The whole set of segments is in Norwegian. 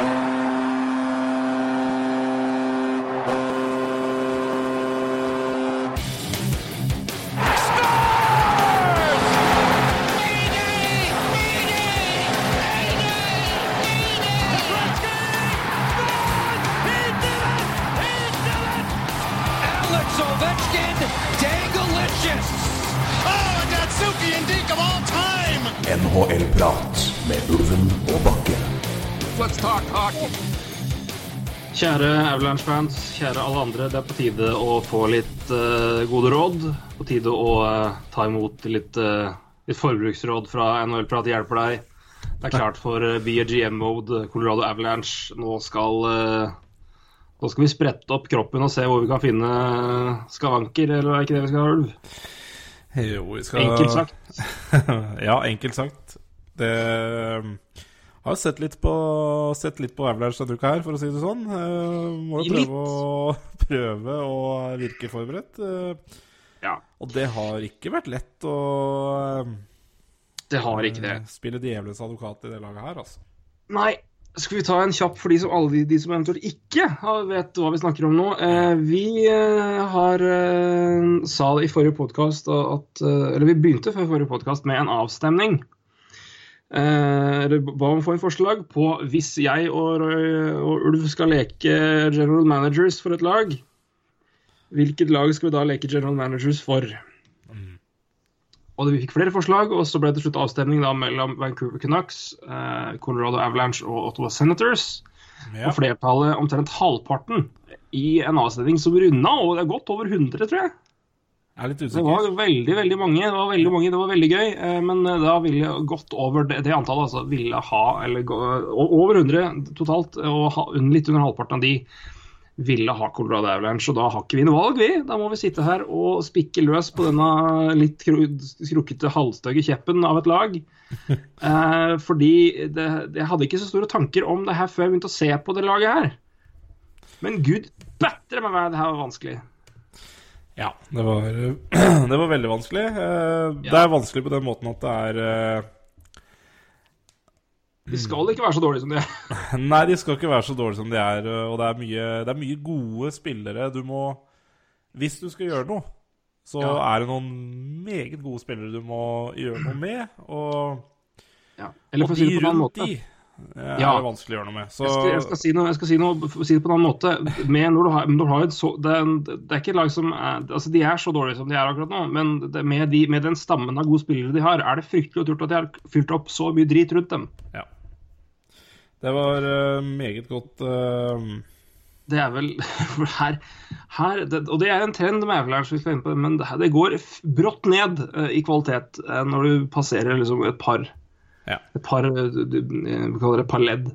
Alex Kjære Avalanche-fans, kjære alle andre. Det er på tide å få litt uh, gode råd. På tide å uh, ta imot litt, uh, litt forbruksråd fra NHL-prat hjelper deg. Det er klart for uh, BGM-mode, Colorado Avalanche. Nå skal, nå skal vi sprette opp kroppen og se hvor vi kan finne skavanker, eller er ikke det vi skal ha, Ulv? Jo, vi skal Enkelt sagt. ja, enkelt sagt. Det har sett litt på, sett litt på Avalanche denne uka her, for å si det sånn. Uh, må jo prøve å, prøve å virke forberedt. Uh, Ja, og det har ikke vært lett å det har ikke det. spille djevelens advokat i det laget her, altså. Nei. Skal vi ta en kjapp for de som, alle de, de som eventuelt ikke vet hva vi snakker om nå? Eh, vi har sa det i forrige podkast at Eller vi begynte før forrige podkast med en avstemning. Eh, eller ba om å få en forslag på hvis jeg og, Røy og Ulv skal leke general managers for et lag. Hvilket lag skal vi da leke general managers for? Og vi fikk flere forslag, og så ble det til slutt avstemning da mellom Vancouver Canucks, eh, Colorado Avalanche og Ottawa Senators. Ja. Og flertallet, omtrent halvparten, i en avstemning som runda, og det er godt over 100, tror jeg. Jeg er litt Det var veldig, veldig mange. Det var veldig mange, det var veldig gøy. eh, Men eh, da ville godt over det, det antallet, altså ville ha eller gå, Over 100 totalt, og ha, litt under halvparten av de ville ha Colorado Avalanche, og da har ikke vi noe valg, vi. Da må vi sitte her og spikke løs på denne litt skrukkete, halvstygge kjeppen av et lag. Eh, fordi det, jeg hadde ikke så store tanker om det her før jeg begynte å se på det laget her. Men gud bedre meg hva det her var vanskelig. Ja, det var, det var veldig vanskelig. Eh, Det er vanskelig på den måten at det er eh, De skal ikke være så dårlige som de er. Nei, de skal ikke være så dårlige som de er. Og det er mye, det er mye gode spillere. Du må Hvis du skal gjøre noe, så Ja. er det noen meget gode spillere du må gjøre noe med. Og, Ja. Eller og de rundt de er Ja. det vanskelig å gjøre noe med. Så Jeg skal, jeg, skal si noe, jeg skal si noe, si det på en annen måte. Med når du har, når du har et så, det, er, en- det er ikke et lag som er, altså De er så dårlige som de er akkurat nå, men det, med, de, med den stammen av gode spillere de har, er det fryktelig godt gjort at de har fylt opp så mye drit rundt dem. ja. Det var uh, meget godt uh... Det er vel for her, her det, Og det er en trend med Avalanche, det, men det, det går brått ned uh, i kvalitet når du passerer liksom et par Ja. et par, eh, eh, vi kaller det et par ledd.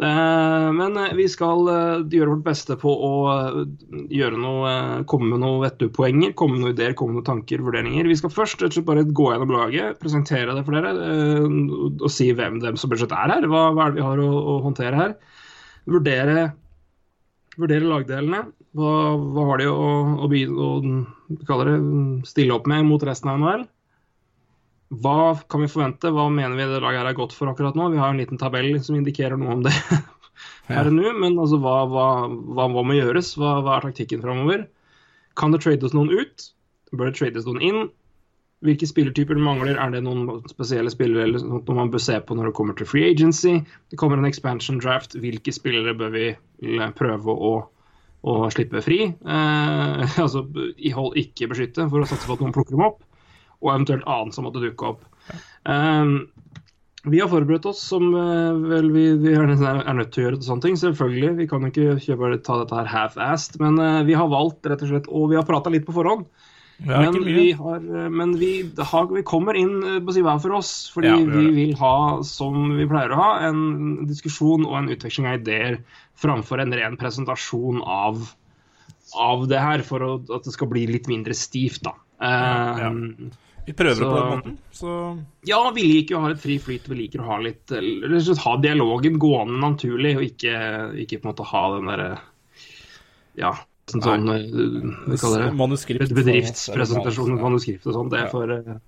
Eh, Men vi skal gjøre vårt beste på å gjøre noe, komme med noen vettupoenger, komme med noen ideer, komme med noen tanker, vurderinger. Vi skal først bare gå gjennom laget, presentere det for dere og si hvem dem som budsjett er her. Hva, hva er det vi har å, å håndtere her? Vurdere, vurdere lagdelene. Hva, hva har de å, å, å, å det, stille opp med mot resten av NHL? Hva kan vi forvente? Hva mener vi det laget her er godt for akkurat nå? Vi har en liten tabell som indikerer noe om det her og nå, men altså, hva, hva, hva, må gjøres? Hva, hva er taktikken framover? Kan det trades noen ut? Bør det trades noen inn? Hvilke spillertyper mangler? Er det noen spesielle spillere eller noe man bør se på når det kommer til free agency? Det kommer en expansion draft. Hvilke spillere bør vi prøve å, å slippe fri? Eh, altså i hold ikke beskytte, for å satse på at noen plukker dem opp og eventuelt annet som måtte dukke opp. Um, vi har forberedt oss som eh, vel vi, vi er, nødt til å gjøre sånne ting. Selvfølgelig. Vi kan ikke kjøpe, ta dette her half-assed. Men eh, vi har valgt rett og slett Og vi har prata litt på forhånd. Men vi, har, eh, men vi, har, vi kommer inn eh, på si hver for oss. Fordi Ja, vi vi vil ha, som vi pleier å ha, en diskusjon og en utveksling av ideer framfor en ren presentasjon av, av det her, for å, at det skal bli litt mindre stivt, da. Eh, Ja, Vi prøver det på så- den måten, så ja, vi liker jo å ha litt fri flyt. Vi liker å ha litt slett ha dialogen gående naturlig, og ikke, ikke på en måte ha den derre Ja, sånn, sånn Hva kaller det Manuskript. bedriftspresentasjon, manuskript og sånn. Det er for eh,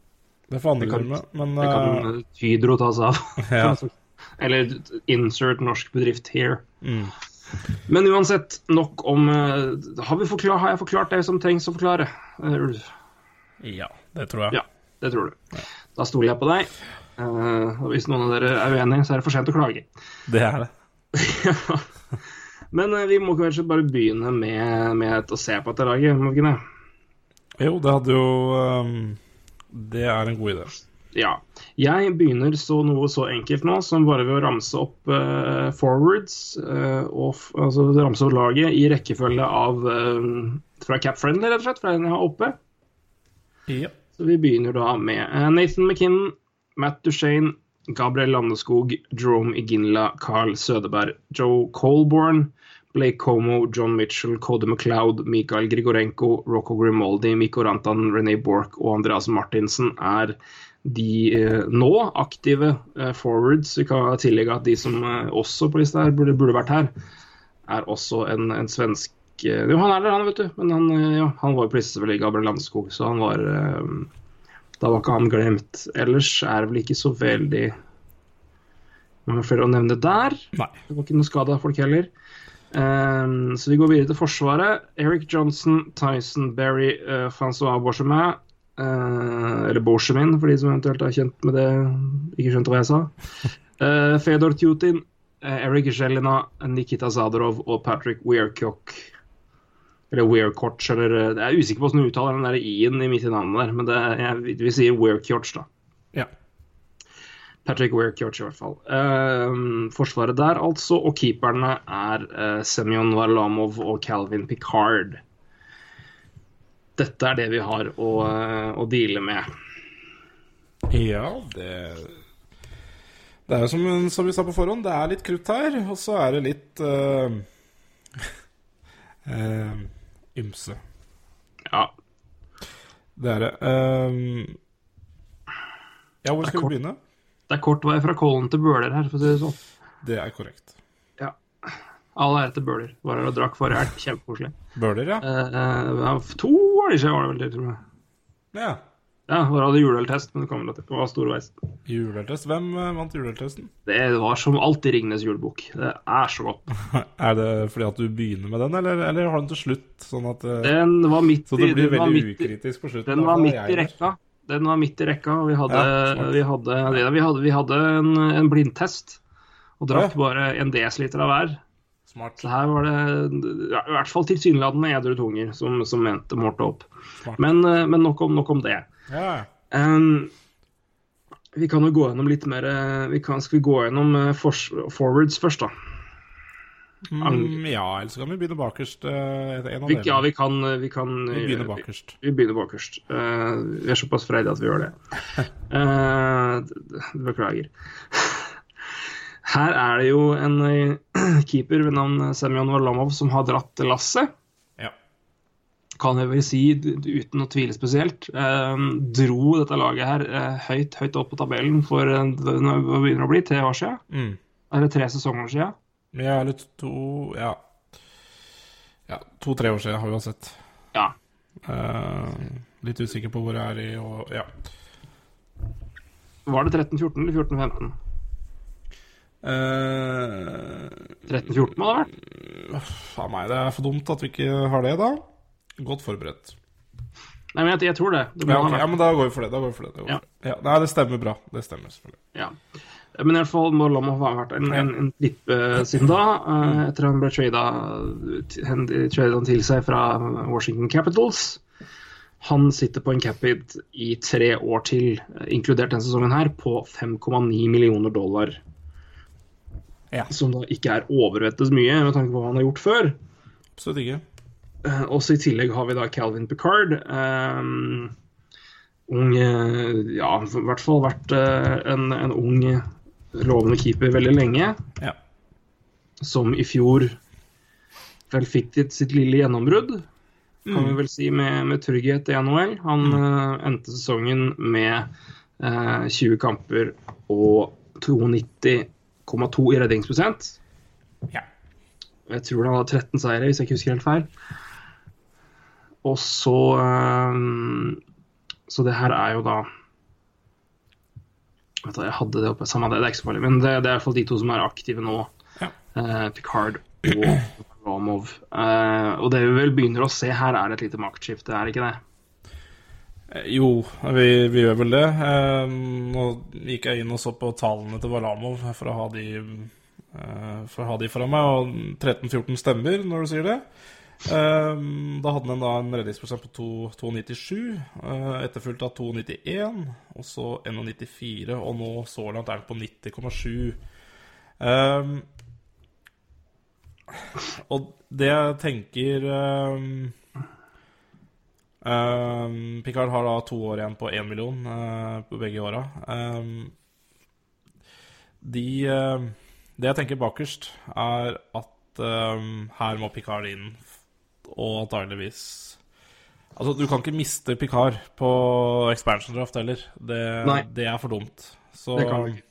Det får andre kan- gjøre med, men det eh, kan Hydro ta seg av. ja. Eller insert norsk bedrift here. Men uansett, nok om eh, har, vi forklar, har jeg forklart det som trengs å forklare? eh, Ulf? Ja, det tror jeg. Ja, det tror du. Da stoler jeg på deg. Uh, hvis noen av dere er uenige, så er det for sent å klage. Det er det. Men uh, vi må kanskje bare begynne med, med å se på dette laget, må vi ikke det? Jo, det hadde jo um, Det er en god idé. Ja. Jeg begynner så noe så enkelt nå som bare ved å ramse opp uh, forwards, og altså ramse opp laget i rekkefølge av fra Cap Friendly, rett og slett, fra den jeg har oppe. Ja. Så vi begynner da med eh, Nathan McKinnon, Matt Duchene, Gabriel Landeskog, Jerome Iginla, Carl Sødeberg, Joe Colborn, Blake Como, John Mitchell, Cody McLeod, Mikael Grigorenko, Rocco Grimaldi, Mikko Rantan, René Borch og Andreas Martinsen er de eh, nå aktive eh, forwards. Vi kan tillegge at de som eh, også på lista her burde, burde vært her, er også en, en svensk eh, Jo, han er der, han, vet du. Men han, eh, ja, han var jo på Gabriel Landskog, så han var eh, da var ikke han glemt. Ellers er det vel ikke så veldig mange flere å nevne der. Nei. Det var ikke noe skade av folk heller. Um, så vi går videre til Forsvaret. Eric Johnson, Tyson Berry, uh, Francois Beauchemin. Uh, eller Beauchemin, for de som eventuelt er kjent med det, ikke skjønte hva jeg sa. Uh, Fedor Tutin, eh, Eric Jelina, Nikita Zadorov og Patrick Weircock. Eller Wearcotch, eller eh, Jeg er usikker på hvordan du uttaler den der i-en i midt i navnet der, men det, jeg, vi sier Wearcotch, da. Ja. Patrick Wearcotch, i hvert fall. Uh, forsvaret der, altså. Og keeperne er uh, Semyon Varlamov og Calvin Picard. Dette er det vi har å, uh, å deale med. Ja, det Det er jo som, som vi sa på forhånd, det er litt krutt her, og så er det litt Uh, ymse. Ja. Det er det. Um, ja, hvor skal vi begynne? Det er kort vei fra Kollen til Bøler her, for å si det sånn. Det er korrekt. Ja. All ære til Bøler. Var her og drakk forrige helg. Kjempekoselig. Bøler, ja. Uh, uh, to år siden var det vel tror jeg. ja. Ja, hvor hadde juleøltest, men det kom vel til. Det var storveis. Juleøltest. Hvem eh, vant juleøltesten? Det var som alltid Ringnes julebukk. Det er så godt. Er det fordi at du begynner med den, eller, eller har den til slutt? Sånn at eh, Den var midt Så i blir den var veldig midt ukritisk på slutten? Den var midt i rekka. Den var midt i rekka, og vi hadde, Ja, vi hadde, vi hadde, vi hadde en, en blindtest. Og drakk Ja. bare en desiliter av hver. Smart. Så her var det ja, i hvert fall tilsynelatende edru tunger som, som mente målte opp. Men, eh, men nok, om, nok om det. Ja. Um, vi kan jo gå gjennom litt mer eh, vi kan, Skal vi gå gjennom eh, forwards først, da? Mm, ja, ellers kan vi begynne bakerst. eh, Vi, ja, vi kan, vi kan Vi begynner bakerst. Vi begynner bakerst. Uh, vi er såpass freidige at vi gjør det. Uh, beklager. Her er det jo en keeper ved navn Semyon Varlamov som har dratt lasset. Kan jeg vel si, uten å tvile spesielt. Eh, dro dette laget her eh, høyt høyt opp på tabellen for eh, det begynner å bli tre år siden. Mm. Eller tre sesonger siden? Ja, eller to Ja. ja To-tre år siden har vi jo sett. Ja. Eh, litt usikker på hvor jeg er i og Ja. Var det 13-14 eller 14-15? Uh, 13-14 må det ha vært. Faen meg, det er for dumt at vi ikke har det, da. Godt forberedt. Nei, men jeg, jeg tror det. det Ja, okay. ja, men da går vi for det. Da går vi for det. det går Ja. for det. Ja, nei, det stemmer bra. Det stemmer selvfølgelig. Ja. Men i hvert fall må Lomov ha vært en, en, en klipp uh, siden da, uh, etter han ble trada han til seg fra Washington Capitals. Han sitter på en capit i tre år til, eh, inkludert denne sesongen her, på 5,9 millioner dollar. Ja. Som da ikke er overvettes mye, med tanke på hva han har gjort før. Absolutt ikke. Eh, også i tillegg har vi da Calvin Picard. Um, ung eh, Ja, i hvert fall vært en, en ung, lovende keeper veldig lenge. Ja. Som i fjor vel fikk sitt, lille gjennombrudd, kan Mm. vi vel si, med, med trygghet i NHL. Han uh, endte sesongen med uh, 20 kamper og 92,2 i redningsprosent. Ja. Jeg tror han hadde 13 seire, hvis jeg ikke husker helt feil. Og så ehm, Så det her er jo da Vet du, jeg hadde det oppe, samme det, det er ikke så farlig. Men det, det er i hvert fall de to som er aktive nå. Ja. Eh, Picard og Romov. Eh, og det vi vel begynner å se her, er et lite maktskifte, er det ikke det? Eh, Jo, vi, vi gjør vel det. Eh, nå gikk jeg inn og så på tallene til Valamov for å ha de, eh, for å ha de foran meg, og 13-14 stemmer når du sier det. Eh, da hadde han da en redningsprosent på 2,97, uh, etterfulgt av 2,91, og så 1,94, og nå så langt er den på 90,7. Um, og det jeg tenker eh, Um, Picard har da to år igjen på én million uh, på begge åra. Um, de uh, Det jeg tenker bakerst, er at um, her må Picard inn, og antageligvis Altså, du kan ikke miste Picard på expansion draft heller. Det, det er for dumt. Så, Det kan ikke.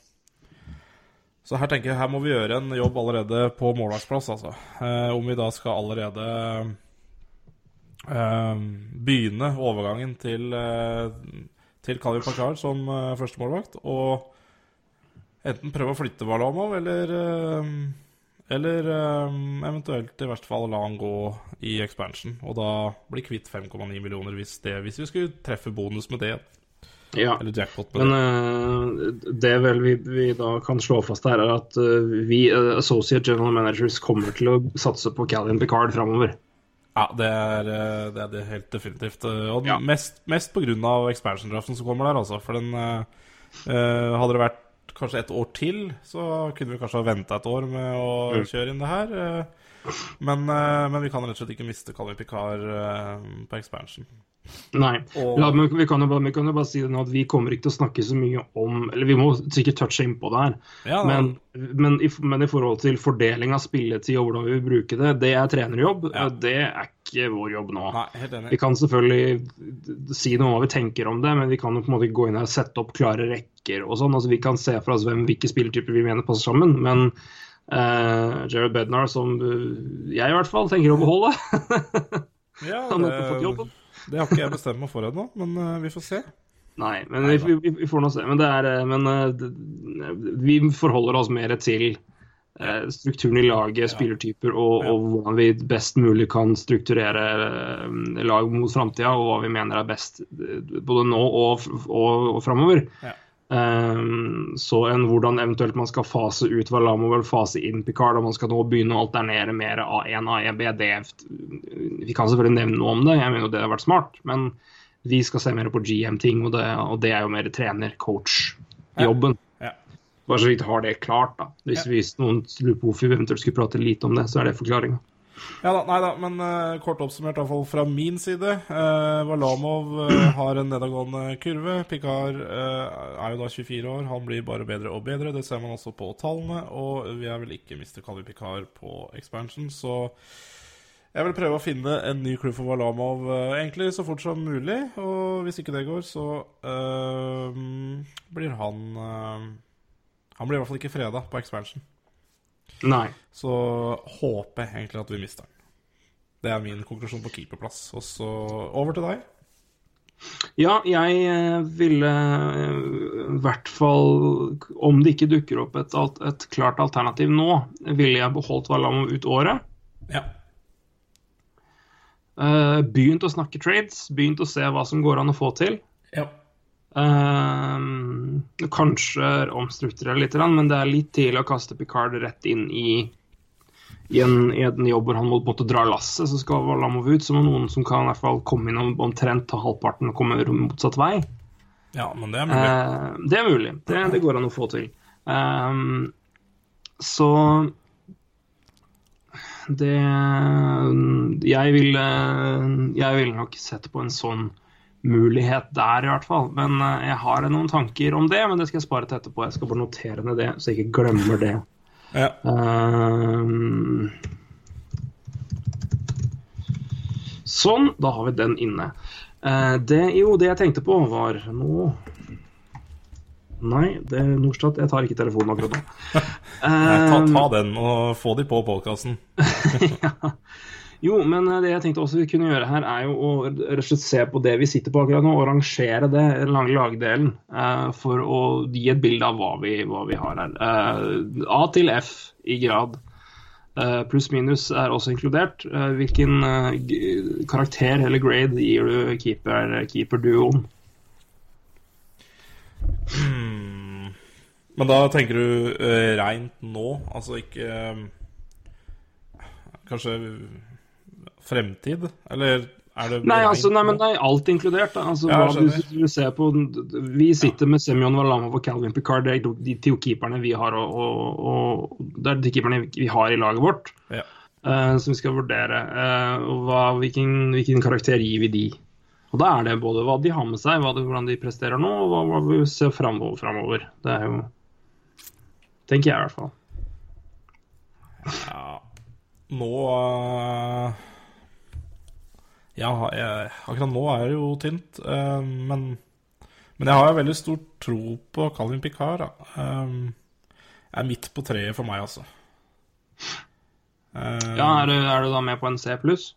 så her tenker jeg her må vi gjøre en jobb allerede på målvaktplass, altså. Eh, om vi da skal allerede eh, begynne overgangen til, eh, til Khalil Pakar som eh, førstemålvakt, og enten prøve å flytte Valomov eller eh, eller um, eventuelt i hvert fall la han gå i expansion, og da bli kvitt 5,9 millioner hvis, det, hvis vi skulle treffe bonus med det, Ja. eller jackpot med Men det. uh, det vel vi, vi da kan slå fast her, er at uh, vi uh, associate general managers kommer til å satse på Calvin Picard framover. Ja, det er, det er det helt definitivt. Og Ja. mest, mest av expansion-draften som kommer der, altså. For den Hadde det vært kanskje et år til, så kunne vi kanskje ha venta et år med å Mm. kjøre inn det her. Men, eh, men vi kan rett og slett ikke miste Calvin Picard eh, på expansion. Nei. Og- La, vi, kan jo bare, vi kan jo bare si det nå at vi kommer ikke til å snakke så mye om Eller vi må sikkert touche innpå det her. Ja, Men, men, i, men i forhold til fordeling av spilletid og hvordan vi vil bruke det, det er trenerjobb. Ja. Det er ikke vår jobb nå. Nei. Vi kan selvfølgelig si noe om hva vi tenker om det, men vi kan jo på en måte gå inn her og sette opp klare rekker og sånn. Altså, vi kan se for oss hvem, hvilke spilletyper vi mener passer sammen. Men eh, Jared Bednar, som eh, jeg i hvert fall tenker å beholde Ja, Han har fått jobben. det har ikke jeg bestemt meg for ennå, men uh, vi får se. Nei, men vi, vi, vi får nå se. Men, det er, men uh, vi forholder oss mer til strukturen i laget, spillertyper, og, Ja. og hvordan vi best mulig kan strukturere lag mot framtida, og hva vi mener er best både nå og, og, og framover. Ja. Um, så enn hvordan eventuelt man skal fase ut Valamo eller fase inn Picard, og man skal nå begynne å alternere mer A1, A1, B, D Vi kan selvfølgelig nevne noe om det, jeg mener jo det har vært smart, men vi skal se mer på GM-ting, og, det- og det er jo mer trener-coach-jobben. Ja. Bare så vi har det klart, da. Hvis, Ja. hvis noen lurer på hvorfor vi eventuelt skulle prate lite om det, så er det forklaringa. Ja da, nei da, men uh, kort oppsummert i hvert fall fra min side. Uh, Valamov uh, har en nedadgående kurve. Picard eh, er jo da 24 år. Han blir bare bedre og bedre. Det ser man også på tallene. Og vi er vel ikke Mr. Kalvi Picard på expansion, så jeg vil prøve å finne en ny crew for Valamov egentlig så fort som mulig. Og hvis ikke det går, så blir han Han blir i hvert fall ikke freda på expansion. Nei. Så håper jeg egentlig at vi mister den. Det er min konklusjon på keeperplass. Og så over til deg. Ja, jeg eh, ville eh, i hvert fall, om det ikke dukker opp et, et klart alternativ nå, ville jeg beholdt Valamo ut året. Ja. Eh, begynt å snakke trades, begynt å se hva som går an å få til. ja. Eh, kanskje omstrukturere litt, men det er litt tidlig å kaste Picard rett inn i, i, en, i en jobb hvor han må måtte dra lasset. Så skal Valamov ut, så må noen som kan i hvert fall komme inn omtrent ta halvparten og komme motsatt vei. Ja, men det er mulig. Uh, det er mulig. Det, det går an å få til. Ehm, så det Jeg ville Jeg ville nok sett på en sånn mulighet der, i hvert fall. Men eh, jeg har noen tanker om det, men det skal jeg spare til etterpå. Jeg skal bare notere ned det, så jeg ikke glemmer det. Ja. Uh, sånn, da har vi den inne. Eh, det, jo, det jeg tenkte på, var nå Nei, det er Norstat. Jeg tar ikke telefonen akkurat nå. Nei, ta, ta den og få de på podkasten. Jo, men eh, det jeg tenkte også vi kunne gjøre her, er jo å rett og slett se på det vi sitter på akkurat nå, og rangere det, lange lagdelen, uh, for å gi et bilde av hva vi, hva vi har her. Uh, A til F i grad. Uh, Pluss minus er også inkludert. Hvilken karakter eller grade gir du keeper, keeperduoen? Hmm. Men da tenker du uh, reint nå, altså ikke Kanskje fremtid? Eller er det Nei, altså, nei, men det er alt inkludert. Altså, Ja, jeg du ser på, vi sitter med Semyon Valama og Calvin Picard, det er de to keeperne vi har, og, og, og det er de keeperne vi har i laget vårt. Ja. Uh, som vi skal vurdere. Uh, hva, hvilken, hvilken karakter gir vi de? Og Da er det både hva de har med seg, hva de, hvordan de presterer nå, og hva, hva vi ser framover, framover. Det er jo Tenker jeg i hvert fall. Ja. Nå eh, Ja, jeg, akkurat nå er det jo tynt, Uh, men Men jeg har jo veldig stor tro på Calvin Picard. Jeg Eh, er midt på treet for meg, altså. Uh, Ja, Er du, er du da med på en C pluss?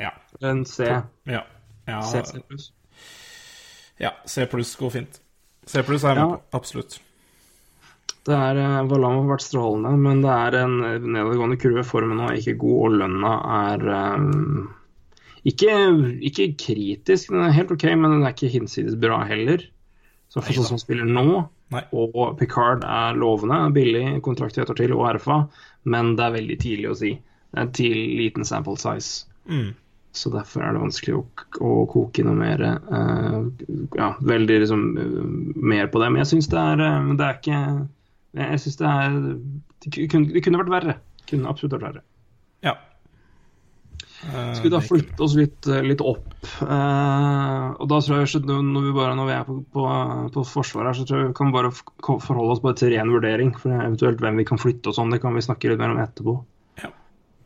ja. En C? Ja. Ja, C, C pluss? ja, C pluss går fint. C pluss er jeg med på. Absolutt. Det er eh, Valam har vært strålende, men det er en nedadgående kurve. Formen er ikke god, og lønna er um, ikke, ikke kritisk. Den er helt OK, men den er ikke hinsides bra heller. Så for sånn som spiller nå, Nei. og Picard er lovende, billig kontrakt i ett år til og RFA, men det er veldig tidlig å si. Det er en til, liten sample size. Mm. Så derfor er det vanskelig å, å koke noe mer uh, Ja, veldig liksom uh, mer på det. Men jeg syns det er eh, det er ikke Jeg syns det er det kunne, det kunne vært verre. Det kunne absolutt vært verre. Ja. Eh, Skal vi da flytte oss litt, eh, litt opp? Uh, og da tror jeg når vi, bare, når vi er på, på, på forsvaret her, så tror jeg vi kan bare forholde oss bare til ren vurdering. For eventuelt hvem vi kan flytte og sånn, det kan vi snakke litt mer om etterpå. Ja.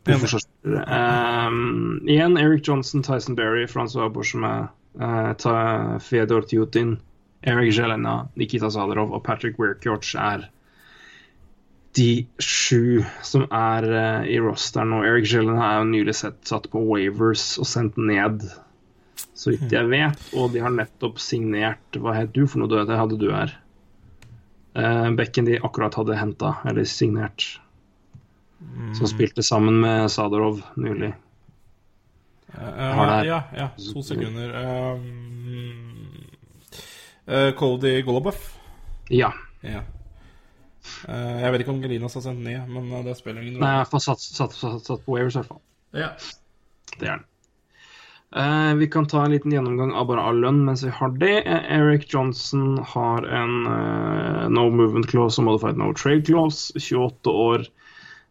Um, igjen Eric Johnson, Tyson Berry, Francois Bourgeois, uh, Fedor Tjutin, Eric Jelena, Nikita Zadarov og Patrick Weirkjorch er de sju som er uh, i rosteren nå. Eric Jelena er jo nylig sett, satt på Wavers og sendt ned, så vidt jeg vet. Og de har nettopp signert Hva het du for noe? Det hadde du her. Uh, bekken de akkurat hadde henta, eller signert. Som spilte sammen med Sadorov nylig. Uh, ja, ja, to sekunder. Um, eh, Cody Golobov? Ja. Ja. Eh, jeg vet ikke om Gelinas har sendt ned, men eh, det spiller ingen rolle. Nei, han satt, satt, satt, satt på Wavers i hvert fall. Ja. Det er han. Eh, vi kan ta en liten gjennomgang av bare all lønn mens vi har det. Eh, Eric Johnson har en eh, no movement clause og modified no trade clause. 28 år,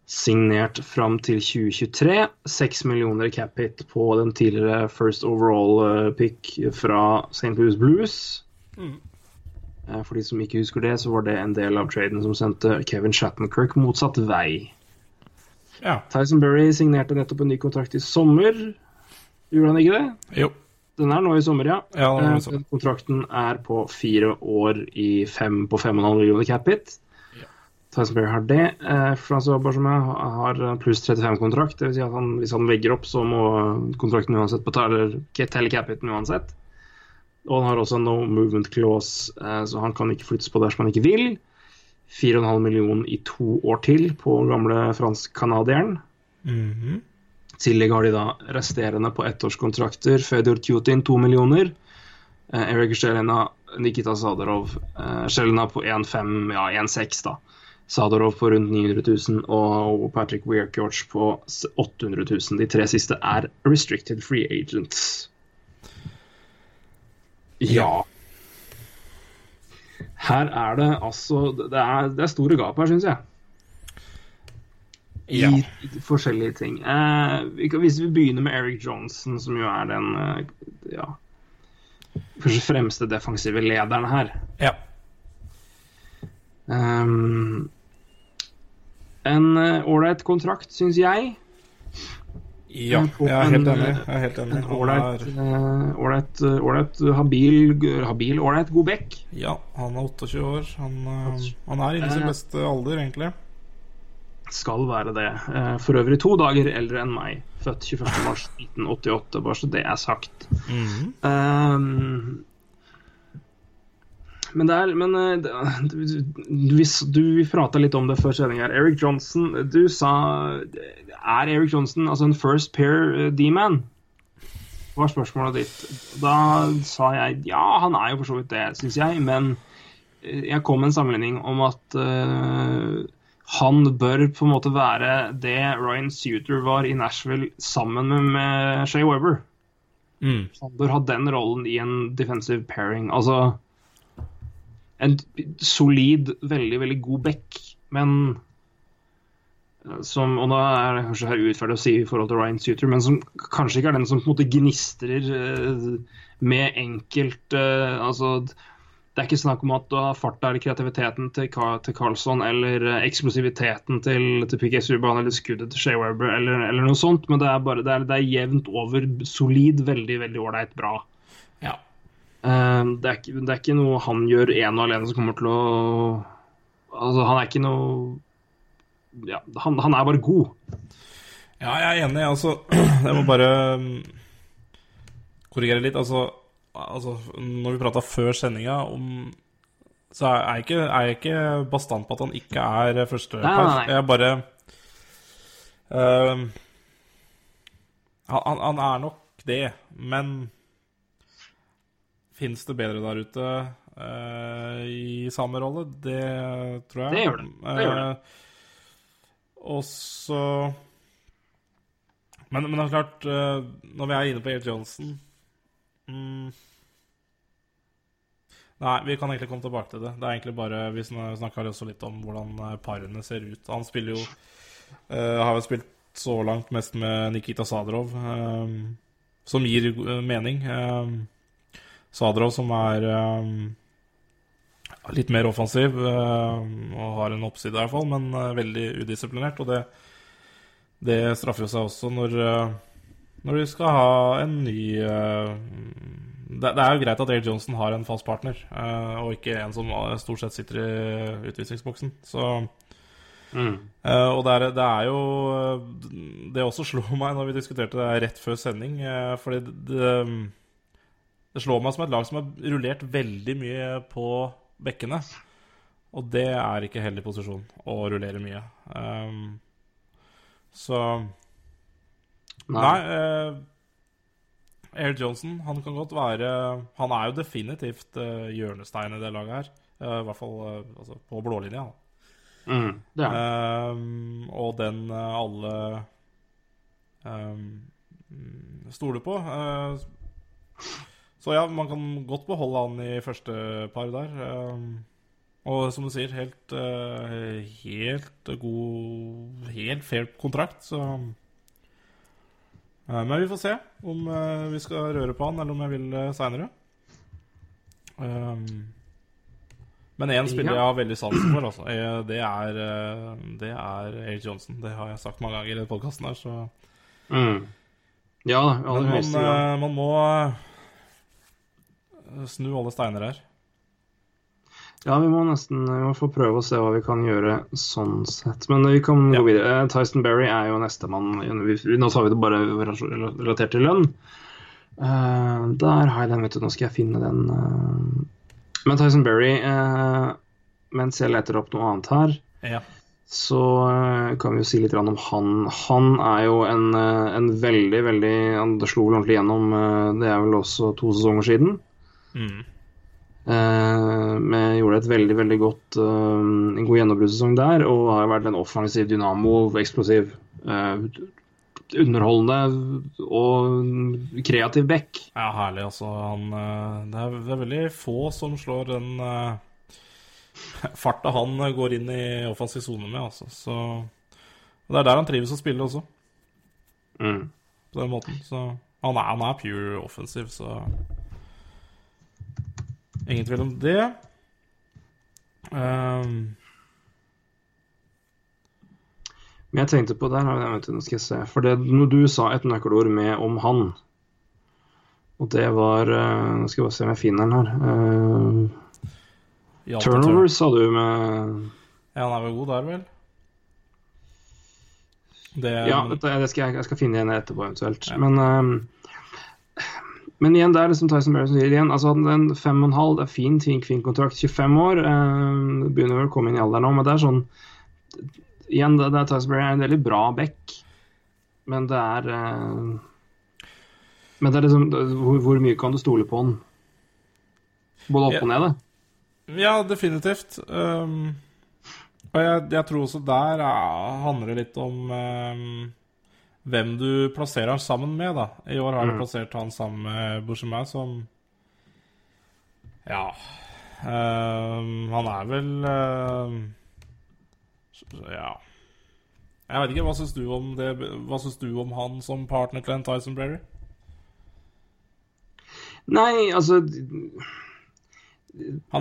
signert fram til 2023. 6 millioner i cap hit på den tidligere first overall pick fra St. Louis Blues. Eh, For de som ikke husker det, så var det en del av traden som sendte Kevin Shattenkirk motsatt vei. ja. Tyson Berry signerte nettopp en ny kontrakt i sommer. Gjorde han ikke det? Jo. Den er nå i sommer, ja. Ja, er Eh, sånn. kontrakten er på fire år i fem på 5,5 millioner cap hit. Tyson Berry har det. Eh, Francois Bargemin har pluss 35-kontrakt. Det vil si at han, hvis han legger opp, så må kontrakten uansett betale telle cap hiten uansett. Og han har også no movement clause, eh, så han kan ikke flyttes på dersom han ikke vil. 4,5 millioner i to år til på gamle fransk-canadieren. Mhm. I tillegg har de da resterende på ettårskontrakter. Fedor Tjutin 2 millioner. Eh, Erik Sjelena, Nikita Sadarov. Eh, Sjelena på 1,5, ja 1,6 da. Sadarov på rundt 900 000 og Patrick Weirkjorch på 800 000. De tre siste er restricted free agents. Ja. Her er det altså Det er, det er store gap her, syns jeg i Ja. forskjellige ting. Eh, vi kan, hvis vi begynner med Eric Johnson, som jo er den eh, ja, kanskje fremste defensive lederen her. ja. Um, en eh, ålreit kontrakt, syns jeg. Ja, jeg er helt enig. eh, Jeg er helt enig. En ålreit, eh, eh, ålreit, habil, habil, ålreit, god bekk. ja, han er 28 år. Han, eh, han er inne i sin Eh. beste alder, egentlig. skal være det. Eh, For øvrig to dager eldre enn meg. Født 21.3.1988, bare så det er sagt. Um, men det er Men eh, du, du, du, prata litt om det før sending her. Eric Johnson, du sa Er Eric Johnson altså en first pair eh, D-man? var spørsmålet ditt. Da sa jeg ja, han er jo for så vidt det, syns jeg, men eh, jeg kom med en sammenligning om at uh, han bør på en måte være det Ryan Suter var i Nashville sammen med, med Shea Weber. Mm. Han bør ha den rollen i en defensive pairing. Altså en solid, veldig, veldig god back, men eh, som, og nå er det kanskje her urettferdig å si i forhold til Ryan Suter, men som kanskje ikke er den som på en måte gnistrer eh, med enkelt eh, Altså, det er ikke snakk om at du har farta eller kreativiteten til, til Carlsson eller eksplosiviteten til, til PK Subhaan eller skuddet til Shea Weber eller, eller noe sånt, men det er bare det er, det er jevnt over solid, veldig, veldig ålreit bra. Ja. Eh, det, er ikke, det er ikke noe han gjør ene og alene som kommer til å Altså, han er ikke noe ja, han, han er bare god. Ja, jeg er enig. Altså, jeg må bare korrigere litt. Altså, altså når vi prata før sendinga om Så er jeg ikke, er jeg ikke bastant på at han ikke er første Nei, nei, nei. Jeg bare ehm, han, han- han er nok det, men Fins det bedre der ute eh, i samme rolle? Det tror jeg. Det gjør det. Det gjør det. Eh, og så men, men det er klart, eh, når vi er inne på Air Johnson mm, Nei, vi kan egentlig komme tilbake til det. Det er egentlig bare, Vi snakka også litt om hvordan eh, parene ser ut. Han spiller jo uh, Har jo spilt så langt mest med Nikita Sadrov, um, som gir mening. Eh, Sadrov som er eh, litt mer offensiv eh, og har en oppside, i hvert fall, men eh, veldig udisiplinert. Og det, det straffer jo seg også når, eh, når du skal ha en ny eh, det, det er jo greit at Air Johnson har en fast partner, og ikke en som stort sett sitter i utvisningsboksen. Så Mm. Og det er, det er jo Det også slo meg når vi diskuterte det rett før sending. Fordi det, det slår meg som et lag som har rullert veldig mye på bekkene. Og det er ikke heldig posisjon å rullere mye. Um, så Nei. eh, Air Johnson, han kan godt være Han er jo definitivt uh, hjørnesteinen i det laget her. Uh, I hvert fall uh, altså, på blålinja. Mm, det er. Ehm, og den eh, alle um, stoler på. Eh, så ja, man kan godt beholde han i første par der. Ehm, og som du sier, helt, eh, helt god Helt fair kontrakt, så Eh, Men vi får se om eh, vi skal røre på han, eller om jeg vil seinere. men én spiller jeg har veldig sansen for, altså. Eh, Det er, eh, det er A. Johnson. Det har jeg sagt mange ganger i podkasten her, så Mm. Ja aller man, høyeste grad. eh, man må eh, snu alle steiner her. Ja, vi må nesten vi må få prøve å se hva vi kan gjøre sånn sett. Men vi kan Ja. gå videre. Eh, Tyson Berry er jo nestemann. Nå tar vi det bare relatert til lønn. Uh, der har jeg den, vet du. Nå skal jeg finne den. Uh. Men Tyson Berry, uh, mens jeg leter opp noe annet her, Ja. så kan vi jo si litt om han. Han er jo en, en veldig, veldig han- slo vel ordentlig gjennom, det er vel også to sesonger siden. Mm. Eh, gjorde et veldig veldig godt eh, en god gjennombruddssesong der, og har vært en offensiv dynamo, eksplosiv, eh, underholdende og kreativ back. Ja, herlig, altså. Han, eh, det, er, det er veldig få som slår den uh, farta han eh, går inn i offensiv sone med, altså. Så Det er der han trives å spille også, Mm. på den måten. Så han er, han er pure offensiv, så Ingen tvil om det. Um. Men jeg tenkte på der, vet nå skal jeg se. For det, når du sa et nøkkelord med om han, og det var eh, Nå skal jeg bare se om jeg finner den her. Uh, i turnovers sa du med Ja, han er vel god der, vel? Det, Ja, dette, det skal jeg, jeg skal finne igjen etterpå, eventuelt. Men, ehm, men igjen, det er liksom Tyson Berry som sier igjen. Altså, den fem og en halv, det er fin, fin, fin kontrakt. 25 år. Eh, begynner vel å komme inn i alderen nå, men det er sånn Igjen, det, det er Tyson Berry er en veldig bra back, men det er eh, Men det er liksom hvor, hvor mye kan du stole på han? Både opp Ja. og ned, det. Ja, definitivt. Um, og jeg, jeg tror også der er, handler det litt om um, hvem du plasserer han sammen med, da. I år har du plassert han sammen med Bouchemin, som Ja. Um, han er vel um, Ja. Jeg vet ikke, hva syns du om det Hva syns du om han som partner til en Tyson Berry? Nei, altså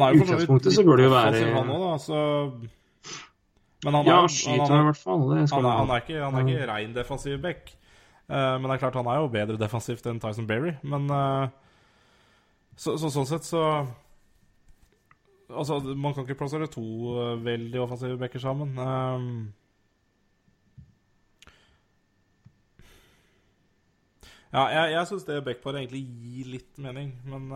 er så utgangspunktet så bør det jo være- han også, da. Så Men han er, Ja, skyter han i er, hvert fall. Han han han er ikke, han er ikke rein defensiv back. Uh, men det er klart han er jo bedre defensivt enn Tyson Berry. Men uh, så, så, sånn sett så Altså, man kan ikke plassere to uh, veldig offensive backer sammen. Ja, jeg, jeg syns det backparet egentlig gir litt mening, men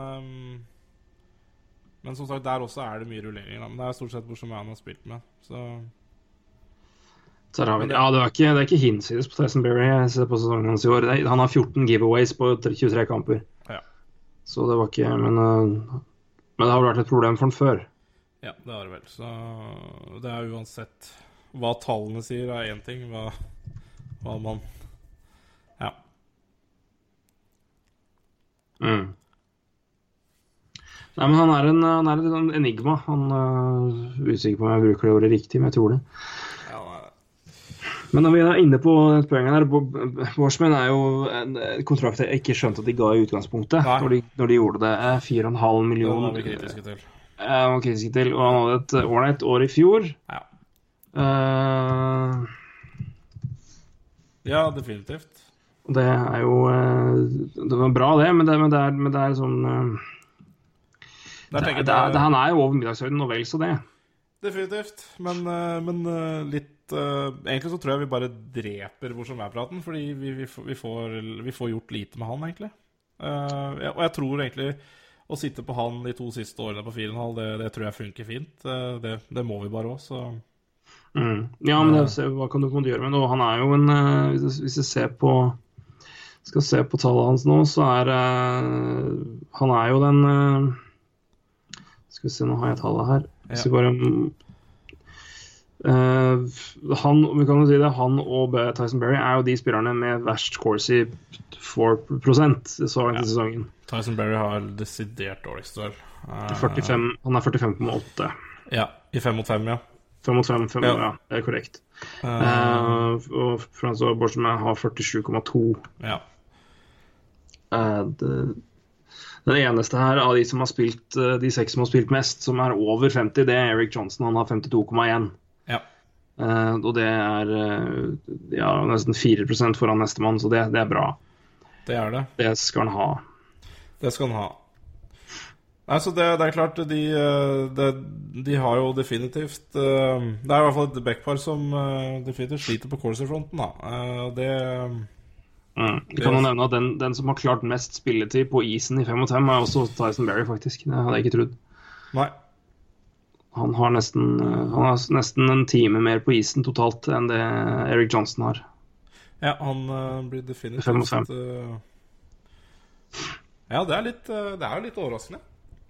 Men som sagt, der også er det mye rullering. Da. Men det er stort sett Borsomian har spilt med. Så Der har vi, ja, det er ikke, det er ikke hinsides på Tyson Berry. Jeg ser på sesongen hans i år. Han har 14 giveaways på 23 kamper. Ja. Så det var ikke Men, øh, men det har vel vært et problem for han før. Ja, det har det vel. Så det er uansett Hva tallene sier, er én ting. Hva, hva man Ja. Mm. Nei, men han er en, han er en enigma. Han er usikker på om jeg bruker det ordet riktig, men jeg tror det. Men når vi er inne på poenget poeng her Bo- Borsman er jo en en kontrakt jeg ikke skjønte at de ga i utgangspunktet. Når de, når de gjorde det. Eh, 4,5 Det var millioner kritiske til. Jeg var kritisk til. Og han hadde et ålreit år i fjor. Ja. Uh, ja, definitivt. Det er jo eh, Det var bra, det, men det, men det, er, men det er sånn eh, det, er- Han er jo over middagshøyden og vel så det. Definitivt. Men, eh, men eh, litt eh, Egentlig så tror jeg vi bare dreper hvor som er-praten, fordi vi, vi, vi, får, vi får gjort lite med han, egentlig. Og jeg tror egentlig å sitte på han de to siste årene på 4,5, det, det tror jeg funker fint. Det, det må vi bare òg, så Mm. Ja, men det, hva kan du, gjøre med det? Han er jo en Hvis jeg ser på skal se på tallet hans nå, så er Han er jo den Skal vi se, nå har jeg tallet her. Hvis vi bare Uh, han, vi kan jo si det, han og Tyson Berry er jo de spillerne med verst Corsi 4% så langt i sesongen. Tyson Berry har desidert dårligst, duell. Uh, 45, han er 45,8. Ja, i 5 mot 5, ja. 5 mot 5, 5 Ja. ja. det er korrekt. Uh, og Francois Borchman har 47,2. ja. Eh, det, den eneste her av de som har spilt eh, de seks som har spilt mest, som er over 50, det er Eric Johnson. Han har 52,1. ja. Uh, og det er uh, ja, nesten 4% foran nestemann, så det, det er bra. Det er det. Det skal han ha. Det skal han ha. Nei, så det, det er klart, de, de, de har jo definitivt Det er i hvert fall et backpar som definitivt sliter på corser-fronten, da. Det Mm. Kan jo nevne at den, den som har klart mest spilletid på isen i 5 og 5, er også Tyson Berry, faktisk. Det hadde jeg ikke trodd. Nei. Han har nesten, eh, han har nesten en time mer på isen totalt enn det Eric Johnson har. Ja, han uh, blir definitivt Fem og fem. Uh, Ja, det er litt uh, Det er jo litt overraskende.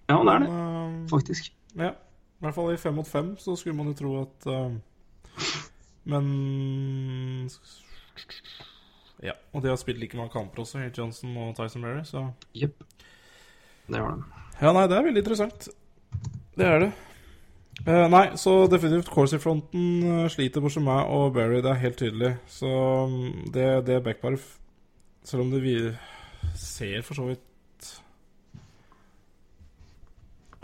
Ja, det er det, Men, eh, faktisk. Ja. I hvert fall i fem mot fem så skulle man jo tro at eh, Men Ja. Og de har spilt like mange kamper også, Hate Johnson og Tyson Berry, så Jepp. Det var det. Ja, nei, det er veldig interessant. Det er det. Eh, nei, så definitivt Corsi-fronten uh, sliter bortsett meg og Berry, det er helt tydelig. Så mm, det, det backparet f- Selv om det vi ser for så vidt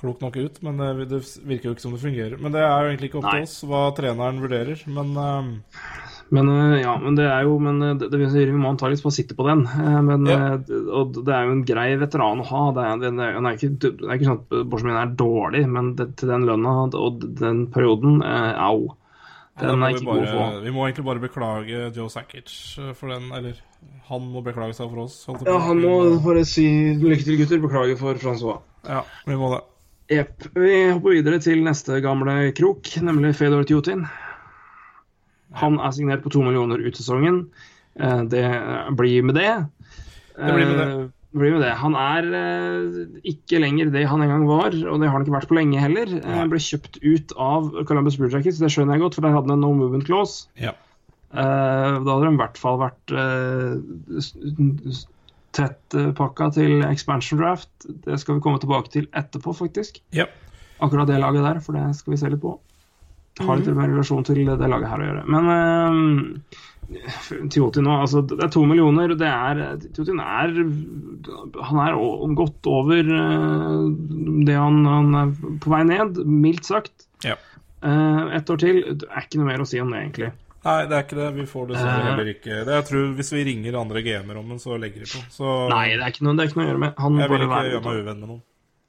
klokt nok ut, men det, det virker jo ikke som det fungerer. Men det er jo egentlig ikke opp til oss hva treneren vurderer, men eh, Men eh, ja, men det er jo men eh, det, det Vi må antakeligvis bare sitte på den. Eh, Men, Ja. og det er jo en grei veteran å ha. Det er, det er, er ikke, det er ikke sånn at Borchmin er dårlig, men det, til den lønna og den perioden eh, Au. Den er vi, bare, god å få. vi må egentlig bare beklage Joe Sakic for den, eller han må beklage seg for oss. Ja, han må bare si lykke til, gutter. Beklager for Francois. Ja, vi må det. Jepp. Vi hopper videre til neste gamle krok, nemlig Fedor Tjutin. Han er signert på to millioner ut sesongen. Eh, Det blir med det. blir med det. Eh, blir med det. Han er eh, ikke lenger det han en gang var, og det har han ikke vært på lenge heller. Eh, Han ble kjøpt ut av Columbus Blue Jackets, det skjønner jeg godt, for der hadde han en no movement clause. Ja. Eh, da hadde de i hvert fall vært Tett pakka til expansion draft. Det skal vi komme tilbake til etterpå, faktisk. ja. Akkurat det laget der, for det skal vi se litt på. Har litt mer relasjon til det laget her å gjøre. Men Tioti Tiotin nå, altså det er to millioner. Det er er Han er godt over eh, det han, han er på vei ned, mildt sagt. Ja. Eh, ett år til. Det er ikke noe mer å si om det, egentlig. Nei, det er ikke det. Vi får dessverre Eh. heller ikke det. Jeg tror Hvis vi ringer andre GM-er om den, så legger de på. Så Nei, det er ikke noe, det er ikke noe å gjøre med. Han jeg vil ikke gjøre meg uvenn med noen.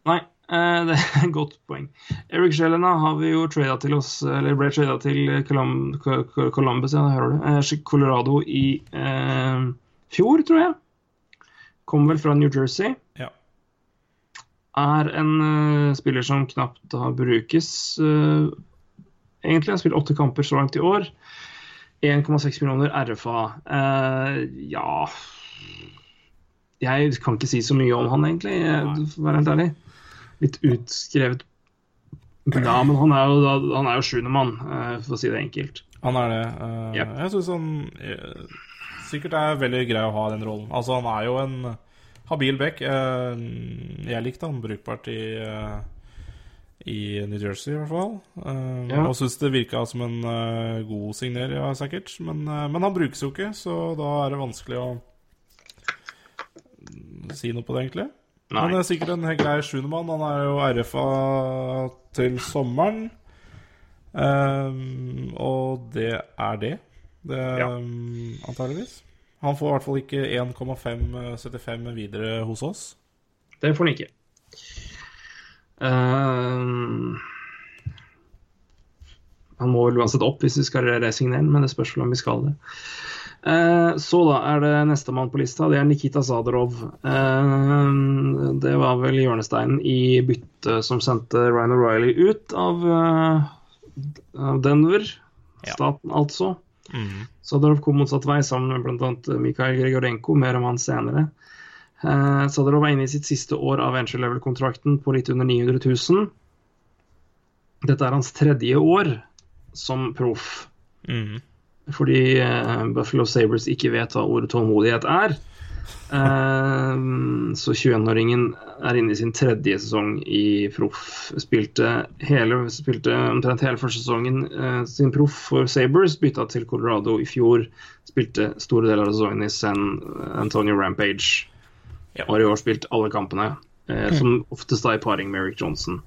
Nei, det er et godt poeng. Eric Shelena har vi jo trada til oss, eller ble trada til Colum- Co- Co- Columbus, ja, hører du. Eh, Colorado i eh, fjor, tror jeg. Kom vel fra New Jersey. Ja. Er en uh, spiller som knapt har brukes. uh, egentlig har spilt åtte kamper så langt i år. 1,6 millioner RFA. Uh, ja Jeg kan ikke si så mye om han, egentlig, for å være helt ærlig. Litt utskrevet Ja, men han er jo, han er jo sjuende mann, eh, for å si det enkelt. Han er det. Uh, Yep. Jeg syns han uh, sikkert er veldig grei å ha den rollen. Altså, han er jo en habil back. Uh, jeg likte han brukbart i eh, i New Jersey, i hvert fall. Uh, Ja. Og syns det virka som en uh, god signer, ja, sikkert. Men, uh, men han brukes jo ikke, så da er det vanskelig å si noe på det, egentlig. Nei. Han er sikkert en helt grei sjuendemann. Han er jo RFA til sommeren. Um, og det er det. Det Ja. um, Antageligvis. Han får i hvert fall ikke 1,575 videre hos oss. Det får han ikke. Um, han må vel uansett opp hvis vi skal resignere men det spørs om vi skal det. Eh, så da er det nestemann på lista. Det er Nikita Zadarov. Eh, det var vel hjørnesteinen i byttet som sendte Ryan O'Reilly ut av, Denver, staten. Ja. Altså. Zadarov kom motsatt vei sammen med bl.a. Mikhail Gregorenko, mer om han senere. Sadarov er inne i sitt siste år av entry level-kontrakten på litt under 900 000. Dette er hans tredje år som proff. Mhm. Fordi eh, Buffalo Sabres ikke vet hva ordet tålmodighet er. Eh, så 21-åringen er inne i sin tredje sesong i proff. Spilte, hele, spilte omtrent hele første sesongen eh, sin proff for Sabres. Bytta til Colorado i fjor. Spilte store deler av sesongen i San Antonio Rampage. Ja. Har i år spilt alle kampene, som oftest da i paring med Eric Johnson.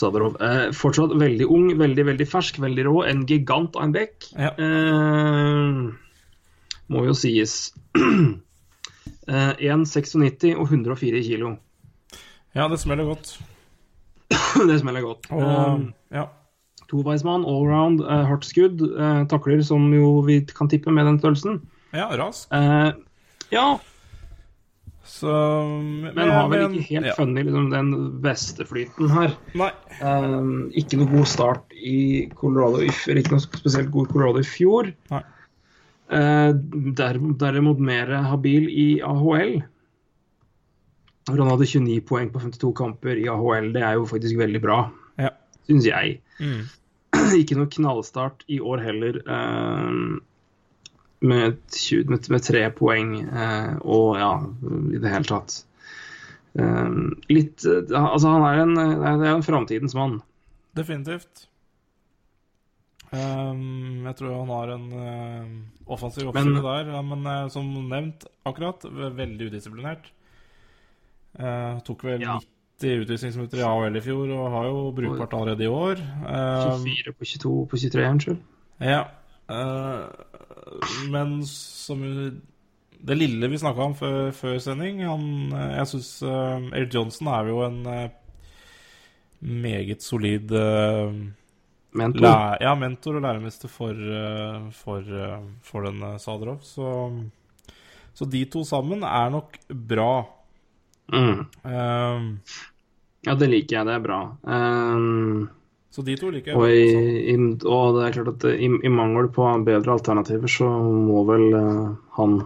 Zadarov. Eh, fortsatt veldig ung, veldig veldig fersk, veldig rå. En gigant av en bekk. Ja. Eh, må jo sies. eh, 1,96 og 104 kilo. Ja, det smeller godt. det smeller godt. Og Eh, ja. Toveismann, allround, eh, hardt skudd. Eh, takler som jo vi kan tippe med den størrelsen. ja, rask. Eh, ja, Så men har vel ikke helt ja. funnet liksom, den beste flyten her. Eh, ikke noe god start i Colorado, i ikke noe spesielt god Colorado i fjor. Eh, der, derimot mer habil i AHL. Han hadde 29 poeng på 52 kamper i AHL. Det er jo faktisk veldig bra, Ja. syns jeg. Mm. Ikke noe knallstart i år heller. eh, med, 20, med, med tre poeng eh, og ja, i det hele tatt. Um, litt eh, Altså, han er en, er en framtidens mann. Definitivt. Um, jeg tror han har en uh, offensiv oppside der, ja, men uh, som nevnt akkurat, veldig udisiplinert. Uh, tok vel Ja. 90 utvisningsminutter i AHL i fjor og har jo brukbart allerede i år. Ehm, 24 på 22 på 23, unnskyld. ja. eh, men som Det lille vi snakka om før, før sending han, eh, Jeg syns uh, Eric Johnson er jo en uh, meget solid uh, mentor. læ ja, mentor og læremester for, uh, for, eh, for den eh, Sadrov. Så, så de to sammen er nok bra. Mm. Ja, det liker jeg. Det er bra. Um, så de to liker jeg. og, i, i, og det er klart at i, i mangel på bedre alternativer, så må vel uh, han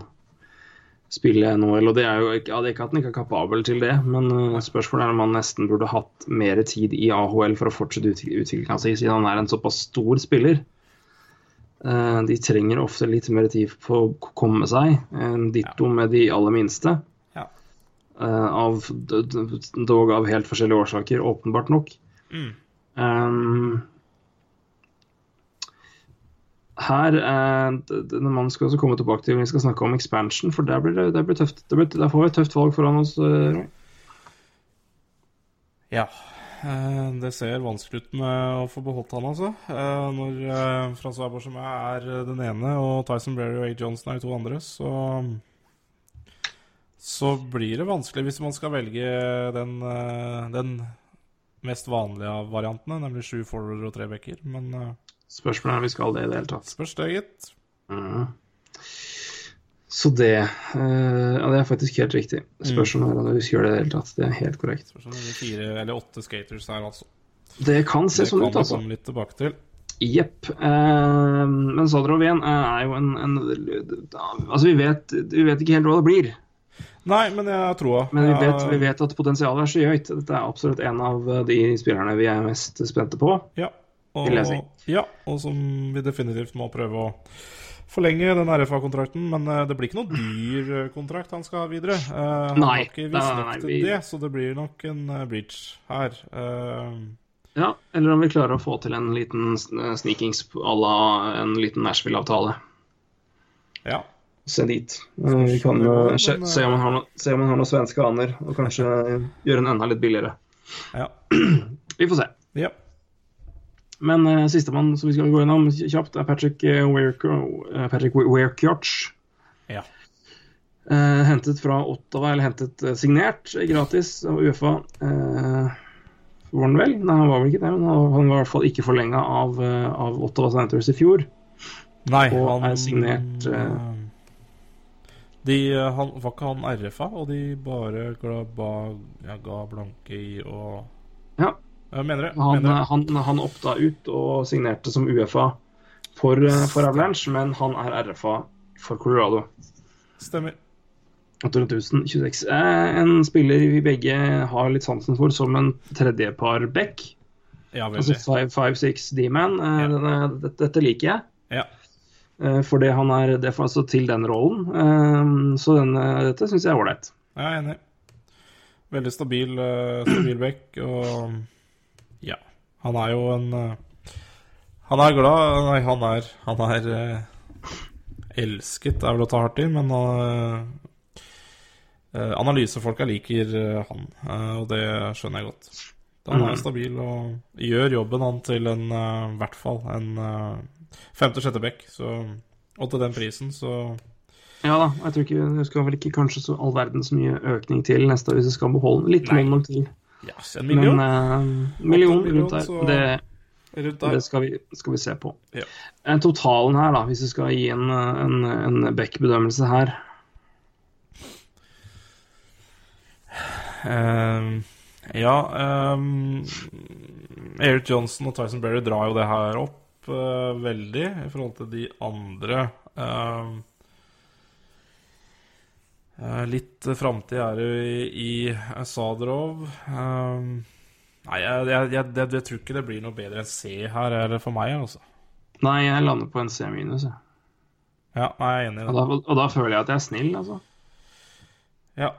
spille NHL. Og det er jo ikke, ja, det er ikke at han ikke er kapabel til det, men eh, spørsmålet er om han nesten burde hatt mer tid i AHL for å fortsette utvikling- utviklinga si, siden han er en såpass stor spiller. Eh, de trenger ofte litt mer tid på å komme seg. Ditto med de aller minste. Ja. Av, dog av helt forskjellige årsaker, åpenbart nok. Mm. Um, her eh, Man skal også komme tilbake til vi skal snakke om expansion, for der blir det, der blir tøft. Der, blir, der får vi et tøft valg foran oss. eh, Ja. eh, Det ser vanskelig ut med å få beholdt han, altså. Eh, Når eh, Francois Abersemé er den ene, og Tyson Berry og A. Johnson er de to andre, så Så blir det vanskelig hvis man skal velge den, den mest vanlige av variantene, nemlig sju forwarder og tre backer. Men uh, Spørsmålet er om vi skal det i det hele tatt. spørs det, gitt. Mm. Så det uh, Ja, det er faktisk helt riktig. Spørsmålet er om vi skal gjøre det i det hele tatt. Det er helt korrekt. Spørs om det er fire eller åtte skaters her, altså. Det kan se Det sånn kan ut, vi altså. komme litt tilbake til. Jepp. Uh, men Sadrov igjen er jo en, en Altså, vi vet, vi vet ikke helt hva det blir. Nei, men jeg har troa. Men vi vet, vi vet at potensialet er skyhøyt. Dette er absolutt en av de spillerne vi er mest spente på. Ja, og, ja, og som vi definitivt må prøve å forlenge den RFA-kontrakten. Men eh, det blir ikke noe dyr eh, kontrakt han skal ha videre. Uh, Nei, ikke visst nei, nok til vi- det, så det blir nok en eh, bridge her. Uh, Ja, Eller om vi klarer å få til en liten sn- sneakings à la en liten Nashville-avtale. ja. Se dit. Eh, Vi kan jo se, eh, se om han har, noe, se om han har noen svenske aner, og kanskje gjøre den enda litt billigere. Ja. Vi får se. ja. Men uh, sistemann som vi skal gå gjennom kjapt, er Patrick uh, Patrick Weirkjorch. ja. Uh, hentet fra Ottawa, eller hentet uh, signert gratis av Uefa. Uh, var han vel? Nei, han var vel ikke det. Men han, var i hvert fall ikke forlenga av, av Ottawa Senators i fjor. Nei, Og han er signert, De, eh, han, Var ikke han RFA, og de bare ga, ba, ja, ga blanke i og Ja. Mener det. Han, mener det. han, han opta ut og signerte som UFA for, eh, for Avalanche, men han er RFA for Colorado. Stemmer. 8026. Eh, En spiller vi begge har litt sansen for som en tredjepar back. Ja, Altså 5-6 D-man. Eh, Ja. Dette, dette liker jeg. Ja. Eh, Fordi han er det altså til den rollen. Eh, Så denne, dette syns jeg er ålreit. Jeg er enig. Veldig stabil, stabil back, og ja. Han er jo en eh, Han er glad Nei, han er Han er eh, elsket, er vel å ta hardt i, men analysefolka liker eh, han, eh, og det skjønner jeg godt. Han er Mhm. stabil og gjør jobben han til en eh, i hvert fall en uh, femte-sjette back, så Og til den prisen, så Ja da, jeg tror ikke det skal vel ikke kanskje så all verdens mye økning til neste år hvis vi skal beholde. Litt Nei. nok til. ja, en million Men eh, million rundt der. så- Det, rundt der. det skal, vi, skal vi se på. Ja. Eh, Totalen her, da, hvis vi skal gi en, en, en Beck-bedømmelse her. Ehm, ja um, Eric Johnson og Tyson Berry drar jo det her opp eh, veldig i forhold til de andre. Uh, litt framtid er det i, i Sadrov. Nei, jeg, jeg, jeg, jeg, tror ikke det blir noe bedre enn C her, eller for meg, altså. Nei, jeg lander på en C minus. jeg. Ja, nei, jeg er enig i Og det. da, og da føler jeg at jeg er snill, altså. Ja.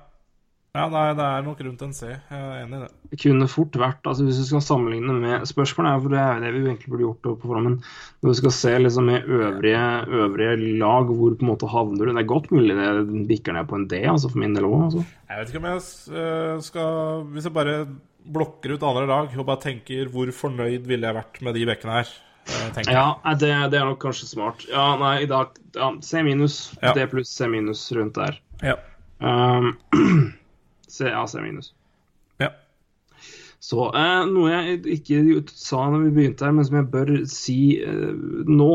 Ja, nei, det er nok rundt en C. Jeg er enig i det. Det kunne fort vært altså Hvis du skal sammenligne med Spørsmålet er for det er jo det vi egentlig burde gjort på forhånd, men når vi skal se liksom med øvrige, øvrige lag, hvor på en måte havner du Det er godt mulig det bikker ned på en D, altså for min del òg. Altså. Jeg vet ikke om jeg eh, skal Hvis jeg bare blokker ut andre lag og bare tenker hvor fornøyd ville jeg vært med de bekkene her, eh, Ja, det, det er nok kanskje smart. Ja, nei, i dag ja, C minus. Ja. D pluss C minus rundt der. Ja. Um, ja, C minus. ja. Så eh, noe jeg ikke sa når vi begynte her, men som jeg bør si eh, nå.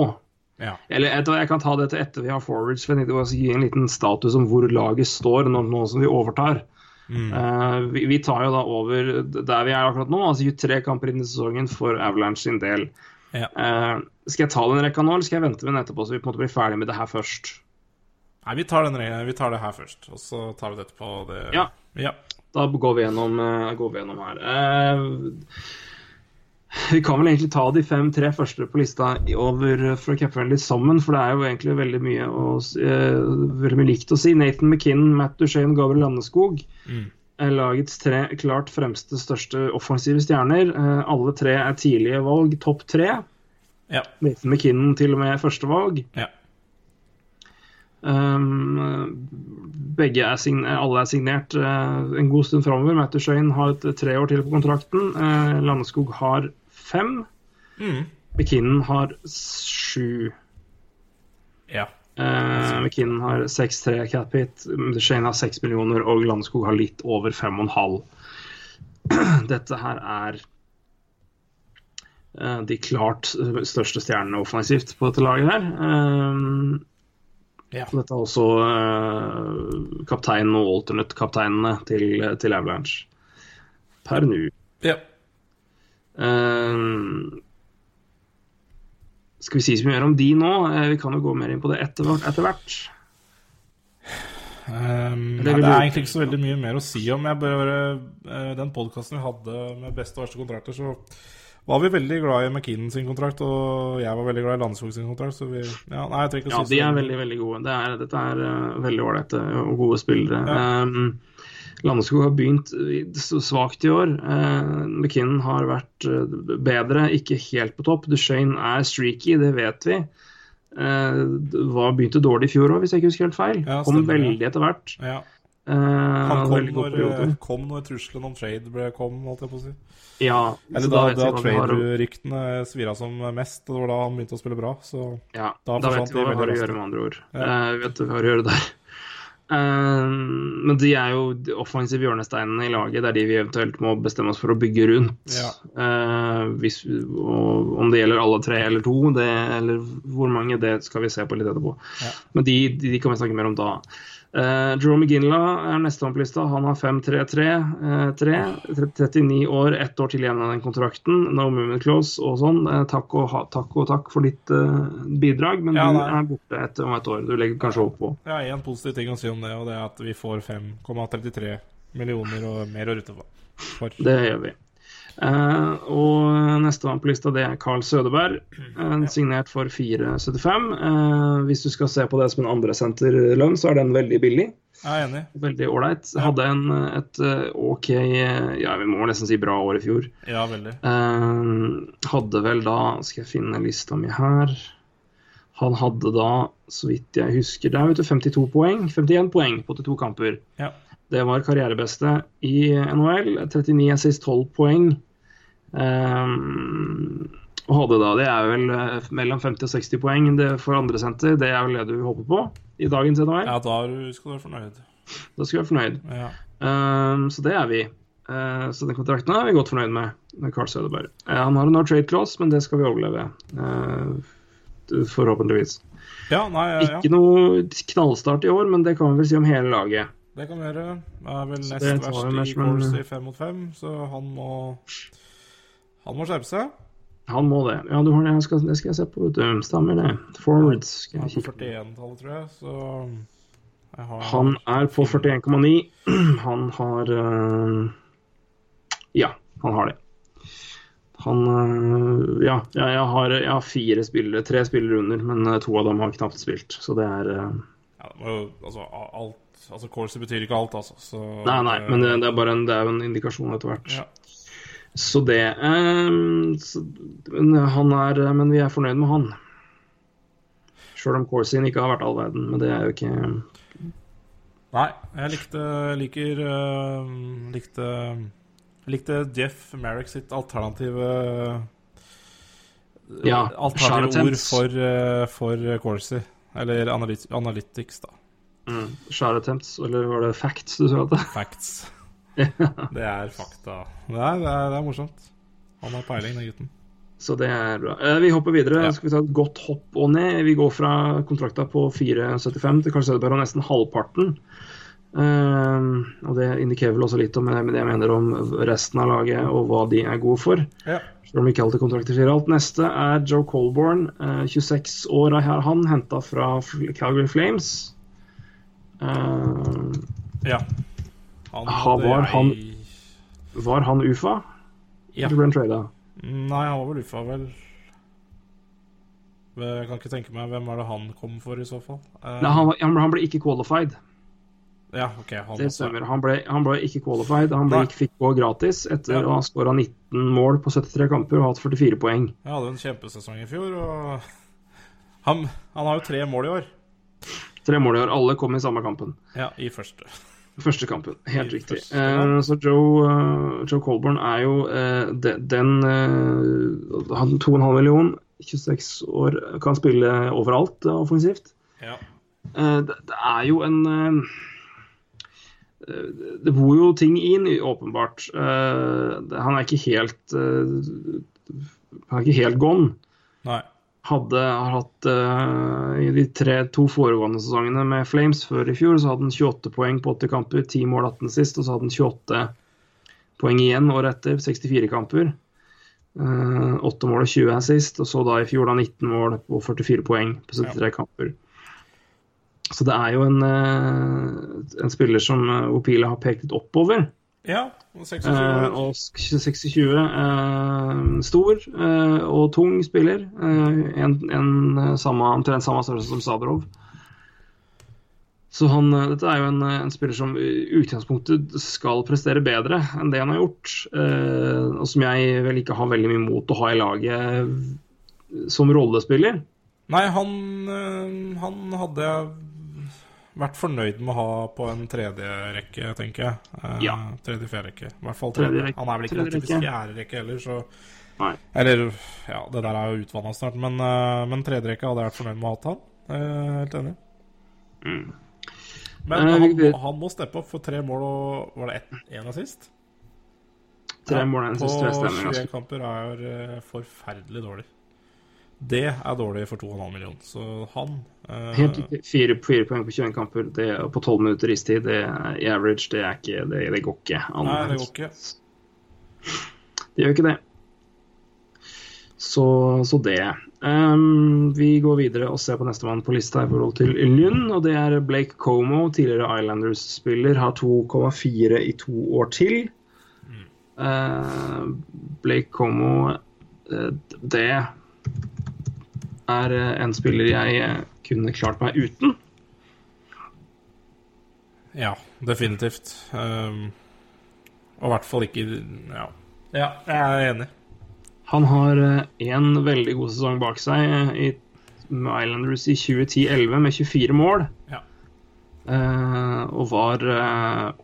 Ja. Eller jeg, jeg kan ta det til etter vi har forwards, for jeg tenkte å gi en liten status om hvor laget står nå, nå som vi overtar. Eh, vi, vi tar jo da over der vi er akkurat nå, altså 23 kamper inn i sesongen for Avalanche sin del. Ja. Eh, skal jeg ta den rekka nå, eller skal jeg vente med den etterpå, så vi på en måte blir ferdig med det her først? Nei, vi tar, den, vi tar det her først, og så tar vi det etterpå. Det... Ja. Ja. Da går vi gjennom, eh, går vi gjennom her. Eh, vi kan vel egentlig ta de fem-tre første på lista over fra Capfriendly sammen, for det er jo egentlig veldig mye, å, eh, veldig mye likt å si. Nathan McKinnon, Matt Duchene, Gabriel Landeskog Mm. lagets tre klart fremste, største offensive stjerner. Eh, alle tre er tidlige valg, topp tre. Ja. Nathan McKinnon til og med førstevalg. ja. Um, begge er signert, alle er signert eh, en god stund framover. Mette Schøyen har et tre år til på kontrakten. Uh, Landeskog har fem. Mm. McKinnon har sju. ja. Uh, McKinnon har 6-3 cap hit. Shane har 6 millioner, og Landeskog har litt over 5,5. Dette her er eh, de klart største stjernene offensivt på dette laget her. Um, Ja. Så Dette er også uh, kapteinen og alternate-kapteinene til, til Avalanche per nå. ja. Uh, skal vi si så mye mer om de nå? Uh, vi kan jo gå mer inn på det etter, hvert-. Um, Det nei, det er egentlig ikke så veldig mye mer å si om. Jeg bare, eh, den podkasten vi hadde med beste og verste kontrakter, så var vi veldig glad i McKinnon sin kontrakt, og jeg var veldig glad i Landeskog sin kontrakt. Så vi, ja, nei, jeg ikke Ja, de er veldig veldig gode. Det er, dette er uh, veldig ålreite og gode spillere. Ja. Um, Landeskog har begynt svakt i år. Uh, McKinnon har vært eh, bedre, ikke helt på topp. Duchene er streaky, det vet vi. Uh, var begynte dårlig i fjor òg, hvis jeg ikke husker helt feil. Ja, kom veldig etter hvert. Ja. Uh, Han kom når, eh, kom når trusselen om trade ble kom, holdt jeg på å si. Ja, Eller da, da, da trade-ryktene har svira som mest, og det var da han begynte å spille bra. Så Ja, Da da, vet vi hva vi har å gjøre, med andre ord. Ja. Eh, vi vet hva vi har å gjøre der. Uh, men de er jo de offensive hjørnesteinene i laget. Det er de vi eventuelt må bestemme oss for å bygge rundt. Ja. Uh, hvis, og, om det gjelder alle tre eller to, det, eller hvor mange, det skal vi se på litt etterpå. Ja. Men de, de, de kan vi snakke mer om da. Uh, Jerome McGinley er nestemann på lista. Han har 5-3-3. 39 år, ett år til igjen av den kontrakten. No movement close og sånn. Uh, takk, og, takk og takk for ditt eh, bidrag, men Ja, du er borte etter om et år. Du legger kanskje opp på. Har én positiv ting å si om det, og det er at vi får 5,33 millioner og mer å rutte på. For. Det gjør vi. Eh, og nestemann på lista det er Carl Sødeberg, uh, signert for 4,75. Uh, hvis du skal se på det som en andresenterlønn, så er den veldig billig. Jeg er enig. Veldig ålreit. Hadde en, et eh, OK eh, Ja, vi må nesten si bra år i fjor. Ja, veldig. Eh, hadde vel da Skal jeg finne lista mi her. Han hadde da, så vidt jeg husker, det er vet du, 52 poeng. 51 poeng på 82 kamper. Ja. Det var karrierebeste i NHL. 39 assist, 12 poeng. Um, og hadde da, Det er vel eh, mellom 50 og 60 poeng det for andre senter. Det er vel det du håper på i dagens NHL? Ja, da skal du være fornøyd. Da skal du være fornøyd. Ja. Um, så det er vi. Uh, så den kontrakten er vi godt fornøyd med. med Carl Søderberg. Uh, han har en no trade clause, men det skal vi overleve. Uh, forhåpentligvis. ja, nei, ja, ja. Ikke noe knallstart i år, men det kan vi vel si om hele laget. Det kan vi gjøre. Det er vel nest verst i med som en- Corsi fem mot fem, så han må Han må skjerpe seg. Han må det. Ja, du har det, skal, det skal jeg se på. vet du. Stemmer det. Forwards. Skal Han jeg er på kikke. 41-tallet, tror jeg, så jeg har Han er på 41,9. Han har uh... Ja, han har det. Han uh... Ja, jeg, har, jeg har fire spillere, tre spillere under, men øh, to av dem har knapt spilt. Så det er uh... ja, det må jo, altså, alt Altså, Corsi betyr ikke alt, altså. Så Nei, nei, men det, det er bare en, det er jo en indikasjon etter hvert. Ja. Så det øh, så, men Han er Men vi er fornøyd med han. Sjøl om Corsin ikke har vært all verden, men det er jo ikke Nei, jeg likte liker uh, likte, likte Jeff Merrick sitt alternative Ja, Alternative ord for, uh, for Corsi. Eller analyt analytics, da. Mm, Share attempts, eller var det facts du sa? Facts. Det er fakta. Det er, det er, det er morsomt. Han har peiling, den gutten. Så det er bra. Eh, Vi hopper videre. Ja. Skal vi ta et godt hopp og ned? Vi går fra kontrakta på 4,75 til kanskje bare nesten halvparten. Eh, og det indikerer vel også litt om det jeg mener om resten av laget og hva de er gode for. Ja. Selv om ikke alltid kontrakter sier alt. Neste er Joe Colborn. eh, 26 år er han, henta fra Calgary Flames. Eh, ja. Han Ha, hadde var han- var han UFA? Ja. Eller ble han trada? Nei, han var vel UFA, vel. Jeg kan ikke tenke meg hvem er det han kom for, i så fall. Eh, Nei, han, han ble ikke qualified. Ja, ok. Han Det stemmer. Han ble, han ble ikke qualified. Han ble, ikke- fikk gå gratis etter Ja. å ha skåra 19 mål på 73 kamper og hatt 44 poeng. Han hadde en kjempesesong i fjor, og han, han har jo tre mål i år. Tre mål i år. Alle kom i samme kampen. Ja, i første. Første kampen. Helt I riktig. første ja. kamp. så Joe, eh, Joe Colborn er jo eh, de, den eh, Han 2,5 million, 26 år, kan spille overalt eh, offensivt. Ja. Eh, det, det er jo en eh, eh, Det bor jo ting inn, åpenbart. Uh, han er ikke helt uh, Han er ikke helt gone. Nei. Hadde hatt uh, I de tre, to foregående sesongene med Flames før i fjor, så hadde han 28 poeng på 80 kamper, 10 mål 18 sist, og så hadde han 28 poeng igjen året etter, 64 kamper. Uh, 8 mål og 20 assist, og så da i fjor da 19 mål og 44 poeng på 73 kamper. Så det er jo en, uh, en spiller som Opile har pekt litt oppover. Ja, og 26 Eh, og 26 eh, stor eh, og tung spiller. Eh, en, en eh, samme, omtrent samme størrelse som Sabrov. Så han, eh, dette er jo en, en spiller som i utgangspunktet skal prestere bedre enn det han har gjort. Eh, og som jeg vel ikke har veldig mye mot å ha i laget som rollespiller. Nei, han, han hadde jeg vært fornøyd med å ha på en tredje rekke, tenker jeg. Eh, Ja. Tredje, fjerde rekke. I hvert fall Tredje tredje. rekke. Han er vel ikke en typisk rekke. fjerde rekke heller, så Nei. Eller, ja, det der er jo utvanna snart, men, uh, men tredje rekke hadde jeg vært fornøyd med å ha hatt han. Eh, helt enig. Mm. Men Eh, han, må- han må steppe opp for tre mål og Var det én assist? Tre mål den På siste stemmer. 21 kamper er øh, forferdelig dårlig. Det er dårlig for 2,5 millioner. Så han øh, Helt riktig. Fire, fire poeng på 21 kamper det, på 12 minutter istid. Det i average. Det, er ikke, det, det går ikke an. Nei, det går ikke. Det gjør ikke det. Så, så det. Um, vi går videre og ser på nestemann på lista i forhold til Lynn. Og det er Blake Como, tidligere Islanders-spiller, har 2,4 i to år til. Uh, Blake Como, eh, det er eh, en spiller jeg eh, kunne klart meg uten. Ja, definitivt. Um, og i hvert fall ikke Ja. ja, jeg er enig. Han har én veldig god sesong bak seg eh, i Islanders i 2010-11 med 24 mål. Ja. Eh, og var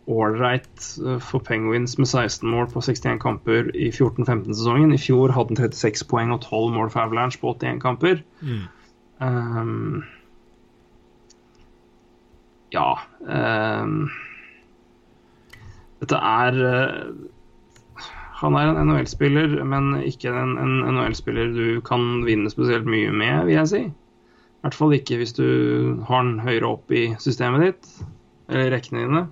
ålreit for Penguins med 16 mål på 61 kamper i 14-15-sesongen. I fjor hadde han 36 poeng og 12 mål for Avalanche på 81 kamper. Mm. Um, ja um, Dette er eh, Han er en NHL-spiller, men ikke en, en NHL-spiller du kan vinne spesielt mye med, vil jeg si. I hvert fall ikke hvis du har den høyere opp i systemet ditt, eller rekkene dine.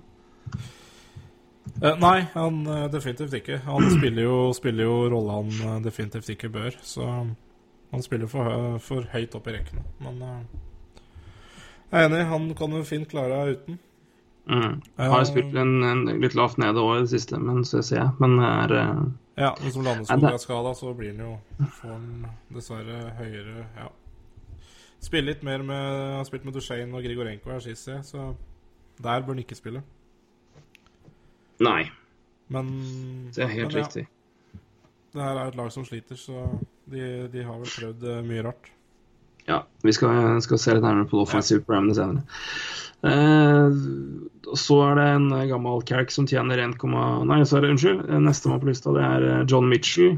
Eh, nei, han eh, definitivt ikke. Han spiller jo, spiller jo rolle han eh, definitivt ikke bør, så han spiller for, for høyt opp i rekkene. Men jeg er enig, han kan jo fint klare det uten. Mm. Har spilt en, en litt lavt nede òg i det siste, men så ser jeg. Men er Ja, men som Landeskog er skada, så blir han jo får han dessverre høyere Ja. Spiller litt mer med Han har spilt med Dushain og Grigorenko her sist, så der bør han ikke spille. Nei, Men det er helt men ja, riktig. Det her er et lag som sliter, så de, de har vel prøvd eh, mye rart. Ja, vi skal, skal se litt nærmere på det offensive programmet senere. Eh, så er det en gammel calc som tjener 1, Nei, så er det, unnskyld. Nestemann på lista det er eh, John Mitchell.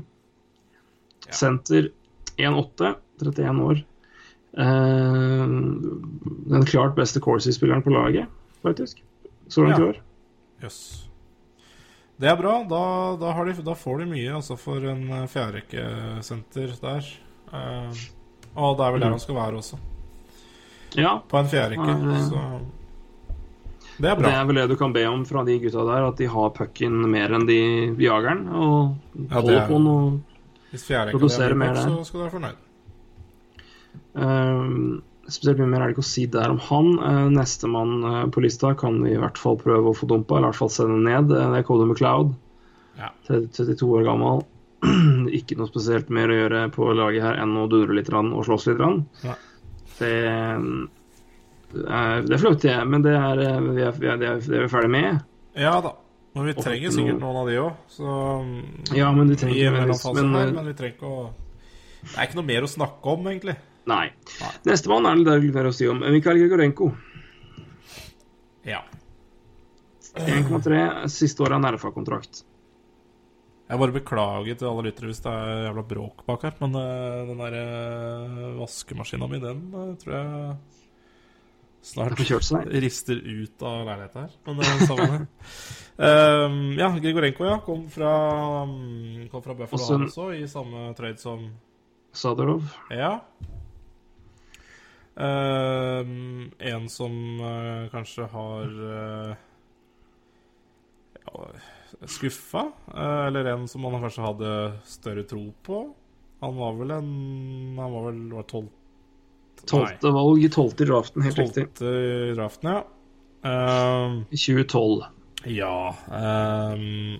Ja. Senter 1,8, 31 år. Eh, den klart beste Corsi-spilleren på laget, faktisk. Så langt i år. Jøss. Det er bra. Da, da, har de, da får de mye altså, for en eh, fjerderekkesenter der. Eh, og det er vel der Mm. han skal være også. Ja, På en fjerderekke. Ja, det- er er det er vel det du kan be om fra de gutta der, at de har pucken mer enn de jageren. Og Ja, holder er- på Hvis fjerderekka produserer mer der. så skal du være fornøyd. Eh, spesielt mye mer er det ikke å si der om han. Uh, Nestemann uh, på lista kan vi i hvert fall prøve å få dumpa, eller i hvert fall sende ned. Eh, det er Cody McLeod. Ja. 32 år gammel. ikke noe spesielt mer å gjøre på laget her enn å dundre litt og slåss litt. Ja. Det, er, det er flaut, det, men det er, eh, vi er, vi er, det er, det vi ferdig med. Ja da. Men vi trenger ikke sikkert noen av de òg, så Ja, men vi trenger en men, eh, men vi trenger ikke å Det er ikke noe mer å snakke om, egentlig. Nei. Nei. Nestemann er det der litt mer å si om. Mikael Grigorenko. Ja. 1,3. Siste året av Nerfa-kontrakt. Jeg bare beklager til alle lyttere hvis det er jævla bråk bak her, men uh, den der uh, vaskemaskina mi, den uh, tror jeg snart rister ut av leiligheten her. Men det er samme det. Um, ja, Grigorenko ja, kom fra, um, kom fra Buffalo også, i samme trade som Sadorov. Ja. Um, en som eh, kanskje har uh, ja, skuffa, eh, eller en som man kanskje hadde større tro på. Han var vel en Han var vel var tolv Tolvte valg tolvte i draften, helt riktig. Tolvte i draften, ja. Um, I 2012. ja um,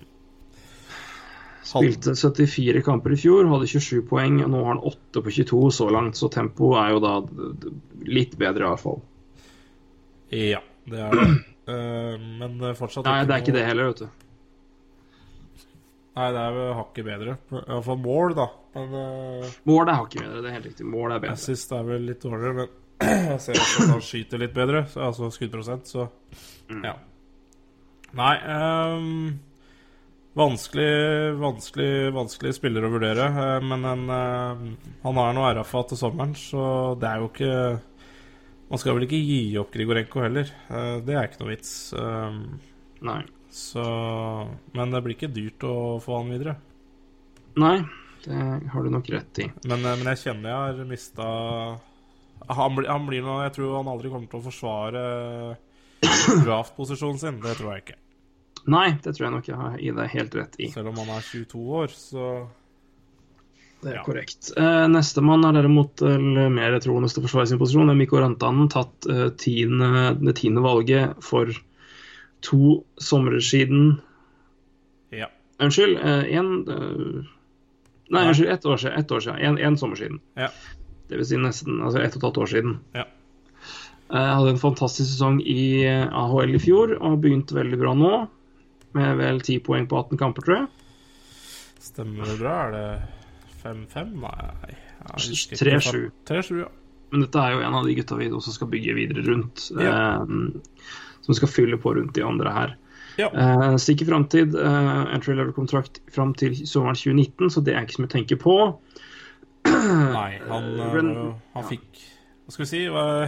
Spilte 74 kamper i fjor, hadde 27 poeng. og Nå har han 8 på 22 så langt, så tempoet er jo da litt bedre, i hvert fall. Ja, det er det. Um, men fortsatt Nei, det er ikke det heller, vet du. Nei, det er vel hakket bedre. Iallfall mål, da. Men uh, Mål er hakket bedre, det er helt riktig. Mål er bedre. assist er vel litt dårligere, men jeg ser også at han skyter litt bedre, så, altså skuddprosent, så Mm. ja. Nei ehm, Vanskelig, vanskelig, vanskelig spiller å vurdere, eh, men en, eh, han har noe RFA til sommeren, så det er jo ikke Man skal vel ikke gi opp Grigorenko heller. Eh, det er ikke noe vits. Nei. så Men det blir ikke dyrt å få han videre. Nei, det har du nok rett i. Men, men jeg kjenner jeg har mista han, han blir noe Jeg tror han aldri kommer til å forsvare draftposisjonen sin. Det tror jeg ikke. Nei, det tror jeg nok jeg har i deg helt rett i. Selv om han er 22 år, så Det er Ja. korrekt. Eh, Nestemann er derimot eh, mer troende til å forsvare sin posisjon. Det er Mikko Rantanen, tatt eh, tiende, det tiende valget for to somre siden. ja. Unnskyld, én Nei, Nei. unnskyld, ett år siden. Ett år siden. En, en sommer siden. Ja. Det vil si nesten altså ett og et halvt år siden. Ja. Jeg hadde en fantastisk sesong i eh, AHL i fjor og begynte veldig bra nå. Med vel 10 poeng på 18 kamper, tror jeg. Stemmer det bra? Er det 5-5? Nei jeg husker ikke. 3-7. 3-7, ja. Men dette er jo en av de gutta vi også skal bygge videre rundt. Ja. eh, som skal fylle på rundt de andre her. Ja. Eh, Sikker framtid. Eh, entry level-kontrakt fram til sommeren 2019, så det er ikke så mye å tenke på. Nei, han, Eh, øh, Ren- han fikk Hva skal vi si?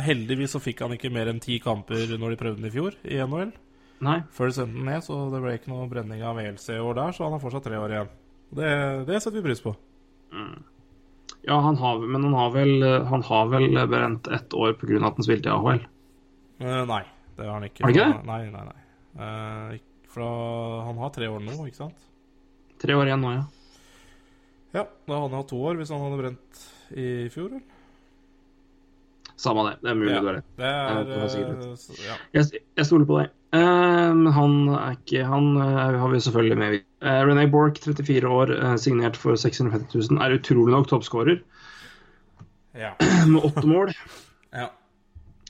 Heldigvis så fikk han ikke mer enn ti kamper når de prøvde den i fjor, i NHL. Nei. Før de sendte den ned, så det ble ikke noe brenning av VLC i år der, så han har fortsatt tre år igjen. Det, det setter vi pris på. Ja, han har, men han har vel, han har vel brent ett år pga. at han spilte i AHL. Eh, nei, det har han ikke. Har ikke det? Nei, nei, nei. Eh, fra, han har tre år nå, ikke sant? Tre år igjen nå, ja. Ja, da hadde han hatt to år hvis han hadde brent i fjor, eller? Samme det. Det er mulig Ja. du har rett. Det er det sikkert eh, Ja. Jeg, jeg stoler på deg. Eh, Men han er ikke Han eh, har vi selvfølgelig med. Uh, René Borch, 34 år, eh, signert for 650 000, er utrolig nok toppskårer ja. med åtte mål. ja.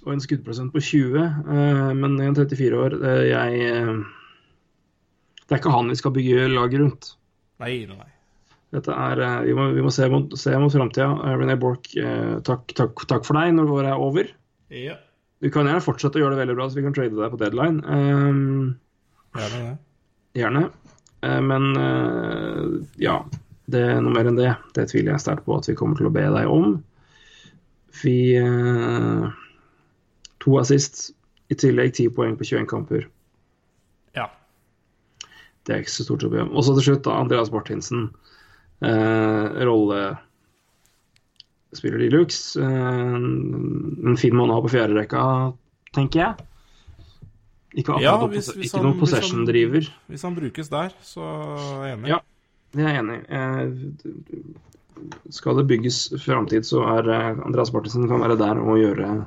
og en skuddprosent på 20. eh, men en 34 år eh, Jeg eh, Det er ikke han vi skal bygge laget rundt. Nei, nei. Dette er, eh, Vi må, vi må se mot, se mot framtida. René Borch, eh, takk, takk, takk for deg når året er over. Ja. Du kan gjerne fortsette å gjøre det veldig bra, så vi kan trade deg på deadline. Um, Gjerne det. Gjerne. Uh, Men uh, ja, det er noe mer enn det. Det tviler jeg sterkt på at vi kommer til å be deg om. Vi uh, To assist, i tillegg 10 poeng på 21 kamper. Ja. det er ikke så stort å be om. Og så til slutt, da, Andreas Martinsen. Eh, rollespiller de luxe. Eh, en fin måned på fjerderekka, tenker jeg. Ikke Ja, hvis- hvis ikke noen possession-driver. Hvis han brukes der, så er jeg enig. Ja. Det er jeg enig i. Eh, Skal det bygges framtid, så er eh, Andreas Martinsen kan være der og gjøre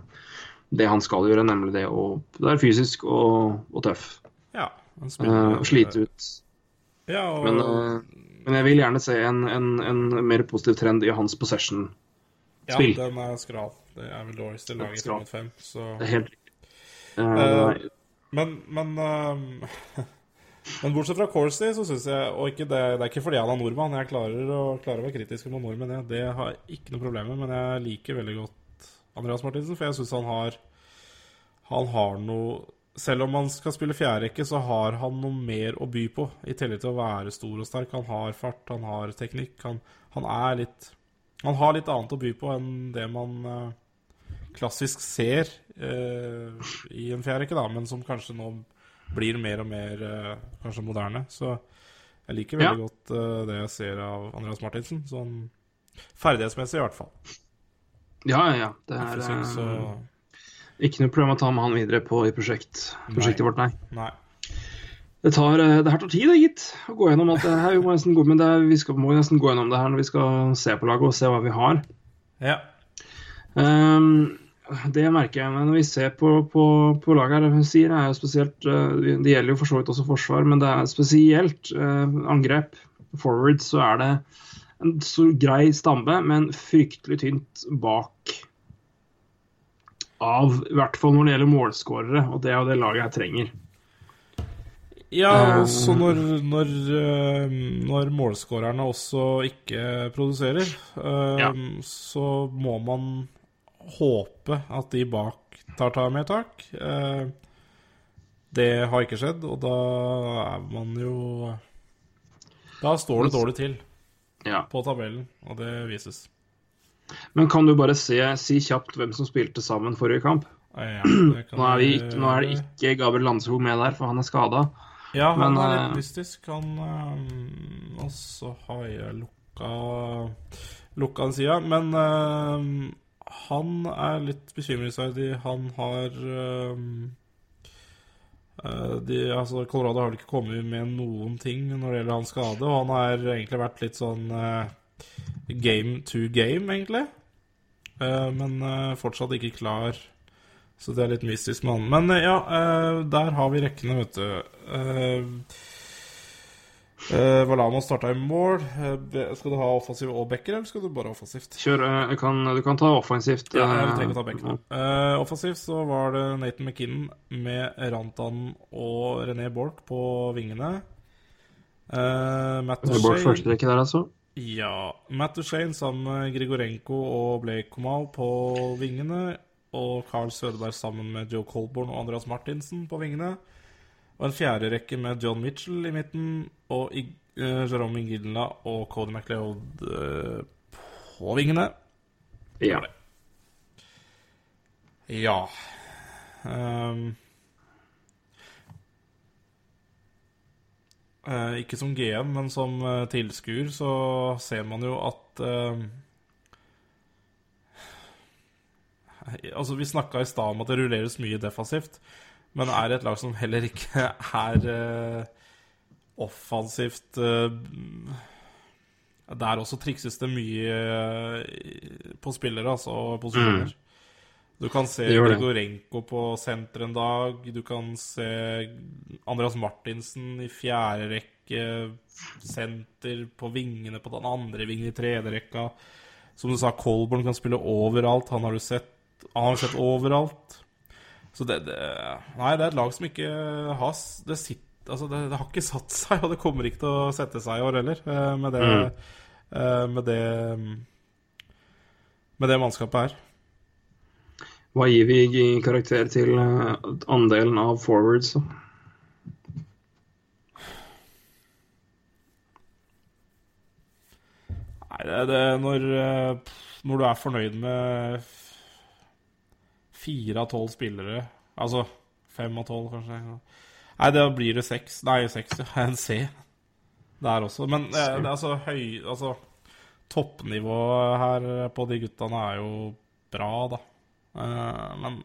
det han skal gjøre, nemlig det å være fysisk og, og tøff. Ja, han spiller- og slite ut. Ja, og, Men, men jeg vil gjerne se en, en, en mer positiv trend i hans possession. Ja, spill. den er skral. Det er vel dårligste laget i Skral. 5 så Det er helt riktig. Eh, Men, men uh, Men bortsett fra Corsi, så syns jeg Og ikke det, det er ikke fordi han er nordmann. Jeg klarer å, klarer å være kritisk mot nordmenn. jeg. Det har jeg ikke noe problem med. Men jeg liker veldig godt Andreas Martinsen, for jeg syns han har Han har noe Selv om han skal spille fjærrekke, så har han noe mer å by på. I tillegg til å være stor og sterk. Han har fart, han har teknikk. Han, han er litt Han har litt annet å by på enn det man eh, klassisk ser eh, i en fjærrekke, da, men som kanskje nå blir mer og mer eh, kanskje moderne. Så jeg liker veldig Ja. godt eh, det jeg ser av Andreas Martinsen. Sånn ferdighetsmessig, i hvert fall. ja, ja, ja. Det er synes, så ikke noe problem å ta med han videre på i prosjekt, prosjektet Nei. vårt, nei. Nei. Det, tar, eh, det her tar tid, det, gitt. Å gå gjennom alt det her. Vi må nesten gå, men det vi skal, må nesten gå gjennom det her når vi skal se på laget og se hva vi har. Ja. Um, det merker jeg når vi ser på, på, på laget her. hun sier, er jo spesielt, eh, Det gjelder jo for så vidt også forsvar, men det er spesielt eh, angrep. Forward så er det en stor, grei stamme, men fryktelig tynt bak. Av, I hvert fall når det gjelder målskårere, og det er jo det laget her trenger. Ja, Eh, også når, når, eh, når målskårerne også ikke produserer, eh, Ja. så må man håpe at de bak tar ta mer tak. Eh, det har ikke skjedd, og da er man jo Da står det dårlig til Ja. på tabellen, og det vises. Men kan du bare se, si kjapt hvem som spilte sammen forrige kamp? Eh, Ja, Nå er, vi nå er det ikke Gabriel Landskog med der, for han er skada. Ja, han Men, er eh, litt mystisk. Han eh, Og så har jeg lukka Lukka den sida. Men eh, han er litt bekymringsverdig. Han har eh, eh, de, altså Colorado har vel ikke kommet med noen ting når det gjelder hans skade, og han har egentlig vært litt sånn eh, game to game, egentlig. Uh, men uh, fortsatt ikke klar. Så det er litt mystisk med han. Men eh, ja, eh, der har vi rekkene, vet du. Uh, Valamo starta i mål. Eh, skal du ha offensiv og backer, eller skal du bare ha offensivt? Kjør, eh, kan, du kan ta offensivt. Ja, eh, trenger å ta bekkene. Uh, offensivt så var det Nathan McKinnon med Rantan og René Borch på vingene. Uh, Matt Borch er første rekke der, altså. ja, Matt Duchene sammen med Grigorenko og Blake Komal på vingene. Og Carl Sødeberg sammen med Joe Colborn og Andreas Martinsen på vingene. Og en fjerde rekke med John Mitchell i midten og uh, Jerome Ingilla og Cody McLeod uh, på vingene. Ja. Ja. um, uh, ikke som GM, men som uh, tilskuer så ser man jo at Altså, vi snakka i stad om at det rulleres mye defensivt, men er det et lag som heller ikke er uh, offensivt uh, Der også trikses det mye uh, på spillere, altså, og posisjoner. Du kan se. Grigorenko på senter en dag. Du kan se Andreas Martinsen i fjerde rekke. Senter på vingene på den andre vingen i tredje rekka. Som du sa, Colborn kan spille overalt. Han har du sett, han har sett overalt. Så det, det Nei, det er et lag som ikke har Det, sitt, altså det, det har ikke satt seg, og det kommer ikke til å sette seg i år heller, eh, med det, mm. med det Med det mannskapet her. Hva gir vi i karakter til eh, andelen av forwards? Nei, det, det når, eh, når du er fornøyd med fire av tolv spillere Altså fem av tolv, kanskje Nei, da blir det seks. Nei, seks, ja. En C der også. Men eh, det er altså høy Altså, toppnivået her på de guttene er jo bra, da. Eh, men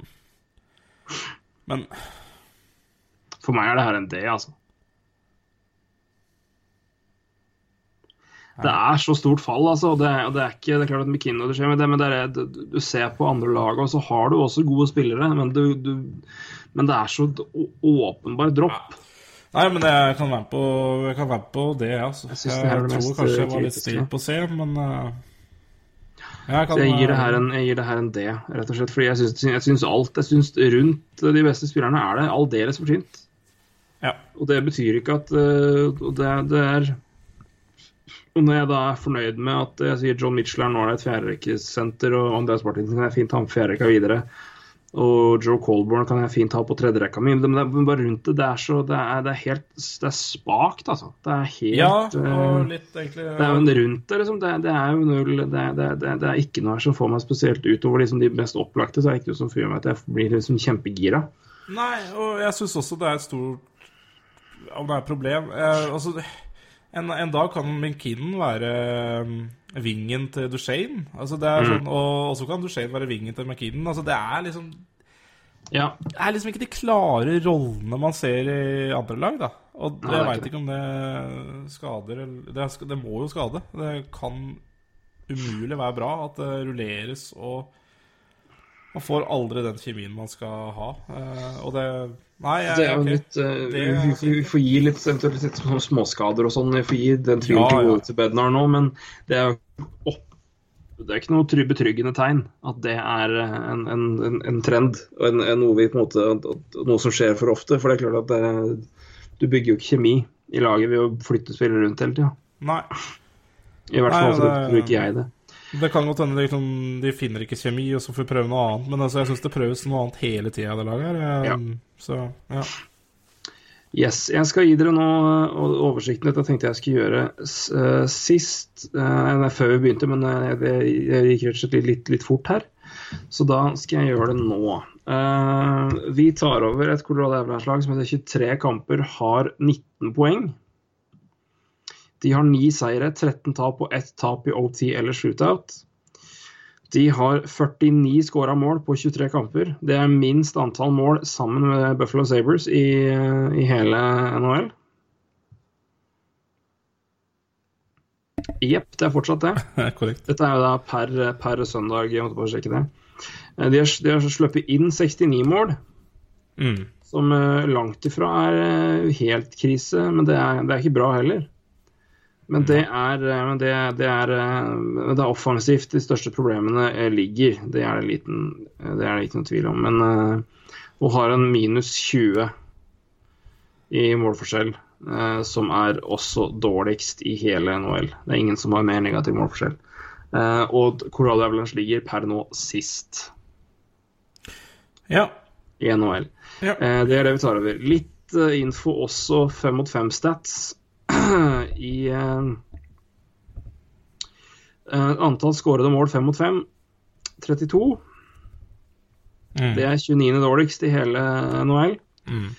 Men For meg er det her en D, altså. Det er så stort fall, altså. Det det er ikke det er klart at McKinnon det skjer med det, men det er, du, du ser på andre lag, og så har du også gode spillere. Men, du, du, men det er så åpenbar dropp. Nei, men jeg kan være på, jeg kan være på det, altså. Jeg Jeg, det tror mest, kanskje eh, jeg var litt kritiske. stilt på C, men uh... jeg kan jeg gir det eh, her en, jeg gir det her en D, rett og slett. Fordi jeg syns, alt jeg syns rundt de beste spillerne er det aldeles fortjent. Ja. Og det betyr ikke at uh, det, det er når jeg da er fornøyd med at jeg sier John Mitchell er nå et fjerderekkesenter, og Andreas Martinsen kan jeg fint ha med fjerderekka videre, og Joe Colborne kan jeg fint ha på tredjerekka mi, men det, men bare rundt det, det er så Det er, det er helt Det er spakt, altså. Det er helt Ja, og litt egentlig det er jo rundt det, liksom. Det, det er jo null det, det, det, det er ikke noe her som får meg spesielt utover liksom, de mest opplagte. Så er det ikke noe som fyrer meg at jeg blir liksom kjempegira. Nei, og jeg syns også det er et stort Om det er et problem eh, Altså, en, en dag kan McKinnon være um, vingen til Duchene. Altså, det er sånn, og også kan Duchene være vingen til McKinnon. Altså, det er liksom Ja. Det er liksom ikke de klare rollene man ser i andre lag, da. Og Nei, jeg veit ikke om det skader eller det, det må jo skade. Det kan umulig være bra at det rulleres og man får aldri den kjemien man skal ha. Eh, og det Nei, jeg, Det er jo okay. litt uh, Det- vi, vi får gi litt eventuelt litt småskader og sånn. Vi får gi den tvilen Ja, til ja. til Bednar nå, men det er jo opp det er ikke noe betryggende tegn at det er eh, en, en, en, en trend og en, en noe, vi måte, noe som skjer for ofte. For det er klart at det, du bygger jo ikke kjemi i laget ved å flytte spillere rundt hele tida. I hvert fall tror ikke jeg det. Det kan godt hende de, liksom, de finner ikke kjemi, og så får vi prøve noe annet. Men altså, jeg syns det prøves noe annet hele tida i det laget. her. Ja. Så, ja. Yes, Jeg skal gi dere nå eh, oversikten. Dette tenkte jeg skulle gjøre eh, sist, eh, nei, før vi begynte, men eh, det gikk rett og slett litt, litt, fort her. Så da skal jeg gjøre det nå. Eh, vi tar over et Colorado Avalanche-lag som etter 23 kamper har 19 poeng. De har 9 seire, 13 tap og 1 tap i OT eller shootout. De har 49 skåra mål på 23 kamper. Det er minst antall mål sammen med Buffalo Sabres i, i hele NHL. Jepp, det er fortsatt det. Korrekt. Dette er jo da per, per søndag. Jeg måtte bare sjekke det. Eh, De har, de har sluppet inn 69 mål, Mm. som eh, langt ifra er eh, helt krise, men det er, det er ikke bra heller. Men det er, eh, men det, det er, eh, det er offensivt de største problemene eh, ligger. Det er det, liten, det er det ikke noen tvil om. Men hun har en minus 20 i målforskjell, som er også dårligst i hele NHL. Det er ingen som har mer negativ målforskjell. Og Colorado Avalanche ligger per nå sist Ja. i NHL. Ja. Det er det vi tar over. Litt info også, fem mot fem stats. I eh, eh, antall skårede mål fem mot fem 32. Mm. Det er 29. dårligst i hele NHL. Mm.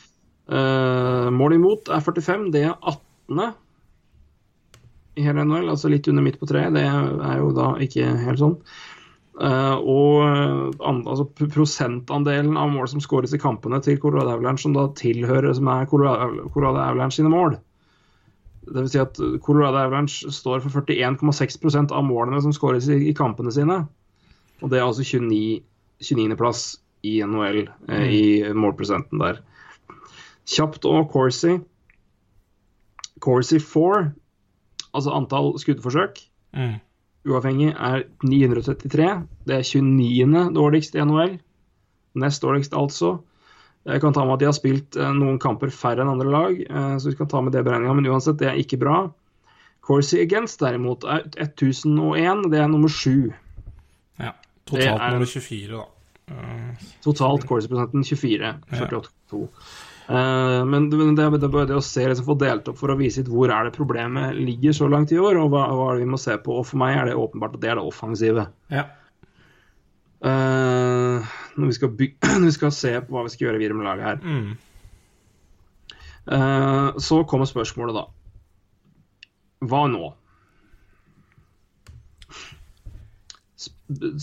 Eh, mål imot er 45. Det er 18. i hele NHL, altså litt under midt på treet. Det er jo da ikke helt sånn. Uh, og an, altså prosentandelen av mål som skåres i kampene til Colorado Avalanche, som da tilhører som er Colorado, Colorado Avalanche sine mål. Det vil si at Colorado Avalanche står for 41,6% av målene som skåres i, i kampene sine. Og det er altså 29. 29. plass i NHL eh, i målprosenten der. Kjapt og Corsi. Corsi 4, altså antall skuddforsøk, Mm. uavhengig, er 933. Det er 29. dårligst i NHL. Nest dårligst, altså. Jeg kan ta med at de har spilt eh, noen kamper færre enn andre lag, eh, så vi kan ta med det beregninga, men uansett, det er ikke bra. Corsi Against derimot er 1001, det er nummer sju. ja. Totalt er- nummer 24, da. Eh, Totalt Corsi-prosenten 24. 48,2. Eh, men det, det, det er det å se, liksom, få delt opp for å vise litt hvor er det problemet ligger så langt i år, og hva, hva er det vi må se på. Og For meg er det åpenbart at det er det offensive. ja. Eh, når, vi skal når vi skal se på hva vi skal gjøre videre med laget her. Mm. Uh, så kommer spørsmålet, da. Hva nå?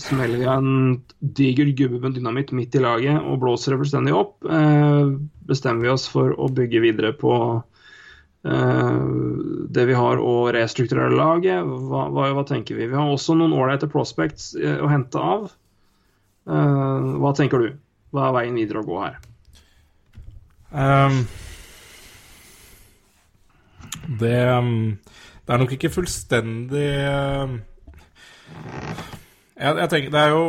Smeller vi en diger gubbe med dynamitt midt i laget og blåser det fullstendig opp? Eh, bestemmer vi oss for å bygge videre på eh, det vi har, og restrukturere laget? Hva, hva, hva tenker vi? Vi har også noen ålreite prospects eh, å hente av. Eh, hva tenker du? Hva er veien videre å gå her? Um, det, um, det er nok ikke fullstendig um, jeg, jeg tenker Det er jo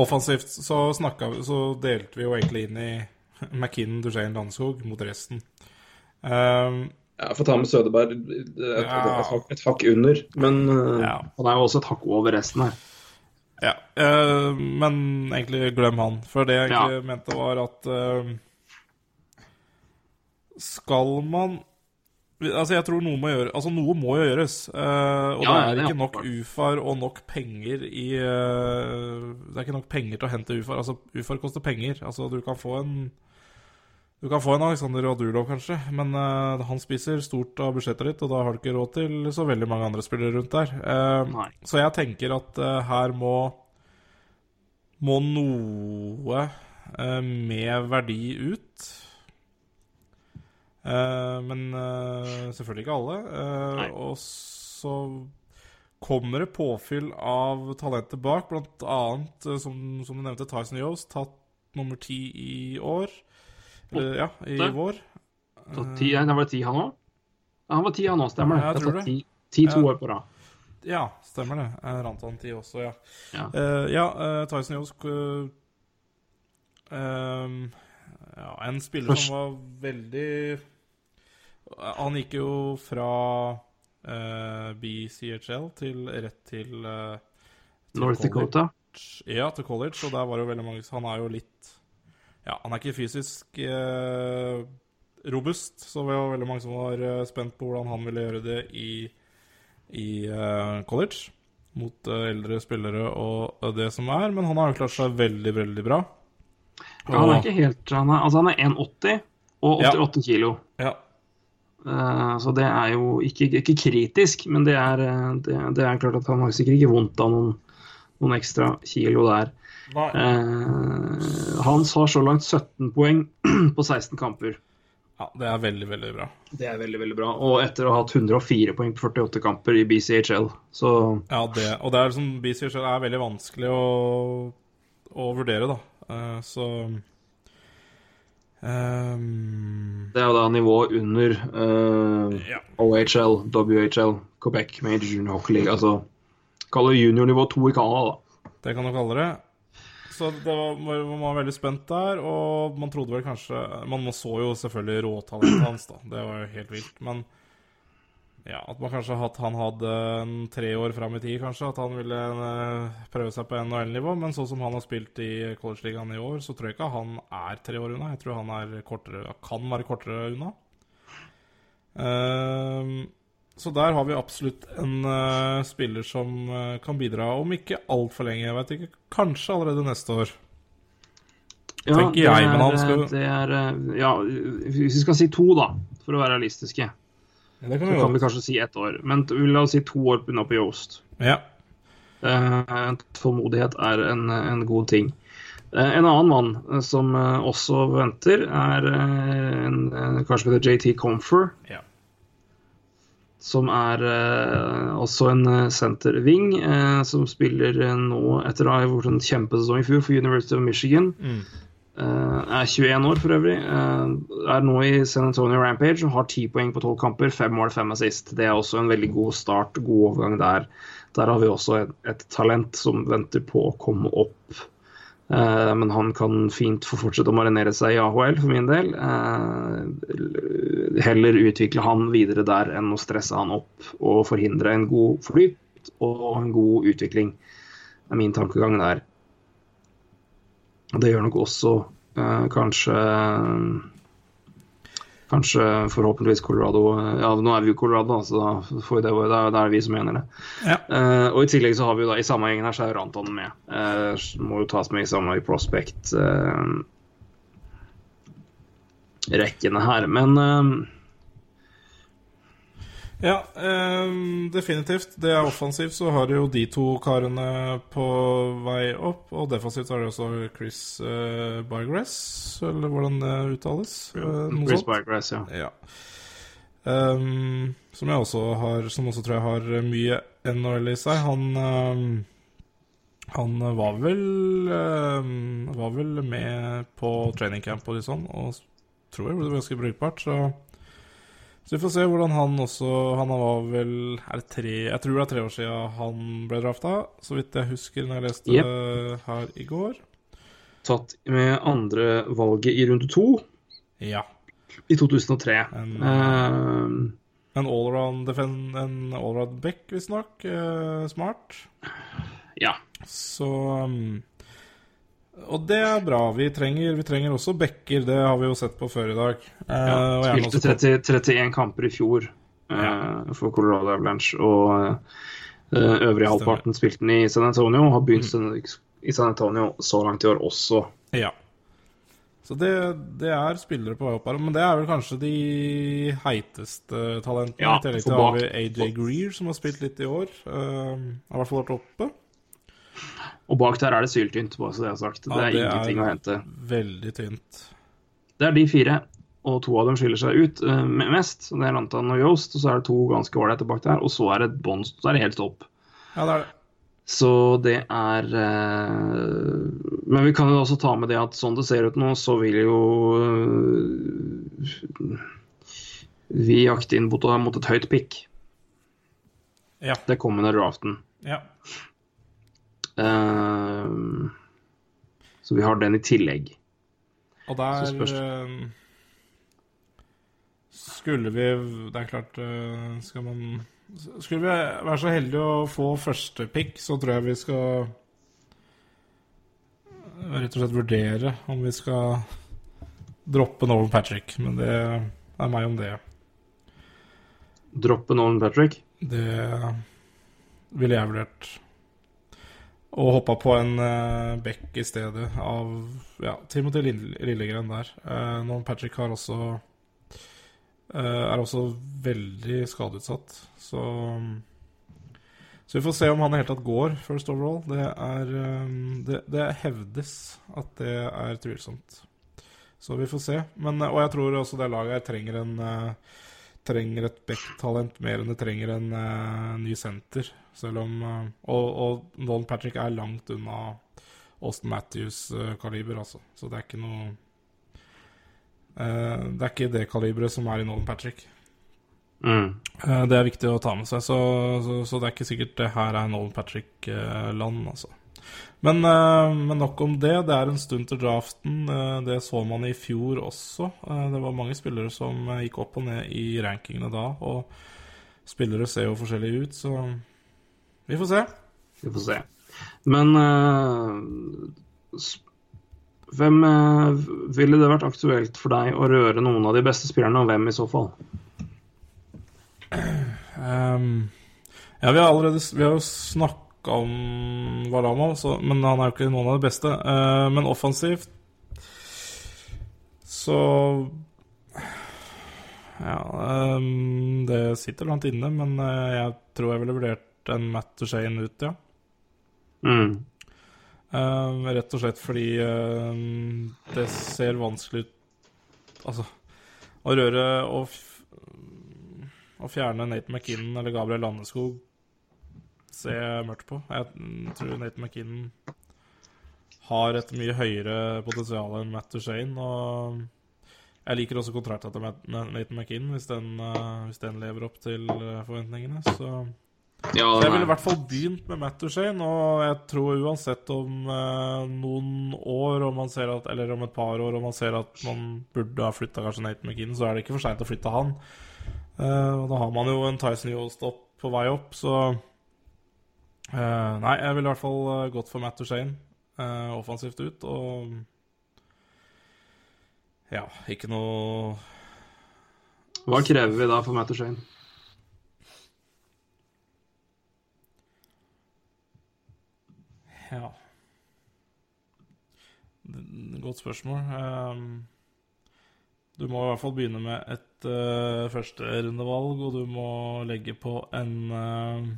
Offensivt så snakka vi Så delte vi jo egentlig inn i McKinnon, Duchene, Landskog mot resten. Um, Jeg får ta med Sødeberg et, Ja. et, hakk, et hakk under, men eh, Ja. han er jo også et hakk over resten her. Ja, uh, men egentlig glem han. For det jeg egentlig Ja. mente var at uh, Skal man Altså, jeg tror noe må gjøre Altså, noe må jo gjøres. Uh, og Ja, det er det ikke nok ufar og nok penger i Det er ikke nok penger til å hente ufar. Altså, ufar koster penger. Altså, du kan få en du kan få en Alexander Radulov, kanskje, men uh, han spiser stort av budsjettet ditt, og da har du ikke råd til så veldig mange andre spillere rundt der. Uh, så jeg tenker at uh, her må må noe med verdi ut. Men selvfølgelig ikke alle. Og så kommer det påfyll av talenter bak, blant annet, som, som du nevnte, Tyson Yost, tatt nummer ti i år. Eller, ja, i Åtte. vår. Så ti, det var ti han òg? Han var ti han òg, stemmer det. Ja, jeg tror det. ti, ti to Ja. år på rad. Ja, stemmer det. Eh, Rantan 10 også, ja. Ja. uh, ja, uh, Tyson Yost uh, um, Ja, en spiller Først- som var veldig Han gikk jo fra eh, BCHL til rett til, eh, til North college. Dakota. Ja, til college, og der var jo veldig mange Han er jo litt Ja, han er ikke fysisk eh, robust, så det var veldig mange som var eh, spent på hvordan han ville gjøre det i, i eh, college. Mot eh, eldre spillere og det som er, men han har jo klart seg veldig, veldig bra. Ja, han er ikke helt Han er, altså han er 1,80 og Ja. kilo. Ja, Uh, så det er jo ikke, ikke kritisk, men det er, eh, det, det er klart at han har sikkert ikke vondt av noen, noen ekstra kilo der. Eh, Hans har så langt 17 poeng på 16 kamper. ja, det er veldig, veldig bra. Det er veldig veldig bra. Og etter å ha hatt 104 poeng på 48 kamper i BCHL, så Ja, det, og det er liksom BCHL er veldig vanskelig å, å vurdere, da. Eh, så Um, det er jo da nivået under uh, Ja. OHL, WHL, Quebec Major Junior Hockey League. Altså kall det juniornivå 2 i Canada, da. Det kan du kalle det. Så det var, man var veldig spent der, og man trodde vel kanskje Man så jo selvfølgelig råtalentet hans, da. Det var jo helt vilt. Men ja, at man kanskje hadde han hadde en tre år fram i tid, kanskje. At han ville eh, prøve seg på NHL-nivå. Men sånn som han har spilt i College-ligaen i år, så tror jeg ikke han er tre år unna. Jeg tror han er kortere, kan være kortere unna. Ehm, så der har vi absolutt en uh, spiller som uh, kan bidra, om ikke altfor lenge. Jeg vet ikke, kanskje allerede neste år. Ja, Tenker jeg, jeg, men er- han skal Det er eh, Ja, hvis vi skal si to, da, for å være realistiske, Det kan så kan vi kanskje si ett år. Men la oss si to år unna på Yoast. Ja. Uh, tålmodighet er en, en god ting. Eh, en annen mann eh, som eh, også venter, er eh, en, en heter JT Comfer. Ja. Som er eh, også en eh, senterving, eh, som spiller eh, nå etter å ha vært en kjempesesong i fjor for University of Michigan. Mm. Eh, er 21 år for øvrig. eh, er nå i San Antonio Rampage og har 10 poeng på 12 kamper. Fem mål, fem assist. Det er også en veldig god start, god overgang der. Der har vi også et, et talent som venter på å komme opp. Eh, men han kan fint få fortsette å marinere seg i AHL, for min del. Eh, heller utvikle han videre der enn å stresse han opp og forhindre en god flyt og en god utvikling. Det er min tankegang der. Det gjør nok også eh, kanskje Kanskje forhåpentligvis Colorado Ja, nå er vi jo Colorado, så da får det, det er det vi som mener det. Ja. Uh, og i tillegg så har vi jo da i samme gjengen her, så er jo Ranton med. Uh, må jo tas med i samme i Prospect. Eh, her. Men Ja, um, definitivt. Det er offensivt, så har du jo de to karene på vei opp. Og defensivt har du også Chris uh, Bygrass, eller hvordan det uttales. eh, Chris. Bygrass, ja. Ja. Um, som jeg også har Som også tror jeg har mye NHL i seg. Han um, Han var vel Var vel med på training camp og litt sånn, og tror jeg ble ganske brukbart. Så, så vi får se hvordan han også Han var vel Er det tre Jeg tror det er tre år siden han ble drafta, så vidt jeg husker når jeg leste Yep. det her i går. Tatt med andre valget i runde to Ja. i 2003. En- uh, En allround defend, En allround back, visstnok. Uh, smart. ja. Så um, Og det er bra. Vi trenger, vi trenger også backer. Det har vi jo sett på før i dag. Eh, ja. og Spilte 30, 31 kamper i fjor eh, for Colorado Avalanche. Og uh, øvrige halvparten spilte den i San Antonio. og Har begynt Mm. i San Antonio så langt i år også. Ja. Så det, det er spillere på vei opp her. Men det er vel kanskje de heiteste talentene. Ja, I tillegg til har vi AJ Greer, som har spilt litt i år. Uh, har i hvert fall vært oppe. Og bak der er det syltynt, bare så det er sagt. Det er det er- ingenting å hente. Veldig tynt. Det er de fire, og to av dem skiller seg ut uh, mest. Så Det er Lantan og Yoast, og så er det to ganske ålreite bak der. Og så er det et bånd, så er det helt opp. Ja, det er det. Så det er uh, Men vi kan jo også ta med det at sånn det ser ut nå, så vil jo uh, vi jakte inn mot, mot et høyt pick Ja. det kommende draften. ja. Eh, så vi har den i tillegg. Og der eh, skulle vi Det er klart eh, Skal man Skulle vi være så heldige å få første pick, så tror jeg vi skal rett og slett vurdere om vi skal droppe Nolan Patrick. Men det er meg om det. Droppe Nolan Patrick. Det ville jeg vurdert. Og hoppa på en uh, bekk i stedet av ja, Timothy Lill- Lillegren der. Uh, Nolan Patrick har også uh, er også veldig skadeutsatt. Så Så vi får se om han i det hele tatt går first overall. Det er eh, det, det hevdes at det er tvilsomt. Så vi får se. Men, eh, og jeg tror også det laget her trenger en eh, trenger et Beck-talent mer enn det trenger en eh, ny senter. Selv om eh, Og, og Nolan Patrick er langt unna Austin Matthews-kaliber, altså. Så det er ikke noe uh, Det er ikke det kaliberet som er i Nolan Patrick. Mm. Uh, det er viktig å ta med seg, så, så, så det er ikke sikkert det her er Nolan Patrick-land, altså. Men, uh, men nok om det. Det er en stund til draften. Eh, det så man i fjor også. Eh, det var mange spillere som eh, gikk opp og ned i rankingene da. Og spillere ser jo forskjellige ut, så vi får se. Vi får se. Men uh, hvem uh, ville det vært aktuelt for deg å røre noen av de beste spillerne, og hvem i så fall? Um, ja, vi har allerede Vi har jo snakka om Valama, så, men han er jo ikke noen av de beste. Uh, men offensivt så Ja, um, det sitter langt inne, men jeg tror jeg ville vurdert en Matt Duchene ut, ja. Mm. Uh, rett og slett fordi uh, det ser vanskelig ut Altså, å røre og Å fjerne Nathan McKinnon eller Gabriel Landeskog ser jeg mørkt på. Jeg tror Nathan McKinnon har et mye høyere potensial enn Matt Duchene. Og jeg liker også kontrakten til Nate McKinnon, hvis den, eh, hvis den lever opp til eh, forventningene. Så Ja, så jeg ville i hvert fall begynt med Matt Duchene, og jeg tror uansett om eh, noen år, om man ser at, eller om et par år, om man ser at man burde ha flytta kanskje Nate McKinnon, så er det ikke for seint å flytte han. Eh, og da har man jo en Tyson Yost på vei opp, så eh, Nei, jeg ville i hvert fall eh, gått for Matt Duchene eh, offensivt ut, og Ja, ikke noe Hva krever vi da for Matt Shane? Ja Godt spørsmål. Ehm, Du må i hvert fall begynne med et uh, førsterundevalg, og du må legge på en uh,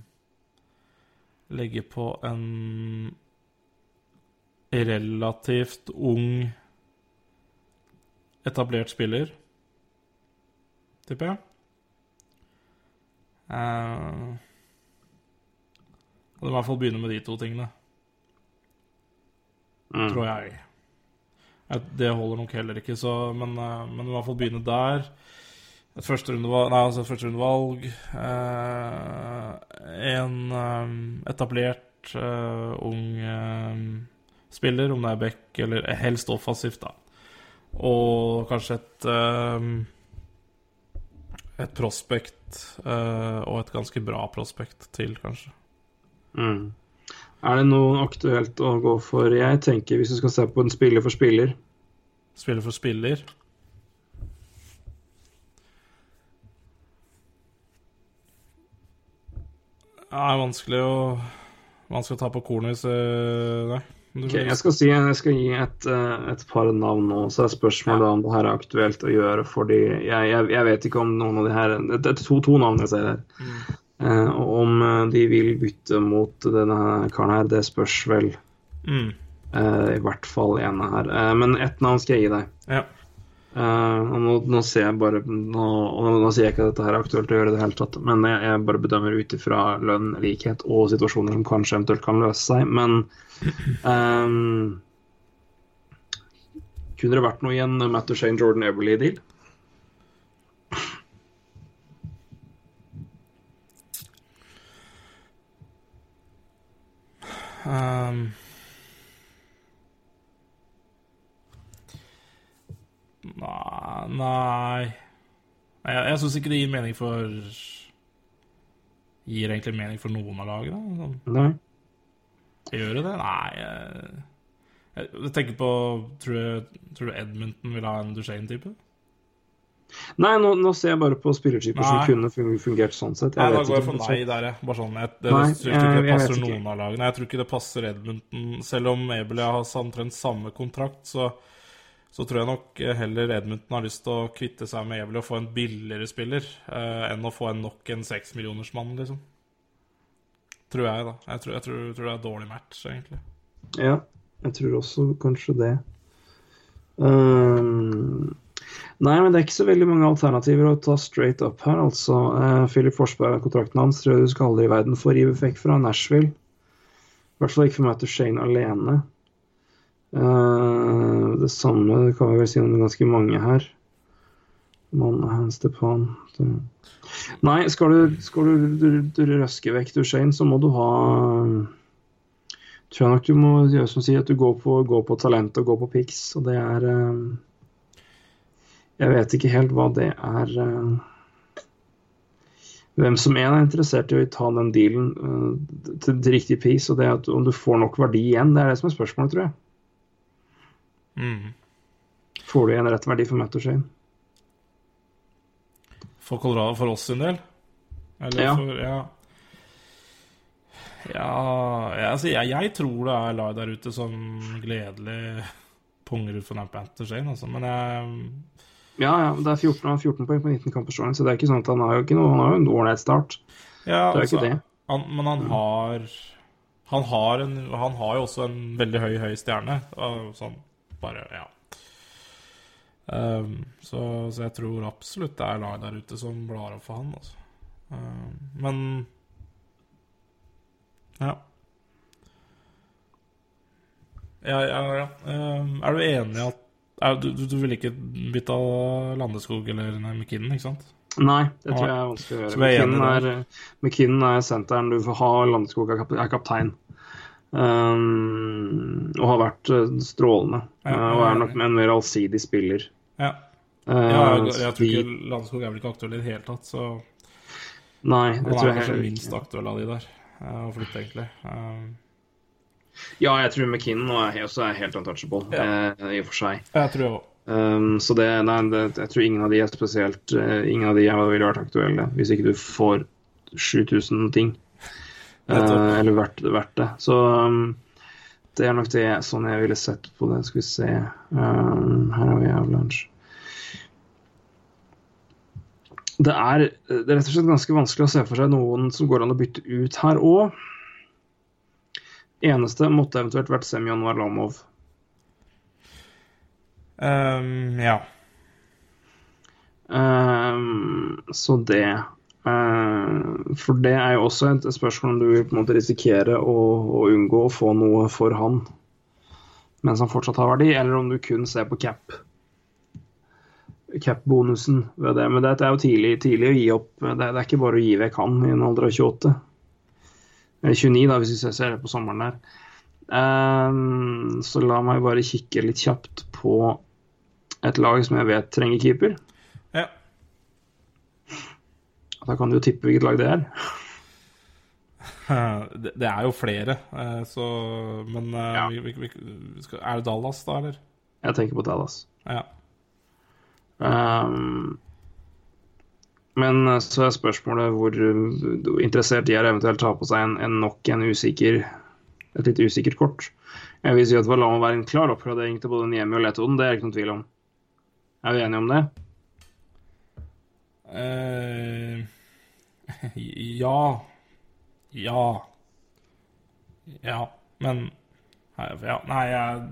Legge på en relativt ung etablert spiller, tipper jeg. Uh, du må i hvert fall begynne med de to tingene. Mm. Tror jeg. Eh, Det holder nok heller ikke, så, men, uh, men i hvert fall begynne der. Et førsterundevalg Nei, altså et førsterundevalg. Uh, en um, etablert uh, ung um, spiller, om det er back eller helst offensivt, da. Og kanskje et um, et prospect, og et ganske bra prospect til, kanskje. Mm. Er det noe aktuelt å gå for? Jeg tenker hvis du skal se på en spiller for spiller Spiller for spiller. Det er vanskelig å Vanskelig å ta på kornet hvis eh, Nei. Okay, jeg, skal si, jeg skal gi et, eh, et par navn nå, så er spørsmålet ja. om det her er aktuelt å gjøre. Fordi jeg, jeg, jeg vet ikke om noen av de her Det er to, to navn jeg ser her. Eh, og om eh, de vil bytte mot denne karen her, det spørs vel. mm, Eh, I hvert fall ene her. Eh, men ett navn skal jeg gi deg. ja. Eh, og nå, nå ser jeg bare nå, nå, nå sier jeg ikke at dette her er aktuelt å gjøre i det hele tatt, men jeg, jeg bare bedømmer ut ifra lønn, likhet og situasjoner som kanskje eventuelt kan løse seg. Men um, kunne det vært noe i en Matt Shane Jordan Everly-deal? Um, nei Nei. Jeg, jeg syns ikke det gir mening for Gir egentlig mening for noen av lagene. Sånn. Nei. Gjør det det? Nei. Jeg, jeg, tenker på Tror du, tror du Edmonton vil ha en Duchene-type? Nei, nå, nå ser jeg bare på spillertyper som kunne fungert sånn sett. Nei, Jeg da går jeg for nei der, jeg. Bare sånn, jeg, det, Nei, jeg jeg- det jeg passer noen av lagene. Jeg tror ikke det passer Edmundton. Selv om Abelia har omtrent samme kontrakt, så, så tror jeg nok heller Edmundton har lyst til å kvitte seg med Abelia og få en billigere spiller eh, enn å få en nok en seksmillionersmann, liksom. Tror jeg, da. Jeg tror, jeg tror, tror det er dårlig match, egentlig. Ja, jeg tror også kanskje det. Ehm, nei, men det er ikke så veldig mange alternativer å ta straight up her, altså. Uh, Philip Forsberg, kontrakten hans, tror jeg du skal aldri i verden få rive vekk fra Nashville. I hvert fall ikke for meg til Shane alene. Uh, det samme kan vi vel si om ganske mange her. Man, hands det- Nei, skal du, skal du, du, du røske vekk Duchene, så må du ha tror jeg nok du må gjøre som sier, at du går på, går på talent og går på pics. Og det er eh, Jeg vet ikke helt hva det er eh, Hvem som en er interessert i å ta den dealen eh, til, til riktig pris, og det at om du får nok verdi igjen, det er det som er spørsmålet, tror jeg. Mm. Får du igjen rett verdi for Matt Shane? For Colorado, for oss sin del? Eller Ja. for Ja. Ja, altså, jeg, jeg tror det er lag der ute som gledelig punger ut for Shane, altså. Men jeg Ja, ja, det er 14, han har 14 poeng på 19 kamper, så det er ikke sånn at han har jo ikke noe, han har jo en ålreit start. Ja, Det er altså, ikke det. Han, men han har han har, en, han har jo også en veldig høy, høy stjerne. Sånn bare, ja. Um, så, så jeg tror absolutt det er lag der ute som blar opp for han, altså. Um, men Ja. Ja, ja, ja. Um, er du enig i at du, du, du vil ikke bytte av Landeskog eller McKinnon, ikke sant? Nei, det tror jeg er vanskelig å gjøre. vi er enige McKinnon er, McKinnon er senteren du får ha, Landeskog er, kap er kaptein. Um, og har vært eh, strålende. Ja, eh, og er nok en mer allsidig spiller. Ja. Ja jeg, jeg tror ikke Landeskog er vel ikke aktuell i det hele tatt, så Nei, det Han tror er jeg kanskje minst ikke. aktuell av de der eh, å flytte, egentlig. Um, Ja, jeg tror McKinnon er, også er helt untouchable, eh, i og for seg. jeg tror jeg. Um, så det, nei, det, jeg tror ingen av de er spesielt uh, Ingen av de ville vært aktuelle hvis ikke du får 7000 ting. Uh, eller verdt, verdt det. Så um, det er nok det sånn jeg ville sett på det. Skal vi se um, Her har vi Avalanche. det er, det er rett og slett ganske vanskelig å se for seg noen som går an å bytte ut her òg. Eneste måtte eventuelt vært Semyon Varlamov. Um, ja. Um, så det uh, For det er jo også et spørsmål om du vil på en måte risikere å, å unngå å få noe for han mens han fortsatt har verdi, eller om du kun ser på cap. Cap-bonusen ved det. Men det er jo tidlig, tidlig å gi opp. Det er, det er ikke bare å gi vekk han i en alder av 28. Eller 29, da, hvis vi ser det på sommeren der. Um, så la meg bare kikke litt kjapt på et lag som jeg vet trenger keeper. ja. Da kan du jo tippe hvilket lag det er. Det, er jo flere, eh, så Men eh, Ja. vi, vi, vi skal, er det Dallas, da, eller? Jeg tenker på Dallas. Ja. Ehm, men eh, så er spørsmålet hvor uh, interessert de er eventuelt ta på seg en, en nok en usikker et litt usikkert kort. Jeg vil si at Valan må være en klar oppgradering til både Niemi og Letoden, det er ikke noen tvil om. Er vi enige om det? Uh, ja. Ja. Ja, men ja, Nei, jeg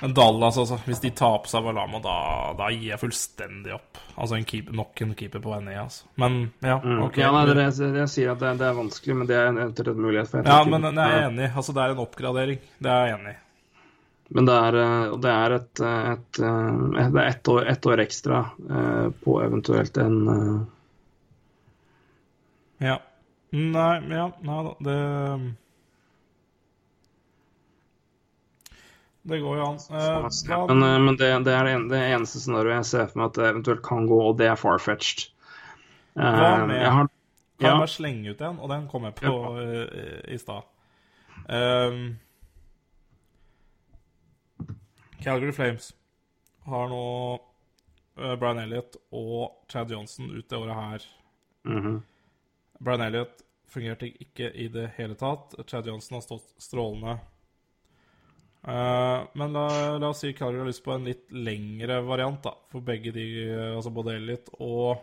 Men Dallas, altså. Hvis de tar på seg Valama, da, da gir jeg fullstendig opp. Altså en keep, nok en keeper på NE, altså. Men ja, Mm. OK. Ja, nei, det, det, jeg sier at det, det er vanskelig, men det er en, eventuelt en mulighet. For Ja, men jeg er enig. Altså, det er en oppgradering. Det er jeg enig i. Men det er, eh, det er et, et, et, eh, det er ett år, et år ekstra eh, på eventuelt en eh, Ja. Nei, ja, nei da. Det Det går jo an. Eh, da, Men, eh, men det, det er det, eneste scenarioet jeg ser for meg at det eventuelt kan gå, og det er far-fetched. Eh, jeg har, kan jeg bare slenge ut en, og den kom jeg på eh, i stad. Um, Calgary Flames har nå uh, Brian Elliott og Chad Johnson ut det året her. mhm. Brian Elliott fungerte ikke i det hele tatt. Chad Johnson har stått strålende. Eh, men la, la oss si Calgary har lyst på en litt lengre variant, da. For begge de, eh, altså både Elliot og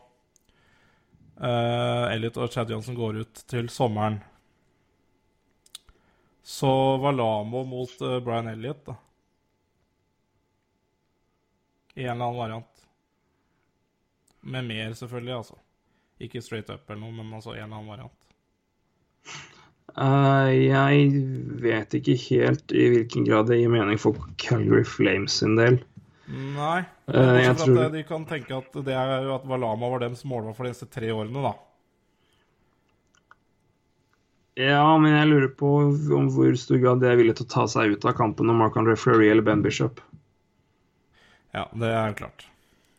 uh, Elliot og Chad Johnson går ut til sommeren. Så Valamo mot uh, Brian Elliot, da. I en eller annen variant. Med mer, selvfølgelig, altså. Ikke straight up eller noe, men altså en eller annen variant. Eh, jeg vet ikke helt i hvilken grad det gir mening for Calgary Flames sin del. Nei. Eh, jeg tror- at de kan tenke at det er at Valama var deres målmann for de neste tre årene, da. Ja, men jeg lurer på om hvor stor grad de er villig til å ta seg ut av kampen om Mark-André Fleury eller Ben Bishop. Ja, det er klart.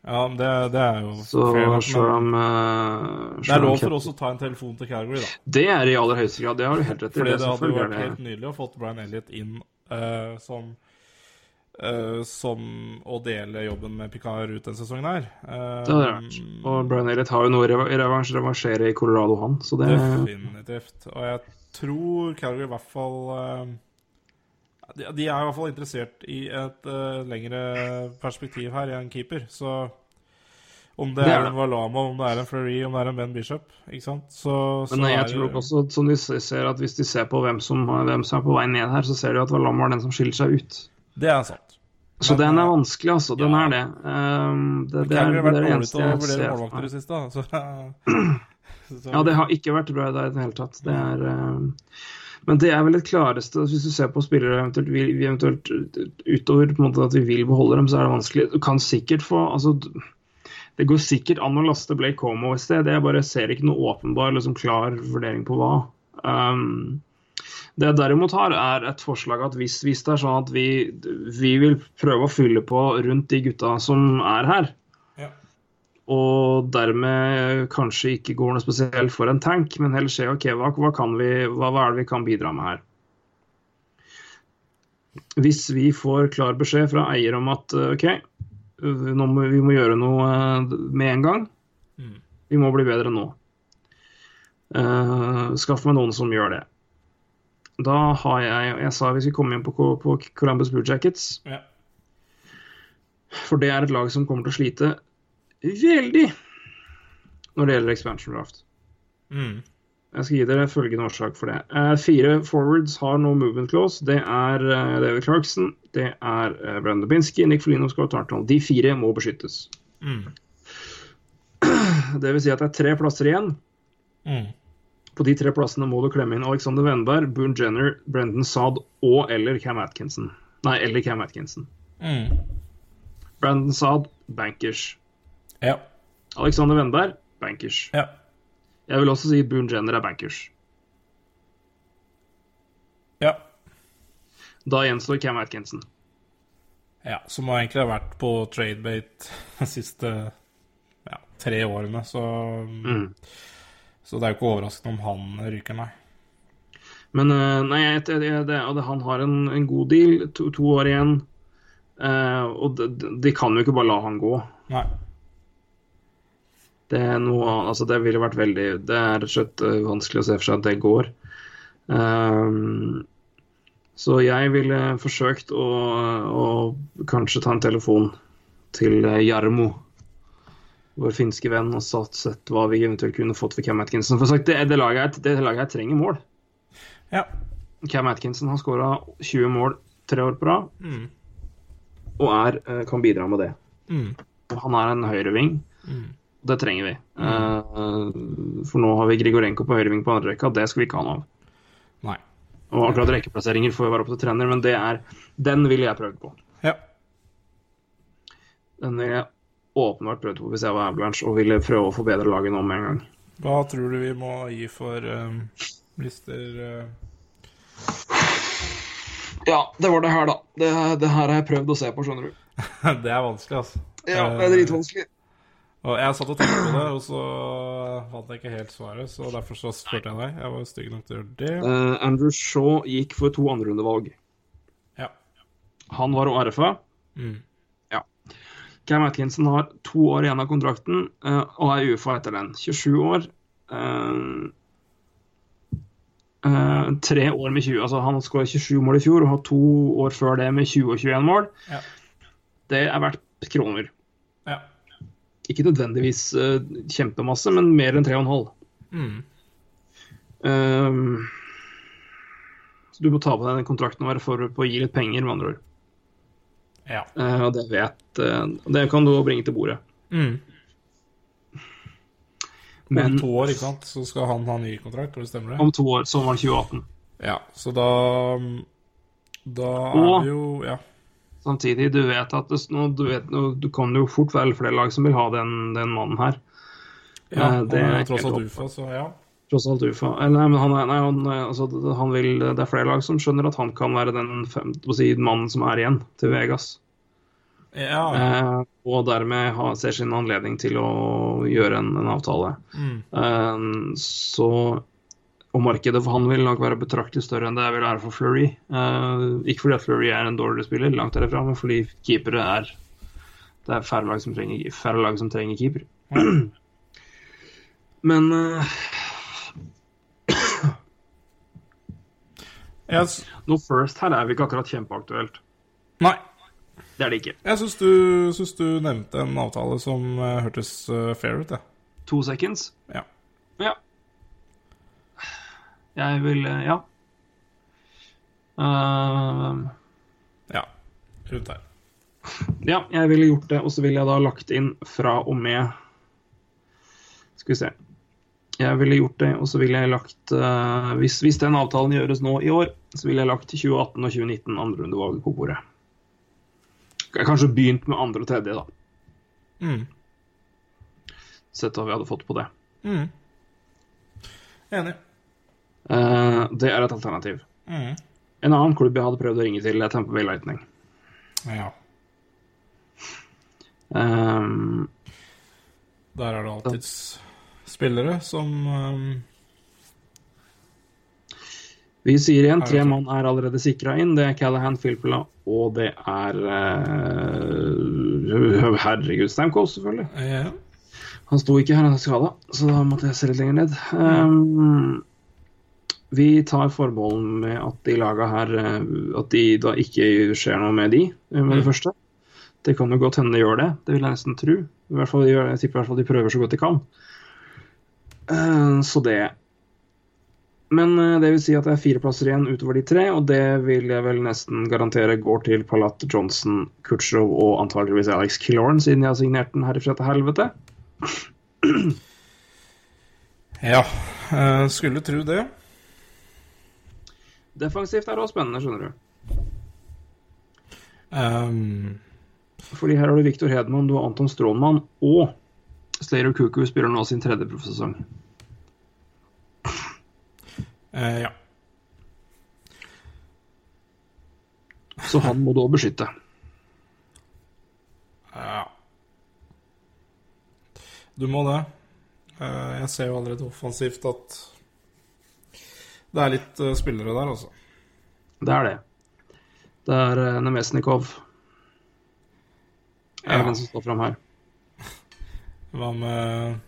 Ja, det, det er jo Så fair selv om uh, Det er lov for oss å ta en telefon til Calgary, da. Det er i aller høyeste grad. Det har du helt rett i. Fordi Det det hadde vært helt nydelig å fått Brian Elliot inn uh, som Uh, Som å dele jobben med Picard ut den sesongen her. Uh, Det hadde vært. Og Brian Elliott har jo noe å revansj revansjere i Colorado, han. Så det Definitivt. Og jeg tror Calgary i hvert fall eh, de, de er i hvert fall interessert i et uh, lengre perspektiv her, i en keeper. Så om det, er en Valama, om det er en Fleury, om det er en Ben Bishop, ikke sant Så, så Men jeg er- tror nok også, som de ser at hvis de ser på hvem som, hvem som er på vei ned her, så ser de at Valama er den som skiller seg ut. Det er sant. Så Men, den er eh, vanskelig, altså. Den ja. er det. Um, det, det, er, det er det eneste å jeg vurdere ser. målvakter i det siste, da. Så, så, Ja, det har ikke vært bra i det hele tatt. Det er, um, men det er vel det klareste Hvis du ser på spillere eventuelt, vi, vi eventuelt utover på en måte at vi vil beholde dem, så er det vanskelig. Du kan sikkert få altså, Det går sikkert an å laste Blake Como i sted. Jeg bare ser ikke noe åpenbar liksom, klar vurdering på hva. Um, det jeg derimot har, er et forslag at hvis, hvis det er sånn at vi, vi vil prøve å fylle på rundt de gutta som er her. Og dermed kanskje ikke går noe spesielt for en tank, men heller se ok, hva, hva, kan vi, hva, hva er det vi kan bidra med her. Hvis vi får klar beskjed fra eier om at eh, ok, nå må, vi må gjøre noe eh, med en gang, Mm. vi må bli bedre nå. Uh, skaff meg noen som gjør det. Da har jeg Jeg sa vi skulle komme inn på, på Columbus Blue Jackets. ja. For det er et lag som kommer til å slite veldig når det gjelder expansion draft. Mm. Jeg skal gi dere følgende årsak for det. Eh, fire forwards har nå movement clause. Det er eh, David Clarkson, det er uh, Brandon Binsky, Nick Folino Scott Arnold. De fire må beskyttes. Mm. Det vil si at det er tre plasser igjen. Mm. På de tre plassene må du klemme inn Alexander Wenberg, Boone Jenner, Brendan Saad og eller Cam Atkinson. Nei, eller Cam Atkinson. Mm. Brendan Saad, bankers. Ja. Alexander Wenberg, bankers. Ja. Jeg vil også si Boone Jenner er bankers. Ja. Da gjenstår Cam Atkinson. ja. Som har egentlig vært på tradebate de siste ja, tre årene, så Mm. Så det er jo ikke overraskende om han ryker, nei. Men eh, nei, det, det, han har en, en god deal, to, to år igjen. Eh, og de- de kan jo ikke bare la han gå. Nei. Det er noe annet, altså det ville vært veldig Det er rett og slett vanskelig å se for seg at det går. Um, så jeg ville forsøkt å, å kanskje ta en telefon til eh, Jarmo, vår finske venn, og satt, sett hva vi eventuelt kunne fått for Cam Atkinson. For sagt, det, det, laget det laget jeg trenger mål. Ja. Cam Atkinson har skåra 20 mål tre år på rad, Mm. og er, eh, kan bidra med det. Mm. Og han er en høyreving. Mm. Det trenger vi. Mm. for nå har vi Grigorenko på høyreving på andre rekka. Det skal vi ikke ha noe av. Nei. Og akkurat rekkeplasseringer får jo være opp til trener, men det er, den ville jeg prøvd på. Ja. Den ville jeg åpenbart prøvd på hvis jeg var Avalanche og ville prøve å forbedre laget nå med en gang. Hva tror du vi må gi for um, lister uh... Ja, det var det her, da. Det, det her har jeg prøvd å se på, skjønner du. Det er vanskelig, altså. Ja, det er dritvanskelig. Og jeg satt og tenkte på det, og så fant jeg ikke helt svaret, så derfor så spurte jeg deg. Jeg var stygg nok til å gjøre det. Uh, Andrew Shaw gikk for to andrerundevalg. Ja. Han var RFA. Mm. Cam Atkinson har to år igjen av kontrakten uh, og er UFA etter den. 27 år. Uh, tre år med 20 Altså han skåret 27 mål i fjor og har to år før det med 20 og 21 mål. Ja. Det er verdt kroner. Ja. Ikke nødvendigvis uh, kjempemasse, men mer enn 3,5. Mm. Um, så du må ta på deg den kontrakten og være forberedt på å gi litt penger, med andre ord. Ja. Uh, og det vet uh, Det kan du bringe til bordet. Mm. Men Om to år, ikke sant, så skal han ha ny kontrakt, og det stemmer det? om to år, sommeren 2018. Ja, så da Da er Og- det jo Ja. Samtidig, du vet at det, nå, du, vet, nå, du kan jo fort være flere lag som vil ha den, den mannen her. ja Eh, det er tross alt. UFA, så ja. Tross alt UFA. Eh, Nei, men han, er, nei, han, er- altså, han vil, det er flere lag som skjønner at han kan være den fem, si, mannen som er igjen til Vegas. Ja, ja. Eh, og dermed ha, ser sin anledning til å gjøre en, en avtale. Mm. Eh, så Og markedet for han vil nok være betraktelig større enn det vil være for Fleury. Uh, ikke fordi at Fleury er en dårligere spiller, langt derifra, men fordi keepere er Det er færre lag som trenger, lag som trenger keeper. Men uh, yes. s- noe first her er vi ikke akkurat kjempeaktuelt. nei. Det er det ikke. Jeg syns du, syns du nevnte en avtale som eh, hørtes eh, fair ut, jeg. To seconds? Ja. Ja. Jeg vil eh, Ja. Uh, Ja. Rundt her. Ja, jeg ville gjort det, og så ville jeg da lagt inn fra og med Skal vi se. Jeg ville gjort det, og så ville jeg lagt uh, hvis, hvis den avtalen gjøres nå i år, så ville jeg lagt 2018 og 2019 andrerundevalg på bordet. Jeg kanskje begynt med andre og tredje, da. Mm. Sett hva vi hadde fått på det. Mm. Enig. Eh, det er et alternativ. Mm. En annen klubb jeg hadde prøvd å ringe til, er Tampa Bay Lightning. Ja. Um, Der er det alltids spillere som um, Vi sier igjen tre mann er allerede sikra inn. Det er Callahan, Filpula og det er uh, Herregud, Stamkos, selvfølgelig. ja. Han sto ikke her, han er skada, så da måtte jeg se litt lenger ned. Um, vi tar forbehold med at de laga her eh, At de da ikke skjer noe med de eh, med det Mm. første. Det kan jo godt hende de gjør det, det vil jeg nesten tro. I hvert fall, jeg tipper i hvert fall de prøver så godt de kan. Eh, så det Men det vil si at det er fire plasser igjen utover de tre, og det vil jeg vel nesten garantere går til Palat Johnson, Kutcherov og antageligvis Alex Killorn, siden jeg har signert den herifra til helvete. Ja, skulle tro det. Defensivt er det òg spennende, skjønner du. Um... Fordi her har du Viktor Hedman, du har Anton Strålmann og Slater Cuckoo spiller nå sin tredje proffsesong. Uh, ja. Så han må du òg beskytte. ja. Du må det. Eh, jeg ser jo allerede offensivt at det er litt uh, spillere der, altså. Det er det. Det er uh, Nemesnikov. Er Ja. den som står fram her. Hva med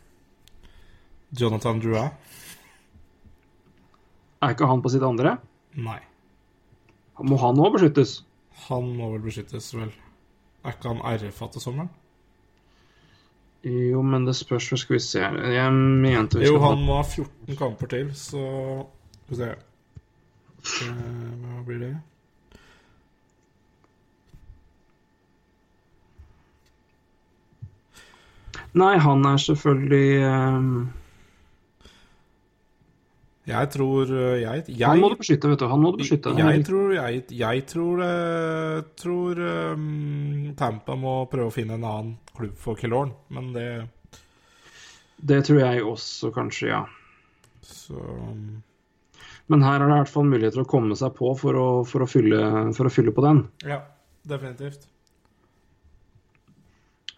Jonathan Drua? Er ikke han på sitt andre? Nei. Må han òg beskyttes? Han må vel beskyttes, vel. Er ikke han RFA til sommeren? Jo, men det spørs, skal vi se Jeg mente vi Jo, han må ha 14 kamper til, så Skal vi se Eh, Hva blir det? Nei, han er selvfølgelig um... Jeg tror eh, Jeg, jeg, Han må du beskytte, vet du. Han må du beskytte. jeg tror Jeg, jeg tror, eh, tror um, Tampa må prøve å finne en annen klubb for Killorn, men det Det tror jeg også, kanskje, ja. Så Men her er det i hvert fall muligheter å komme seg på for å, for å, fylle, for å fylle på den. Ja, definitivt.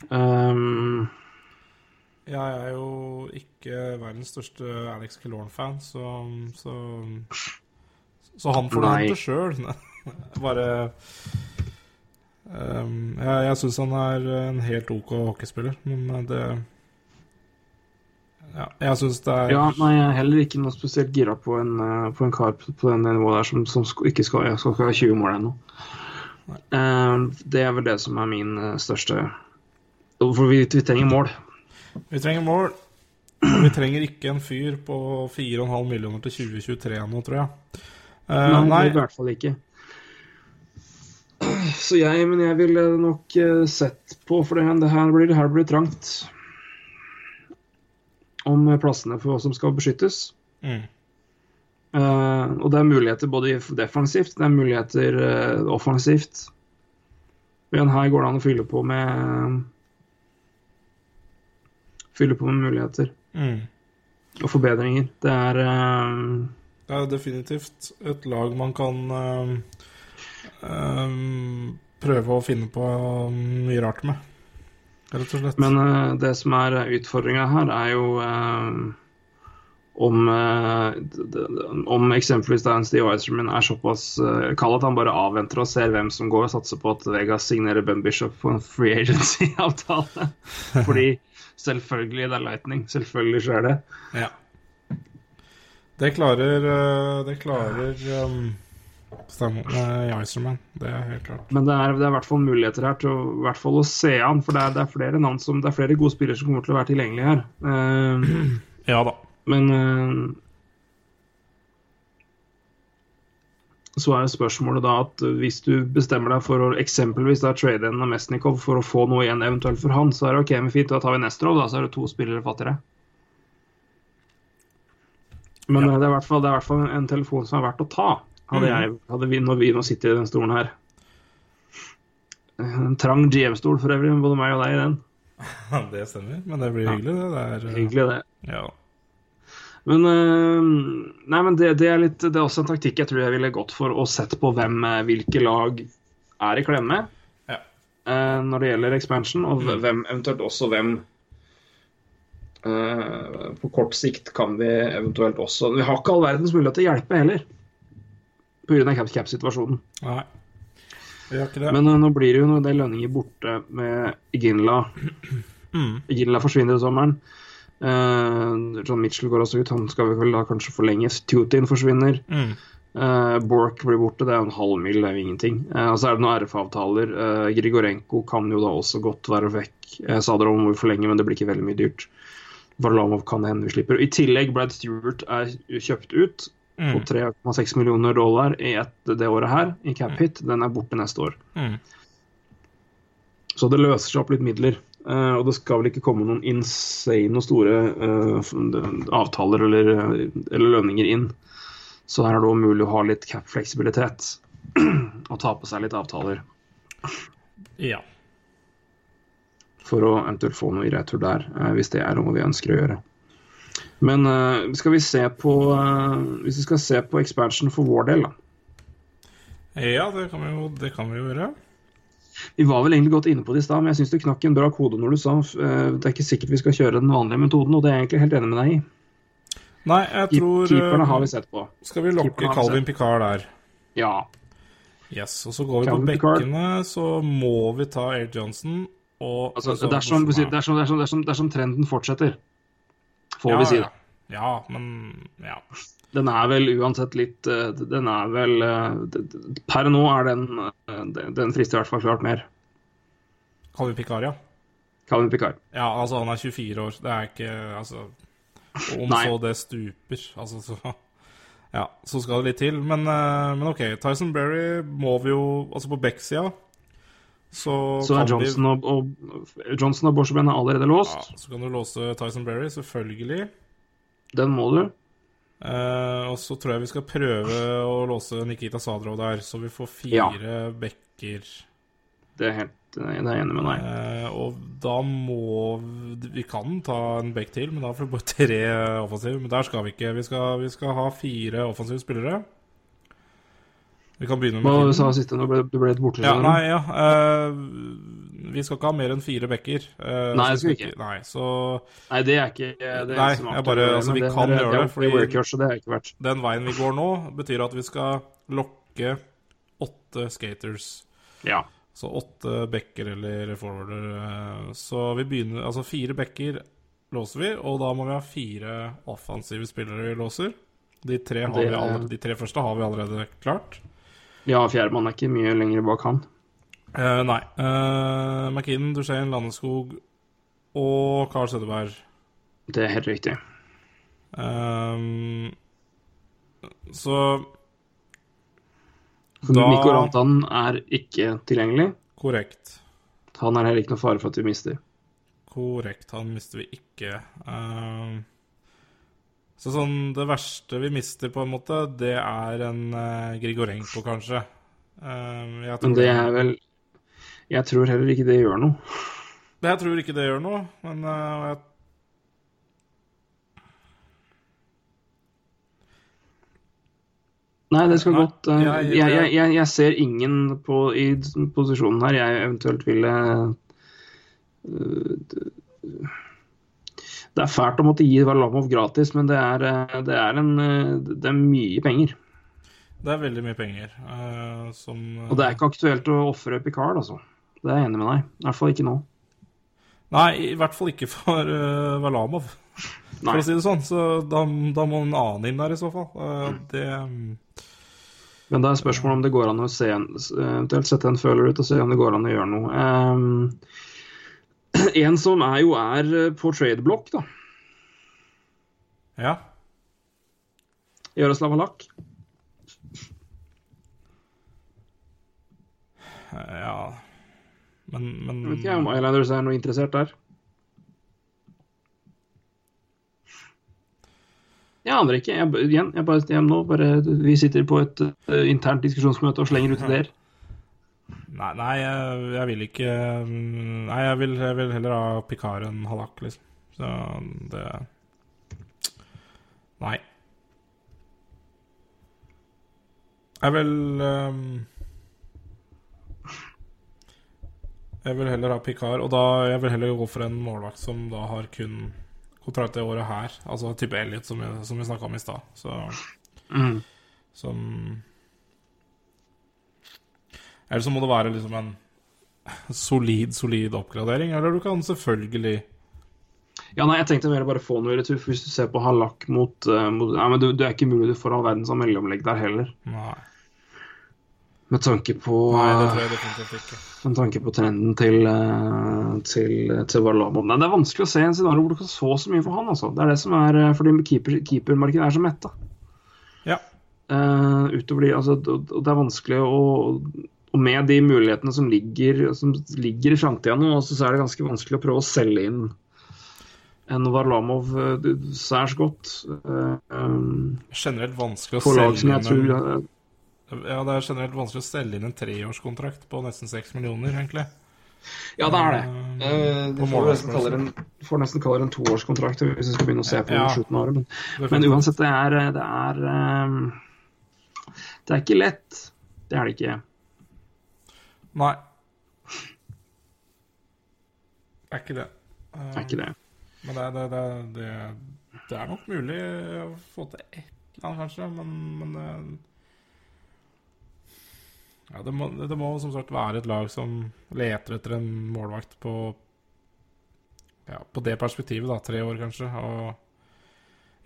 Um, Jeg er jo ikke verdens største Alex Killorn-fan, så, så Så han får det sjøl. Bare um, Jeg, jeg syns han er en helt OK hockeyspiller, men det Ja, jeg syns det er ja, nei, jeg er heller ikke noe spesielt gira på en, eh, på en kar på på det nivået der som, som ikke skal, skal ha 20 mål ennå. Ehm, det er vel det som er min eh, største For vi, vi trenger mål. Vi trenger mål. Vi trenger ikke en fyr på 4,5 millioner til 2023 nå, tror jeg. Uh, Nei, nei, i hvert fall ikke. Så jeg, men jeg ville nok eh, sett på, for det, det her blir, det her blir trangt. Om plassene for hva som skal beskyttes. Mm. Uh, og det er muligheter både defensivt, det er muligheter uh, offensivt. Men her går det an å fylle på med Fylle på med muligheter Mm. og forbedringer. Det er uh, Det er definitivt et lag man kan ehm, prøve å finne på mye rart med, rett og slett. Men uh, det som er utfordringa her, er jo uh, om, eh, d- om eksempelvis da en Steve Eiserman er såpass uh, kald at han bare avventer og ser hvem som går, og satser på at Vegas signerer Ben Bishop på en free agency-avtale. Fordi selvfølgelig det er Lightning. Selvfølgelig så er det. Ja. Det klarer eh, Det klarer um, Stemme med Icerman, det er helt klart. Men det er, det er i hvert fall muligheter her til å, i hvert fall å se an, for det er, det er flere navn som, det er flere gode spillere som kommer til å være tilgjengelige her. Uh, Ja da. Men uh, så er spørsmålet da at hvis du bestemmer deg for å eksempelvis da trade en Mesnikov for å få noe igjen eventuelt for han, så er det ok, men fint, da tar vi Nestrov, da, så er det to spillere fattigere. Men Ja. eh, det, er i hvert fall, det er i hvert fall en telefon som er verdt å ta, hadde jeg, hadde vi, når vi nå sitter i den stolen her. En trang GM-stol for øvrig, både meg og deg i den. Det stemmer, men det blir hyggelig, det. det er, eh, Hyggelig det. Ja. Men, øh, nei, men det, det, er litt, det er også en taktikk jeg tror jeg ville gått for å sett på hvem, eh, hvilke lag er i klemme Ja. eh, når det gjelder expansion, og hvem, eventuelt også hvem eh, På kort sikt kan vi eventuelt også Vi har ikke all verdens mulighet til å hjelpe heller, pga. cap-situasjonen. Nei. Men uh, nå blir det jo noen del lønninger borte med Ginla. Mm. Ginla forsvinner i sommeren. Uh, John Mitchell går også ut, han skal vi vel da kanskje forlenges. Tutin forsvinner. Mm. Uh, Bork blir borte, det er jo en halv mil, det er jo ingenting. Uh, og så er det noen RF-avtaler. Grigorenko kan jo da også godt være vekk. Jeg sa dere om hvor for lenge, men det blir ikke veldig mye dyrt. Varlamov kan hende vi slipper. I tillegg Brad Stewart er kjøpt ut Mm. på 3,6 millioner dollar i ett, det året her, i cap hit. Den er borte neste år. Mm. Så det løser seg opp litt midler. Uh, og det skal vel ikke komme noen insane og store uh, avtaler eller, eller lønninger inn. Så her er det òg mulig å ha litt cap-fleksibilitet. og ta på seg litt avtaler Ja. for å eventuelt få noe i retur der, uh, hvis det er noe vi ønsker å gjøre. Men uh, skal vi se på uh, Hvis vi skal se på expansion for vår del, da. Ja, det kan vi jo, det kan vi jo gjøre. Vi var vel egentlig godt inne på det i stad, men jeg syns du knakk en bra kode når du sa uh, det er ikke sikkert vi skal kjøre den vanlige metoden, og det er jeg egentlig helt enig med deg i. Nei, jeg tror Keeperne har vi sett på. Skal vi lokke keeperne har vi Calvin Picard der? Ja. Yes. Og så går vi Calvin på bekkene, så må vi ta Air Johnson og Altså, dersom, dersom, dersom, dersom trenden fortsetter, får ja, vi si ja. det. Ja, men ja. Den er vel uansett litt eh, Den er vel eh, Per nå er den eh, den- frister i hvert fall klart mer. Calvin Picard, ja. Calvin Picard. Ja, altså, han er 24 år. Det er ikke Altså Om så det stuper, altså, så Ja, så skal det litt til. Men, men OK. Tyson Berry må vi jo Altså, på Beck-sida så, Så er Johnson, de... Johnson og, og Johnson og Borseben er allerede ja. Så kan du låse Tyson Berry, selvfølgelig. Den må du. Eh, og så tror jeg vi skal prøve å låse Nikita Sadrov der, så vi får fire bekker. Det er helt det er jeg enig med deg. Eh, og da må Vi kan ta en bekk til, men da får vi bare tre offensive. Men der skal vi ikke. Vi skal, vi skal ha fire offensive spillere. Vi kan begynne med Hva sa du siste? Nå ble du ble litt borte. Ja, nei, ja. Uh, vi skal ikke ha mer enn fire bekker. Uh, Nei, det skal vi ikke. Nei, så Nei, det er ikke det er Nei, jeg bare- altså, vi det, kan det, gjøre det, fordi- workhorse, så det er ikke verdt. den veien vi går nå, betyr at vi skal lokke åtte skaters. Ja. Så åtte bekker eller forwarder. eh, Så vi begynner Altså fire bekker låser vi, og da må vi ha fire offensive spillere vi låser. De tre, har vi allerede, de tre første har vi allerede klart. Ja, fjerdemann er ikke mye lenger bak han. Uh, nei. Uh, McKinnon, Duchene, Landeskog og Carl Sødeberg. Det er helt riktig. Um, så Da- Mikko Rantanen er ikke tilgjengelig. Korrekt. Han er heller ikke noe fare for at vi mister. Korrekt. Han mister vi ikke. Ehm, så sånn Det verste vi mister, på en måte, det er en uh, Grigorenko, kanskje. Uh, jeg, tror Men det er vel Jeg tror heller ikke det gjør noe. jeg tror ikke det gjør noe, men uh, jeg Nei, det skal Nei, godt uh, jeg- jeg, jeg, jeg, ser ingen på, i posisjonen her jeg eventuelt ville eh, det- er fælt å måtte gi Varlamov gratis, men det er, eh, det er, en, eh, det er mye penger. Det er veldig mye penger Uh, som Og det er ikke aktuelt å ofre Picard, altså. Det er jeg enig med deg. I hvert fall ikke nå. Nei, i hvert fall ikke for uh, Valamov, for å si det sånn. Så da, da må en annen inn der, i så fall. Mm. det Men det er spørsmålet om det går an å se en, eventuelt sette en føler ut og se om det går an å gjøre noe. Ehm, en som er jo er eh, på tradeblokk, da. Ja. Jaroslav Halak. Ja Men, men Jeg vet ikke om Islanders er noe interessert der. Jeg aner ikke. Jeg, igjen, jeg bare, jeg nå bare, vi sitter på et uh, internt diskusjonsmøte og slenger ut ideer. Nei, nei jeg, jeg vil ikke mm, Nei, jeg vil, jeg vil heller ha Picard enn Halak, liksom. Så det Nei. Jeg vil um, Jeg vil heller ha Picard, og da jeg vil heller gå for en målvakt som da har kun kontrakt det året her. Altså type Elliot, som, jeg- som vi snakka om i stad. Så Mm. som Eller så må det være liksom en solid, solid oppgradering. Eller du kan selvfølgelig Ja, nei, jeg tenkte mer bare få noe i retur. for Hvis du ser på Halak mot, uh, mot Nei, men du, du, er ikke mulig du får all verdens mellomlegg der heller. Nei. Med tanke på Nei, det tror jeg definitivt ikke. Med tanke på trenden til, eh, til, til Varlamov. Nei, det er vanskelig å se en scenario hvor du kan så så mye for han. Altså. Det er det som er eh, fordi keeper, keepermarkedet er så metta. Ja. Uh, utover de, altså, det er vanskelig å og med de mulighetene som ligger, som ligger i framtida nå, så er det ganske vanskelig å prøve å selge inn en Varlamov uh, særs godt. Um, Generelt vanskelig å selge inn tror en, Ja, det er generelt vanskelig å selge inn en treårskontrakt på nesten seks millioner, egentlig. Ja, det er det. Uh, du får nesten kalle det en, får nesten kalle det en toårskontrakt hvis vi skal begynne å se på Ja. slutten av året. Men, men uansett, det er, det er Det er ikke lett. Det er det ikke. Nei. Det er ikke det. Det er ikke det. Men det, det, det, det, det er nok mulig å få til ett eller annet, kanskje, men, men det, ja, det, må, det må som sagt være et lag som leter etter en målvakt på ja, På det perspektivet, da. Tre år, kanskje. Og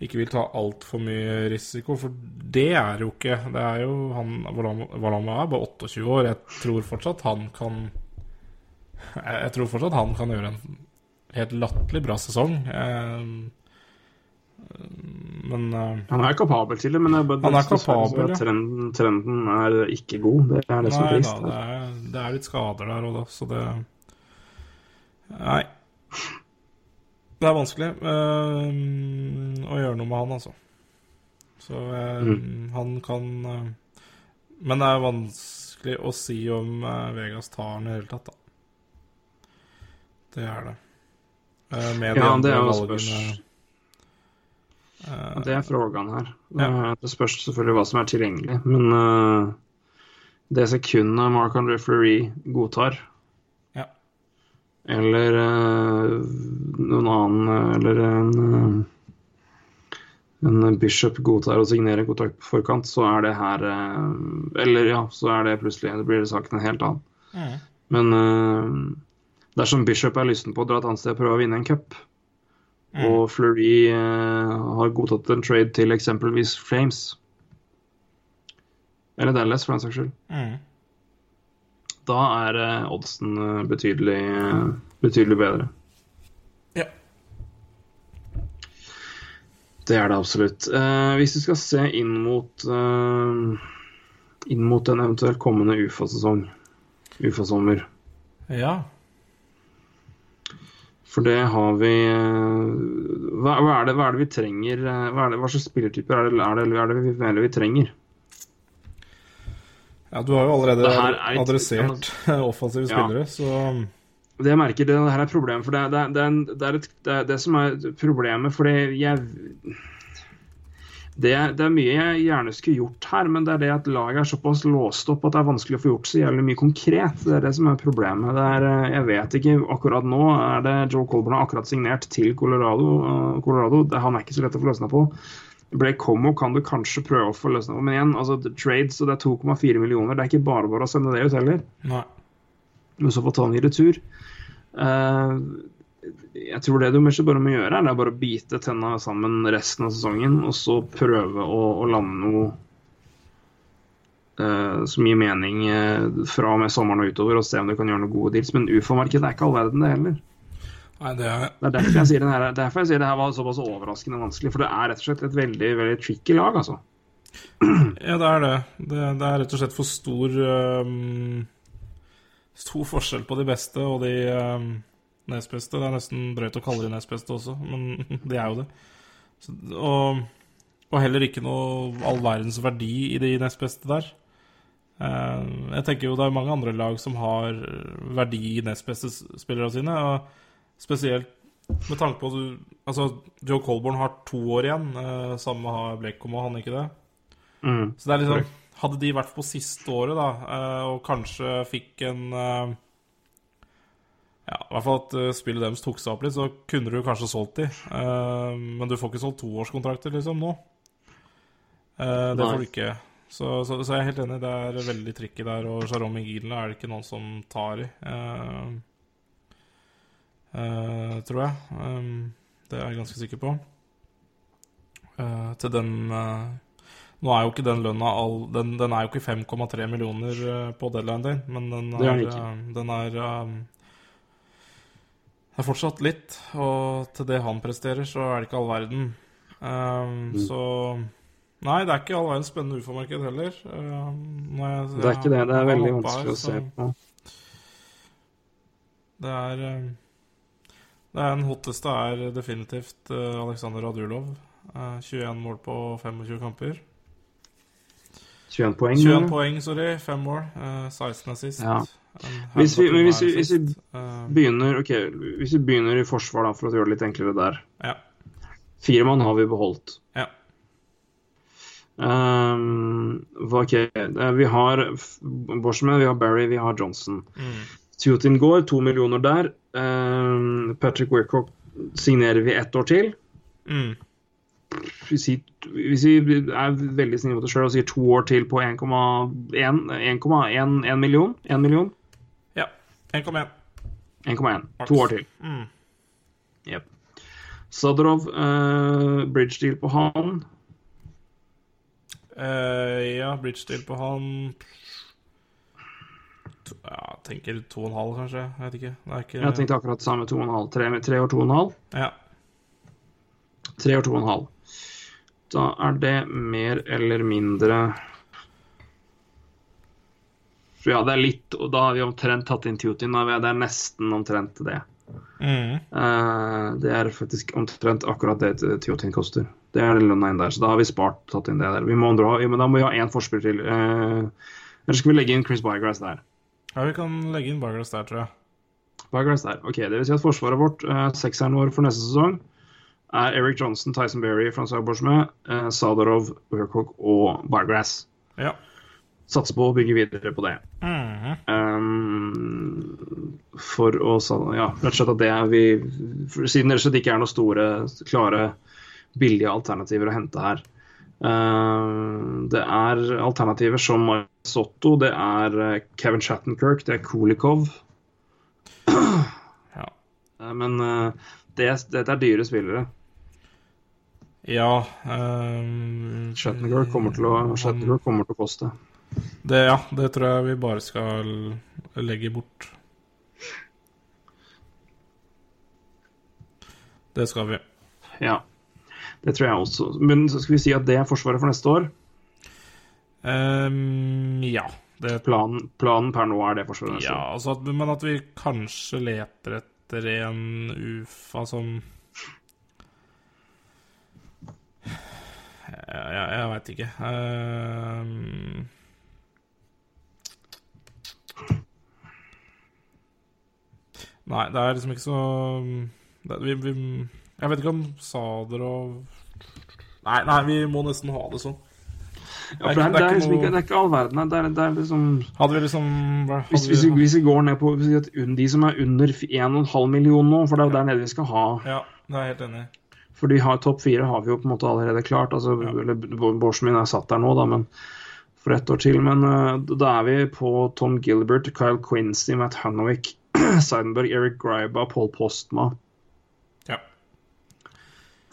ikke vil ta altfor mye risiko, for det er jo ikke Det er jo han Valama er bare 28 år. Jeg tror fortsatt han kan Jeg, jeg tror fortsatt han kan gjøre en helt latterlig bra sesong. Eh, men eh, Han er kapabel til det, men er bare, Han er kapabel, ja. trenden, trenden er ikke god. Det er det som er trist. det er, det er litt skader der òg, da, så det Nei. Det er vanskelig uh, å gjøre noe med han, altså. Så eh, han kan uh, Men det er vanskelig å si om Vegas tar han i det hele tatt, da. Det er det. Med Ja, det er jo spørs. Det er frågan her. Ja. Det spørs selvfølgelig hva som er tilgjengelig. Men det sekundet Mark André Fleury godtar. Eller eh, noen annen Eller en, eh, en Bishop godtar å signere kontrakt på forkant, så er det her eh, Eller ja, så er det plutselig Det blir saken en helt annen. Mm. Men dersom Bishop er lysten på å dra et annet sted og prøve å vinne en cup, Mm. og Fleury har godtatt en trade til eksempelvis Flames Eller Dallas, for den saks skyld. Mm. Da er eh, oddsen eh, betydelig, eh, betydelig bedre. Ja. Det er det absolutt. Eh, hvis du skal se inn mot eh, inn mot en eventuelt kommende UFA-sesong, UFA-sommer ja. For det har vi hva, hva, er det, hva er det vi trenger? Hva, er det, hva slags spillertyper er det, er det, er det vi mener vi trenger? Ja, du har jo allerede er adressert offensive Ja. så Det jeg merker, det her er problemet. For det, det, det, er det et, det, er det som er problemet, fordi jeg det, er- det er mye jeg gjerne skulle gjort her, men det er det at laget er såpass låst opp at det er vanskelig å få gjort så jævlig mye konkret. Det er det som er problemet. Det er, eh, jeg vet ikke, akkurat nå er det Joe Colburn har akkurat signert til Colorado. Colorado. Det, han er ikke så lett å få løsna på. Blake Como kan du kanskje prøve å få løsna men igjen, altså trades, og det er 2,4 millioner. Det er ikke bare bare å sende det ut heller. Nei. Men så få ta den i retur. Uh, jeg tror det du mest bare må gjøre, er det er bare å bite tenna sammen resten av sesongen, og så prøve å, å lande noe uh, som gir mening uh, fra og med sommeren og utover, og se om du kan gjøre noen gode deals. Men ufo-markedet er ikke all verden, det heller. Nei, det er Det er derfor jeg sier, den her, derfor jeg sier det her var såpass overraskende vanskelig. For det er rett og slett et veldig veldig tricky lag, altså. Ja, det er det. Det, det er rett og slett for stor um, Stor forskjell på de beste og de um, nest beste. Det er nesten drøyt å kalle de nest beste også, men de er jo det. Så, og, og heller ikke noe all verdens verdi i de nest beste der. Eh, jeg tenker jo det er mange andre lag som har verdi i nest beste spillerne sine. Og spesielt med tanke på at du Altså, Joe Colborn har to år igjen. Uh, samme har Blekkom, og han ikke det? Mm. Så det er liksom Hadde de vært på siste året, da, eh, og kanskje fikk en eh, Ja, i hvert fall at eh, spillet deres tok seg opp litt, så kunne du kanskje solgt de. Eh, Men du får ikke solgt toårskontrakter, liksom, nå. Eh, Det Nei. får du ikke. Så, så, så jeg er helt enig, det er veldig tricky der, og Jarome Gilene er det ikke noen som tar i. eh, eh, tror jeg. Um, det er jeg ganske sikker på. Uh, til den uh, Nå er jo ikke den lønna all, den, den er jo ikke 5,3 millioner på deadline day, men den Det er er, den er um, Det er fortsatt litt, og til det han presterer, så er det ikke all verden. Um, Mm. Så Nei, det er ikke all verdens spennende UFA-marked heller. Um, jeg- Det er ikke det. Det er veldig vanskelig her, å se så- på. Det er um, er Den hotteste er definitivt eh, Aleksandr Radulov. Eh, 21 mål på 25 kamper. 21 poeng. 21 eller? poeng, sorry. 5 mål. eh, 16 assist. Ja. Hvis vi- men hvis vi- hvis vi. Eh, Begynner, ok, Hvis vi begynner i forsvar, da, for å gjøre det litt enklere der. Ja. Fire mann har vi beholdt. Ja. Um, ok, eh, Vi har Borsman, vi har Barry, vi har Johnson. Mm. Tutin går, to millioner der. Um, Patrick Wercock signerer vi ett år til. Mm. Hvis vi, hvis vi er veldig snille mot oss sjøl og sier to år til på 1,1 1,1 million 1 million? Ja. 1,1. 1,1. To år til. Mm. Sadorov, uh, bridge deal på han. Uh, ja, bridge deal på han to, Ja, tenker 2,5 kanskje. Jeg vet ikke. Det ikke Jeg tenkte akkurat det samme. 2,5. Tre, tre år 2,5. Ja. Tre år 2,5. Da er det mer eller mindre Ja, det er litt, og da har vi omtrent tatt inn Tutin. Det er nesten omtrent det. Mm. Uh, det er faktisk omtrent akkurat det Tutin koster. Det er lønna inn der, så da har vi spart tatt inn det der. Vi må ja, men da må vi ha én forspiller til. Uh, eller skal vi legge inn Chris Bygrass der? Ja, vi kan legge inn Barglass der, tror jeg. Bygrass der. Ok, Det vil si at forsvaret vårt, eh, sekseren vår for neste sesong, er Eric Johnson, Tyson Berry, Francois Borsme, eh, Sadorov, Burcock og Bygrass. Ja. Satser på å bygge videre på det. Mhm. Um, for å Ja, rett og slett at det er vi Siden det ikke er noen store, klare, billige alternativer å hente her. Um, det er alternativer som Sotto, det er eh, Kevin Shattenkirk, det er Kulikov. Ja. Eh, Men eh, det, dette er dyre spillere. Ja um, Shattenkirk kommer, til å- Shattenkirk kommer til å koste. det, Ja, det tror jeg vi bare skal legge bort. Det skal vi. Ja, det tror jeg også. Men skal vi si at det er forsvaret for neste år. Um, ja. Det, Planen, planen per nå er det forsvaret for neste ja år. altså at, men at vi kanskje leter etter en UFA som Jeg, jeg, jeg veit ikke. Um, Nei, det er liksom ikke så det, vi, vi, Jeg vet ikke om Sader og Nei, nei, vi må nesten ha det sånn. Ja, det, er, det, er liksom ikke, det er ikke all verden. Det er, det er liksom Hadde vi liksom hadde hvis, hvis, vi, hvis vi går ned på de som er under 1,5 million nå, for det er jo der nede vi skal ha Ja, det er jeg helt enig. For de har topp fire har vi jo på en måte allerede klart. altså eller Borsen min er satt der nå, da, men for ett år til. Men uh, da er vi på Tom Gilbert, Kyle Quincy, Matt Hunwick, Seidenberg, Eric Greiba, Paul Postma.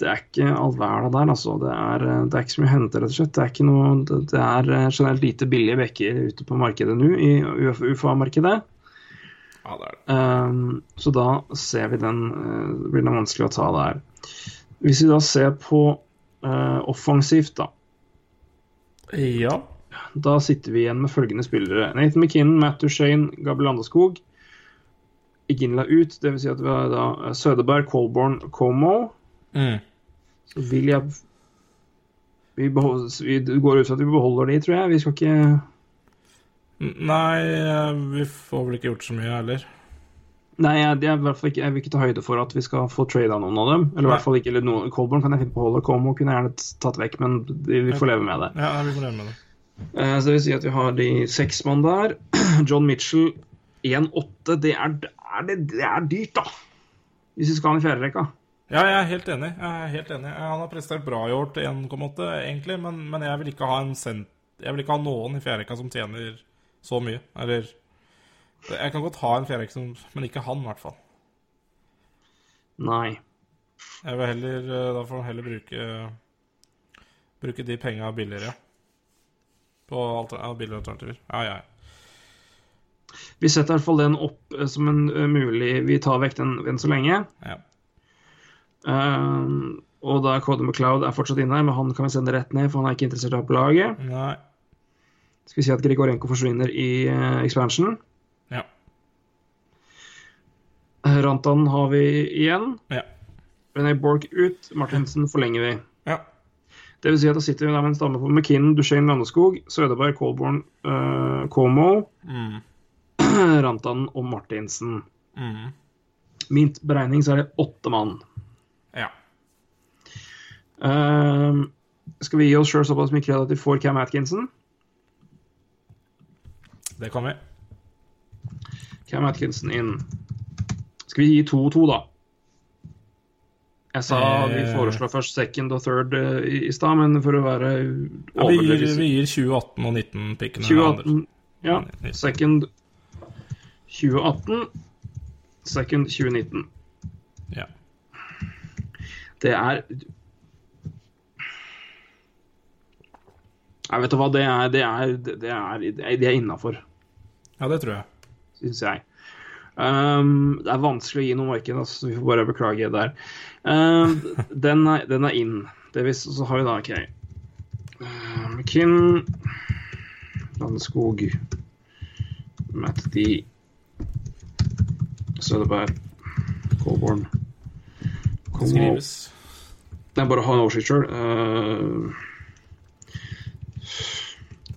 Det er ikke all verden der, altså. Det er, eh, det er ikke så mye å hente, rett og slett. Det er, ikke noe, det, det er eh, generelt lite billige bekker ute på markedet nå, i UFA-markedet. ja, det er det. Um, så da ser vi den uh, blir det vanskelig å ta der. Hvis vi da ser på uh, offensivt, da. Ja. Da sitter vi igjen med følgende spillere. Nathan McKinnon, Matt Duchene, Gabriel Andeskog. Iginla ut, dvs. Si at vi har da Sødeberg, Colborn, Como. Mm. Så vil jeg vi, behold, vi går ut fra at vi beholder de, tror jeg. Vi skal ikke Nei, eh, vi får vel ikke gjort så mye heller. Nei, jeg, jeg, ikke, jeg vil ikke ta høyde for at vi skal få trada noen av dem. Eller i hvert fall ikke eller noen, Colborn kan jeg fint beholde. Como kunne jeg gjerne tatt vekk, men vi får leve med det. Ja, vi får leve med det. Eh, Så det vil si at vi har de seks mann der. John Mitchell 1-8. Det, det, det, det er dyrt, da. Hvis vi skal ha han i fjerderekka. Ja, jeg er helt enig. Jeg er helt enig. Han har prestert bra i år til 1,8, egentlig, men, men jeg vil ikke ha en sent, Jeg vil ikke ha noen i fjerderekka som tjener så mye. Eller Jeg kan godt ha en fjerderekka som Men ikke han, i hvert fall. Nei. Jeg vil heller eh, Da får han heller bruke Bruke de penga billigere. på alter ja, billigalternativer. Ja, ja. Vi setter i hvert fall den opp eh, som en eh, mulig Vi tar vekk den enn så lenge. ja. Eh, og da er Cody McLeod er fortsatt inne, men han kan vi sende rett ned, for han er ikke interessert i å ha på laget. Nei. Skal vi si at Grigorenko forsvinner i uh, expansion. Ja. Rantan har vi igjen. Ja. René Borch ut. Martinsen forlenger vi. ja. Det vil si at da sitter vi der med en stamme på McKinnon, Duchene Landeskog, Sødeberg, Colborn, uh, Como, Mm. Rantan og Martinsen. Mm. Min beregning så er det åtte mann. Eh, skal vi gi oss sjøl såpass mye kred at vi får Cam Atkinson? Det kan vi. Cam Atkinson inn. Skal vi gi 2-2, da? Jeg sa vi Eh. foreslår først second og third eh, i, i stad, men for å være Ja, vi, gir, vi gir 2018 og 19-pikkene. 2018 Ja, second 2018. Second 2019. Ja. Det er Jeg vet du hva, det er Det er, det er, det er innafor, ja, det tror jeg. syns jeg. Um, det er vanskelig å gi noe marked, altså, så vi får bare beklage der. Um, den, er, den er inn. Det vil, så har vi da OK. McKinn Landeskog Matt D. Sødeberg Colborn skrives. Det er bare å ha en oversikt sjøl. Uh,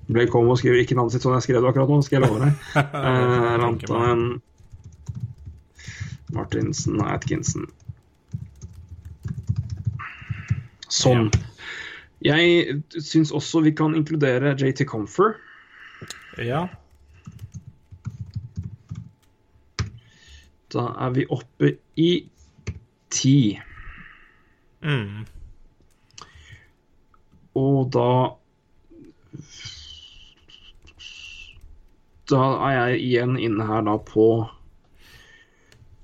Blake Como skriver ikke navnet sitt sånn jeg skrev det akkurat nå, skal jeg love deg. Eh, Rantanen Martinsen og Atkinson. Sånn. Jeg syns også vi kan inkludere JT Comfer. Ja. Da er vi oppe i ti. Mm. Og da Da er jeg igjen inne her da på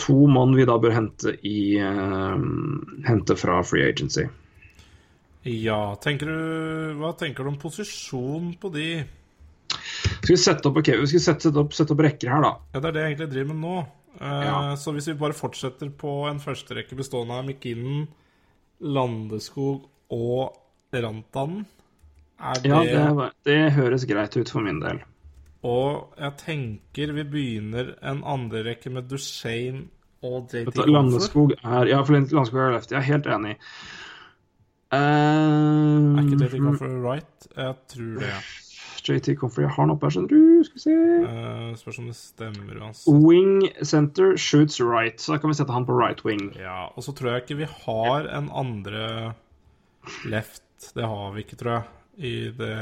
to mann vi da bør hente i uh, Hente fra Free Agency. Ja, tenker du Hva tenker du om posisjon på de? Skal vi sette opp, okay, vi skal sette, sette opp, sette opp rekker her, da. Ja, det er det jeg egentlig driver med nå. Uh, Ja. Så hvis vi bare fortsetter på en førsterekke bestående av McKinnon, Landeskog og Rantanen er det, Ja, det, det høres greit ut for min del. Og jeg tenker vi begynner en andre rekke med Duchene og JT Vet Landeskog er Ja, for Landeskog er lefty. Jeg er helt enig. Uh, Er ikke JT Comfort right? Jeg tror det. ja. JT Comfrey har han oppe her, skjønner du. Skal vi se. uh, spørs om det stemmer uansett. Wing center shoots right. Så da kan vi sette han på right wing. Ja, og så tror jeg ikke vi har en andre left. Det har vi ikke, tror jeg. I det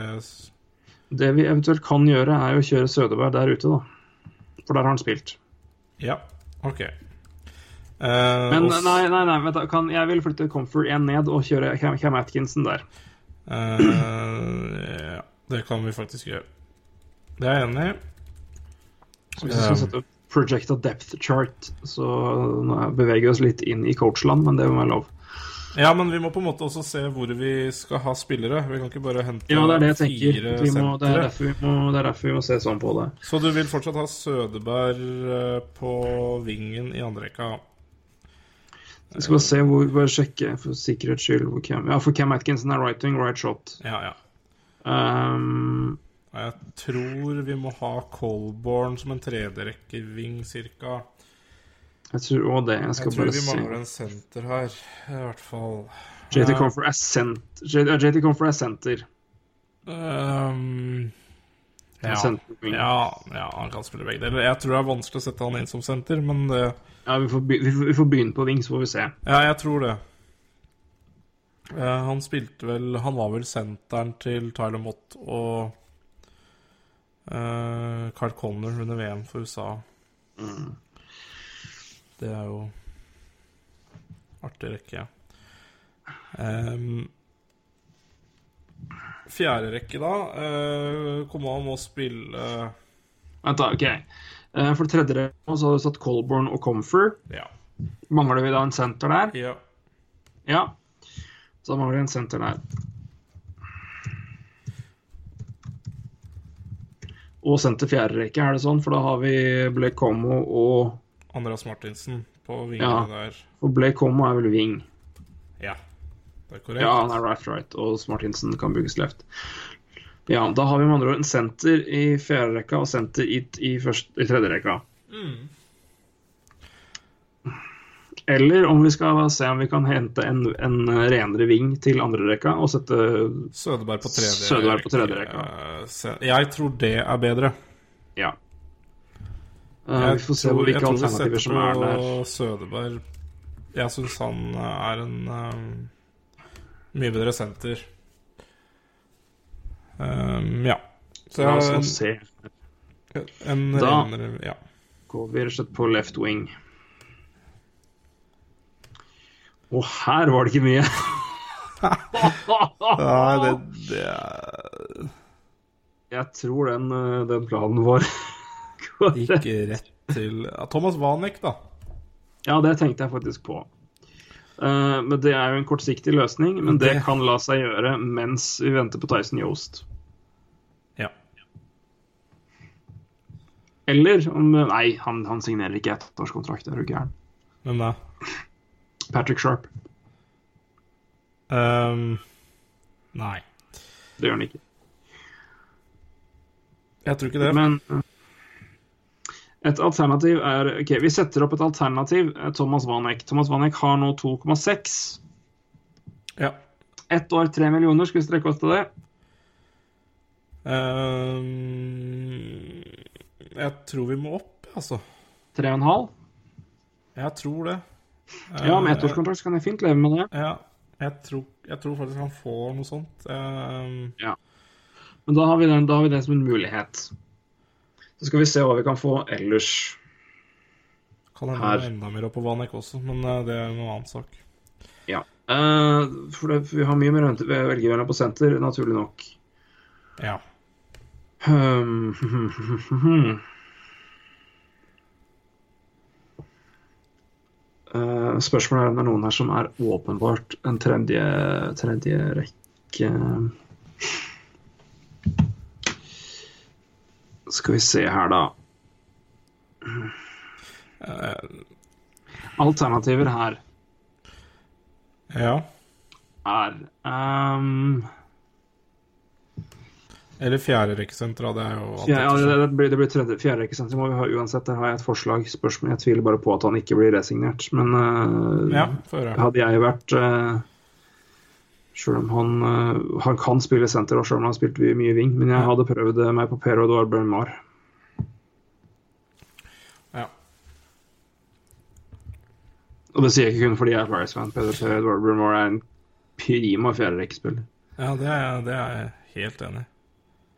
Det vi eventuelt kan gjøre, er å kjøre Sødeberg der ute, da. For der har han spilt. Ja, OK. Uh, Men nei, nei, nei vent, kan, jeg vil flytte Comfort 1 ned og kjøre Cam Atkinson der. Uh, ja, det kan vi faktisk gjøre. Det er jeg enig i. Hvis vi skal sette opp Projecta depth chart, så nå beveger vi oss litt inn i coachland, men det må være lov. Ja, men vi må på en måte også se hvor vi skal ha spillere. Vi kan ikke bare hente Ja, det er det jeg tenker. Vi må, det, er vi må, det er derfor vi må se sånn på det. Så du vil fortsatt ha Sødeberg eh, på vingen i andre rekka? Vi skal bare se hvor, bare sjekke for sikkerhets skyld. Hvor Cam, ja, for Cam Atkinson er right wing, right shot. Ja, ja. Um, Jeg tror vi må ha Colborn som en tredjerekkeving, cirka. Jeg tror òg det. Jeg Jeg tror vi se. mangler en senter her, i hvert fall. JT Eh, Comfort er, senter. JT er senter. Um, ja. Ja, ja, han kan spille begge deler. Jeg tror det er vanskelig å sette han inn som senter, men det Ja, vi får, vi, får, vi får begynne på ving, så får vi se. Ja, jeg tror det. Uh, han spilte vel Han var vel senteren til Tyler Mott og uh, Carl Conner under VM for USA. Det er jo artig rekke. Um, fjerde rekke, da. Uh, Kommer han og spille Vent, da. OK. Eh, For det tredje så har du satt Colborn og Comfer. Ja. Mangler vi da en center der? ja. Ja. Så da mangler vi en center der. Og senter fjerde rekke, er det sånn? For da har vi Blekomo og Andreas Martinsen på vingene Ja. der. Og Blake Homo er vel wing. Ja, det er korrekt. Ja, han er right, right. Og Martinsen kan brukes left. Ja, da har vi med andre ord en senter i fjerde rekka og senter i, i, første, i tredje rekka. Eller om vi skal se om vi kan hente en, en renere ving til andre rekka og sette Sødeberg på tredje. Sødeberg på tredje rekka. Jeg tror det er bedre. Ja. Vi får se tror- hvilke alternativer som er der. Sødeberg Jeg syns han er en um, mye bedre senter. Um, ja. Så La oss nå se. en Da- en, Ja. Går vi rett og slett på left wing. Og her var det ikke mye. Nei, det, det er Jeg tror den, eh, den planen vår går ikke rett til Thomas Vanek, da. Ja, det tenkte jeg faktisk på. Uh, men det er jo en kortsiktig løsning, men det Det- kan la seg gjøre mens vi venter på Tyson Yost. Ja. Eller om Nei, han, han signerer ikke ettårskontrakt, er du gæren. Hvem da Patrick Sharp. um, Nei. Det gjør han ikke. Jeg tror ikke det. Men et alternativ er OK, vi setter opp et alternativ. eh, Thomas Vanek. Thomas Vanek har nå 2,6. Ja. Ett år, tre millioner. Skal vi strekke oss til det? Um, jeg tror vi må opp, altså. Tre og en halv? Jeg tror det. Ja, med ettårskontrakt kan jeg fint leve med det. Ja, jeg tror, jeg tror faktisk han får noe sånt. Um, Men da har vi, den, da har vi det som en mulighet. Så skal vi se hva vi kan få ellers. kan hende enda mer opp på Vanek også, men eh, det er en annen sak. Ja. Uh, for det, vi har mye mer å velge mellom på senter, naturlig nok. Ja. Um, uh, spørsmålet er om det er noen her som er åpenbart en tredje, tredje rekke Skal vi se her, da. Alternativer her ja. er um, Eller fjerderekkesenteret, det er jo alt Ja, ja, det, blir, det blir tredje, må vi ha uansett. Der har jeg et forslag. Spørsmål, Jeg tviler bare på at han ikke blir resignert. Men uh, Ja, hadde jeg vært uh, Selv om han, eh, han kan spille senter, og selv om han har spilt mye, wing, men jeg hadde prøvd eh, meg på Per Odoar Bernmar. Ja. Og det sier jeg ikke kun fordi jeg er Flyers-fan. Per Per Odoar Bernmar er en prima fjerderekkespiller. ja, det er, det er jeg helt enig i.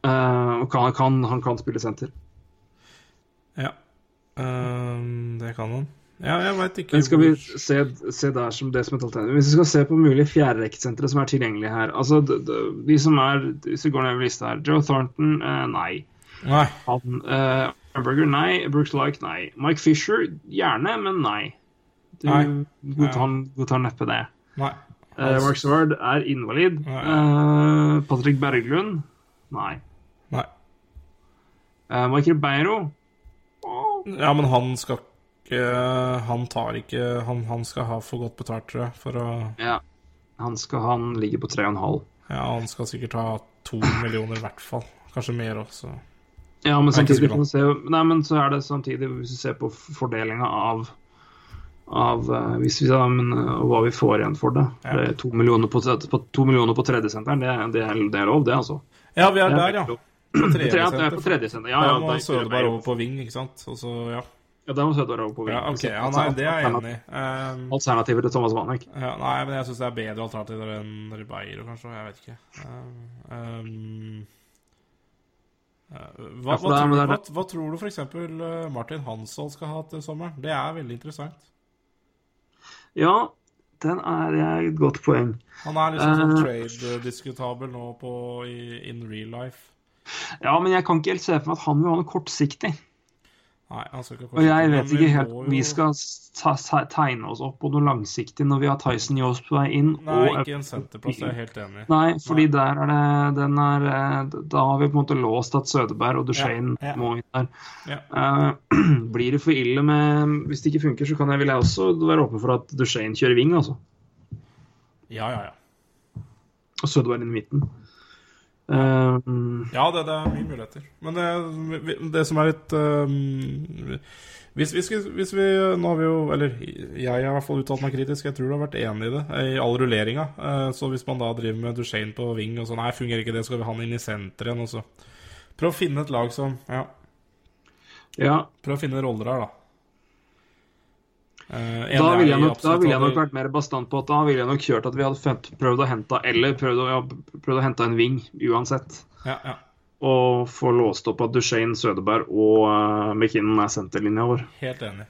Uh, kan, han kan spille senter. Ja. Um, det kan han. Ja, jeg vet ikke Men skal vi se, se der som det som et alternativ Hvis vi skal se på mulige fjerderekkesentre som er tilgjengelige her altså de, de, de som er Hvis vi går ned lista her Joe Thornton, eh, nei. Nei. Han, eh, Hamburger, nei. Brooks Like, nei. Mike Fisher, gjerne, men nei. Du Nei. godtar, godtar neppe det. Nei. Eh, Mark Sword er invalid. Nei. Eh, Patrick Berglund, nei. Nei. Eh, Michael Beiro, Ja, men han skal ikke Han tar ikke Han, han skal ha for godt betalt, tror jeg, for å ja. Han skal han ligger på 3,5. Ja, han skal sikkert ha to millioner i hvert fall. Kanskje mer også. Ja, men er ikke samtidig kan se Nei, men så er det samtidig, hvis du ser på fordelinga av av eh, hvis vi da, men, eh, hva vi får igjen for det. Ja. det er to millioner på, på, to millioner på tredjesenteren, det, det, er- det er lov, det, altså. Ja, vi er Det der, ja. På På Tredje ja, er. Ja, Da ja, må Sødeberg over på ving, ikke sant? Og så, ja. Ja, da må Sødeberg over på ja okay. Ja, nei, det er jeg enig i. Um, Alternativet til Thomas Vanek. ja, nei, men jeg syns det er bedre alternativer enn Ribeiro, kanskje. Jeg vet ikke. Um, um, uh, hva, hva, tror, hva, hva tror du f.eks. Martin Hansvold skal ha til sommeren? Det er veldig interessant. Ja, den er et godt poeng. Han er liksom sånn uh, trade-diskutabel nå på, i, in real life. Ja, men jeg kan ikke helt se for meg at han vil ha noe kortsiktig. Nei, Og jeg vet ikke helt jo- vi skal tegne oss opp på noe langsiktig når vi har Tyson Yost på vei inn. Nei, og ikke en senterplass, jeg er helt enig. Nei, fordi der er det den er, eh, Da har vi på en måte låst at Sødeberg og Duchene Ja, ja. må inn der. Ja. Uh, blir det for ille med Hvis det ikke funker, så kan jeg, vil jeg også være åpen for at Duchene kjører wing, altså. Ja, ja, ja. Og Sødeberg inn i midten. Eh, Ja, det, det er mye muligheter. Men det, det som er litt øhm, hvis, hvis, vi- hvis vi Nå har vi jo Eller jeg har i hvert fall uttalt meg kritisk. Jeg tror du har vært enig i det i all rulleringa. Eh, Så hvis man da driver med Duchene på wing og sånn Nei, fungerer ikke det, skal vi ha han inn i senter igjen? Og så Prøv å finne et lag som Ja, ja, prøv å finne roller her, da. Eh, da ville jeg, ville jeg nok vært mer bastant på at da ville jeg nok kjørt at vi hadde prøvd å hente Eller prøvd å, ja, prøvd å hente en ving uansett. Ja, ja. Og få låst opp at Duchene, Sødeberg og uh, McKinnon er senterlinja vår. Helt enig.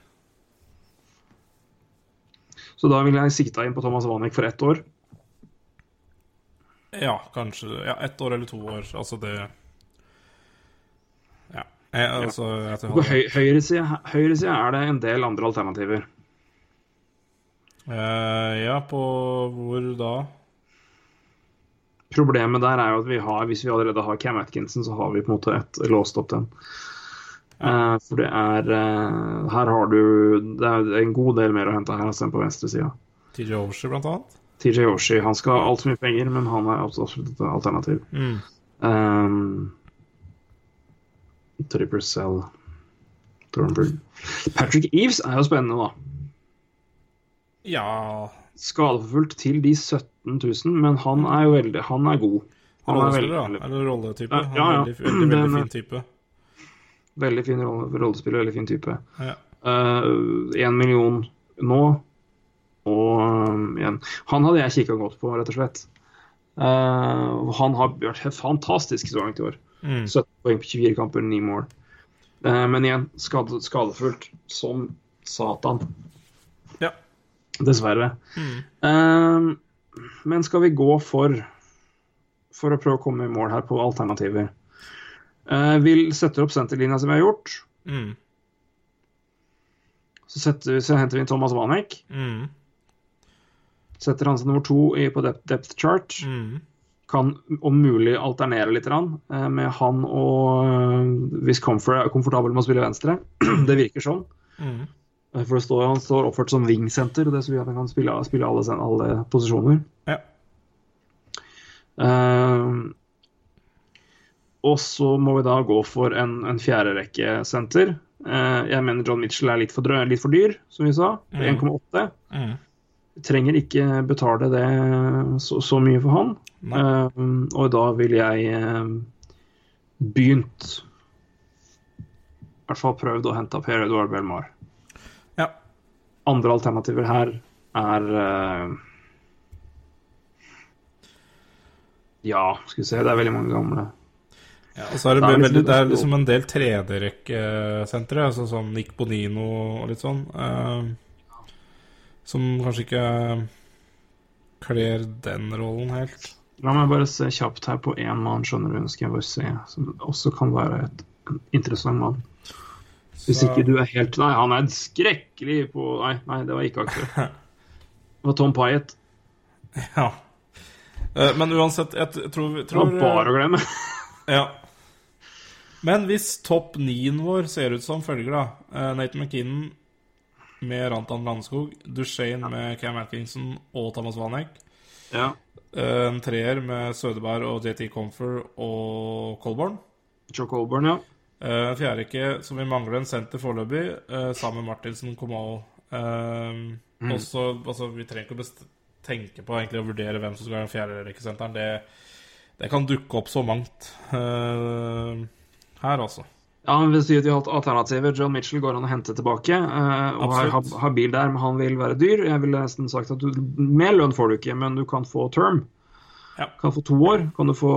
Så da ville jeg sikta inn på Thomas Wanek for ett år. Ja, kanskje ja, ett år eller to år. Altså det Ja. Jeg, altså, jeg jeg, På høy, høyresida høyre er det en del andre alternativer. Eh, ja, på hvor da? Problemet der er jo at vi har, hvis vi allerede har Cam Atkinson, så har vi på en måte et låst opp den. Uh, for det er uh, Her har du Det er en god del mer å hente her enn på venstresida. TJ Oshie, blant annet? TJ Oshie han skal ha altfor mye penger, men han er absolutt et alternativ. Mm. Um, Tripper Cell Thornburg. Patrick Eves er jo spennende, da. Ja Skadeforfulgt til de 17 000, men han er jo veldig Han er god. Han er veldig, da? veldig, Eller rolletype? Ja, Han ja, ja. Veldig, veldig, veldig Den- fin type. veldig fin rolle, rollespiller, veldig fin type. Ja. uh, million nå, og um, igjen Han hadde jeg kikka godt på, rett og slett. Uh, han har vært helt fantastisk så langt i år. Mm. 17 poeng på 24 kamper, 9 mål. Uh, men igjen, skade, skadefullt som satan. Ja. Dessverre. Mm. Uh, men skal vi gå for For å prøve å komme i mål her på alternativer? Uh, vi setter opp senterlinja som vi har gjort. Mm. Så, setter, så henter vi inn Thomas Wanek. Mm. Setter han som nummer to i, på depth, depth chart. Mm. Kan om mulig alternere litt rann, eh, med han og Hvis Comfort er komfortabel med å spille venstre. det virker sånn. Mm. Eh, For det står, han står oppført som wing-senter, og det vil si at han kan spille, spille alle, alle posisjoner. Ja. Uh, og så må vi da gå for en, en fjerderekkesenter. Uh, jeg mener John Mitchell er litt for, drø litt for dyr, som vi sa. Mm. 1,8. Mm. Trenger ikke betale det så, så mye for han. Eh, og da vil jeg eh, begynt I hvert fall prøvd å hente Per Edvard Belmar. Andre alternativer her er eh, Ja, skal vi se, det er veldig mange gamle. Ja, og så er det, det, er veldig, liksom- det er liksom en del tredjerekkesentre, altså sånn Nick Bonino og litt sånn, eh, som kanskje ikke kler den rollen helt. La meg bare se kjapt her på én mann, skjønner du, skal jeg bare se, som også kan være et interessant mann. Hvis ikke du er helt Nei, han er skrekkelig på Nei, nei det var ikke aktuelt. Det var Tom Pyatt. Ja. Eh, Men uansett, jeg t- tror, Det var bare å glemme. Ja. Men hvis topp nien vår ser ut som følger, da eh, Nathan McKinnon med Rantan Landskog, Duchene med Cam Atkinson og Thomas Vanek. Ja. eh, En treer med Sødeberg og JT Comfer og Colborn. Joe Colborn, ja. Eh, En fjerde ikke, som vi mangler en senter foreløpig, uh, sammen med Martinsen Comal. Uh, Mm. Også, altså, vi trenger ikke å tenke på egentlig å vurdere hvem som skal være den fjerde rekkesenteren. Det, det kan dukke opp så mangt uh, her, altså. Ja, men hvis de har hatt alternativer John Mitchell går an å hente tilbake. eh, og har, Absolutt. har, har bil der, men han vil være dyr. Jeg ville nesten sagt at du, Mer lønn får du ikke, men du kan få term. Ja. Kan få to år. Kan du få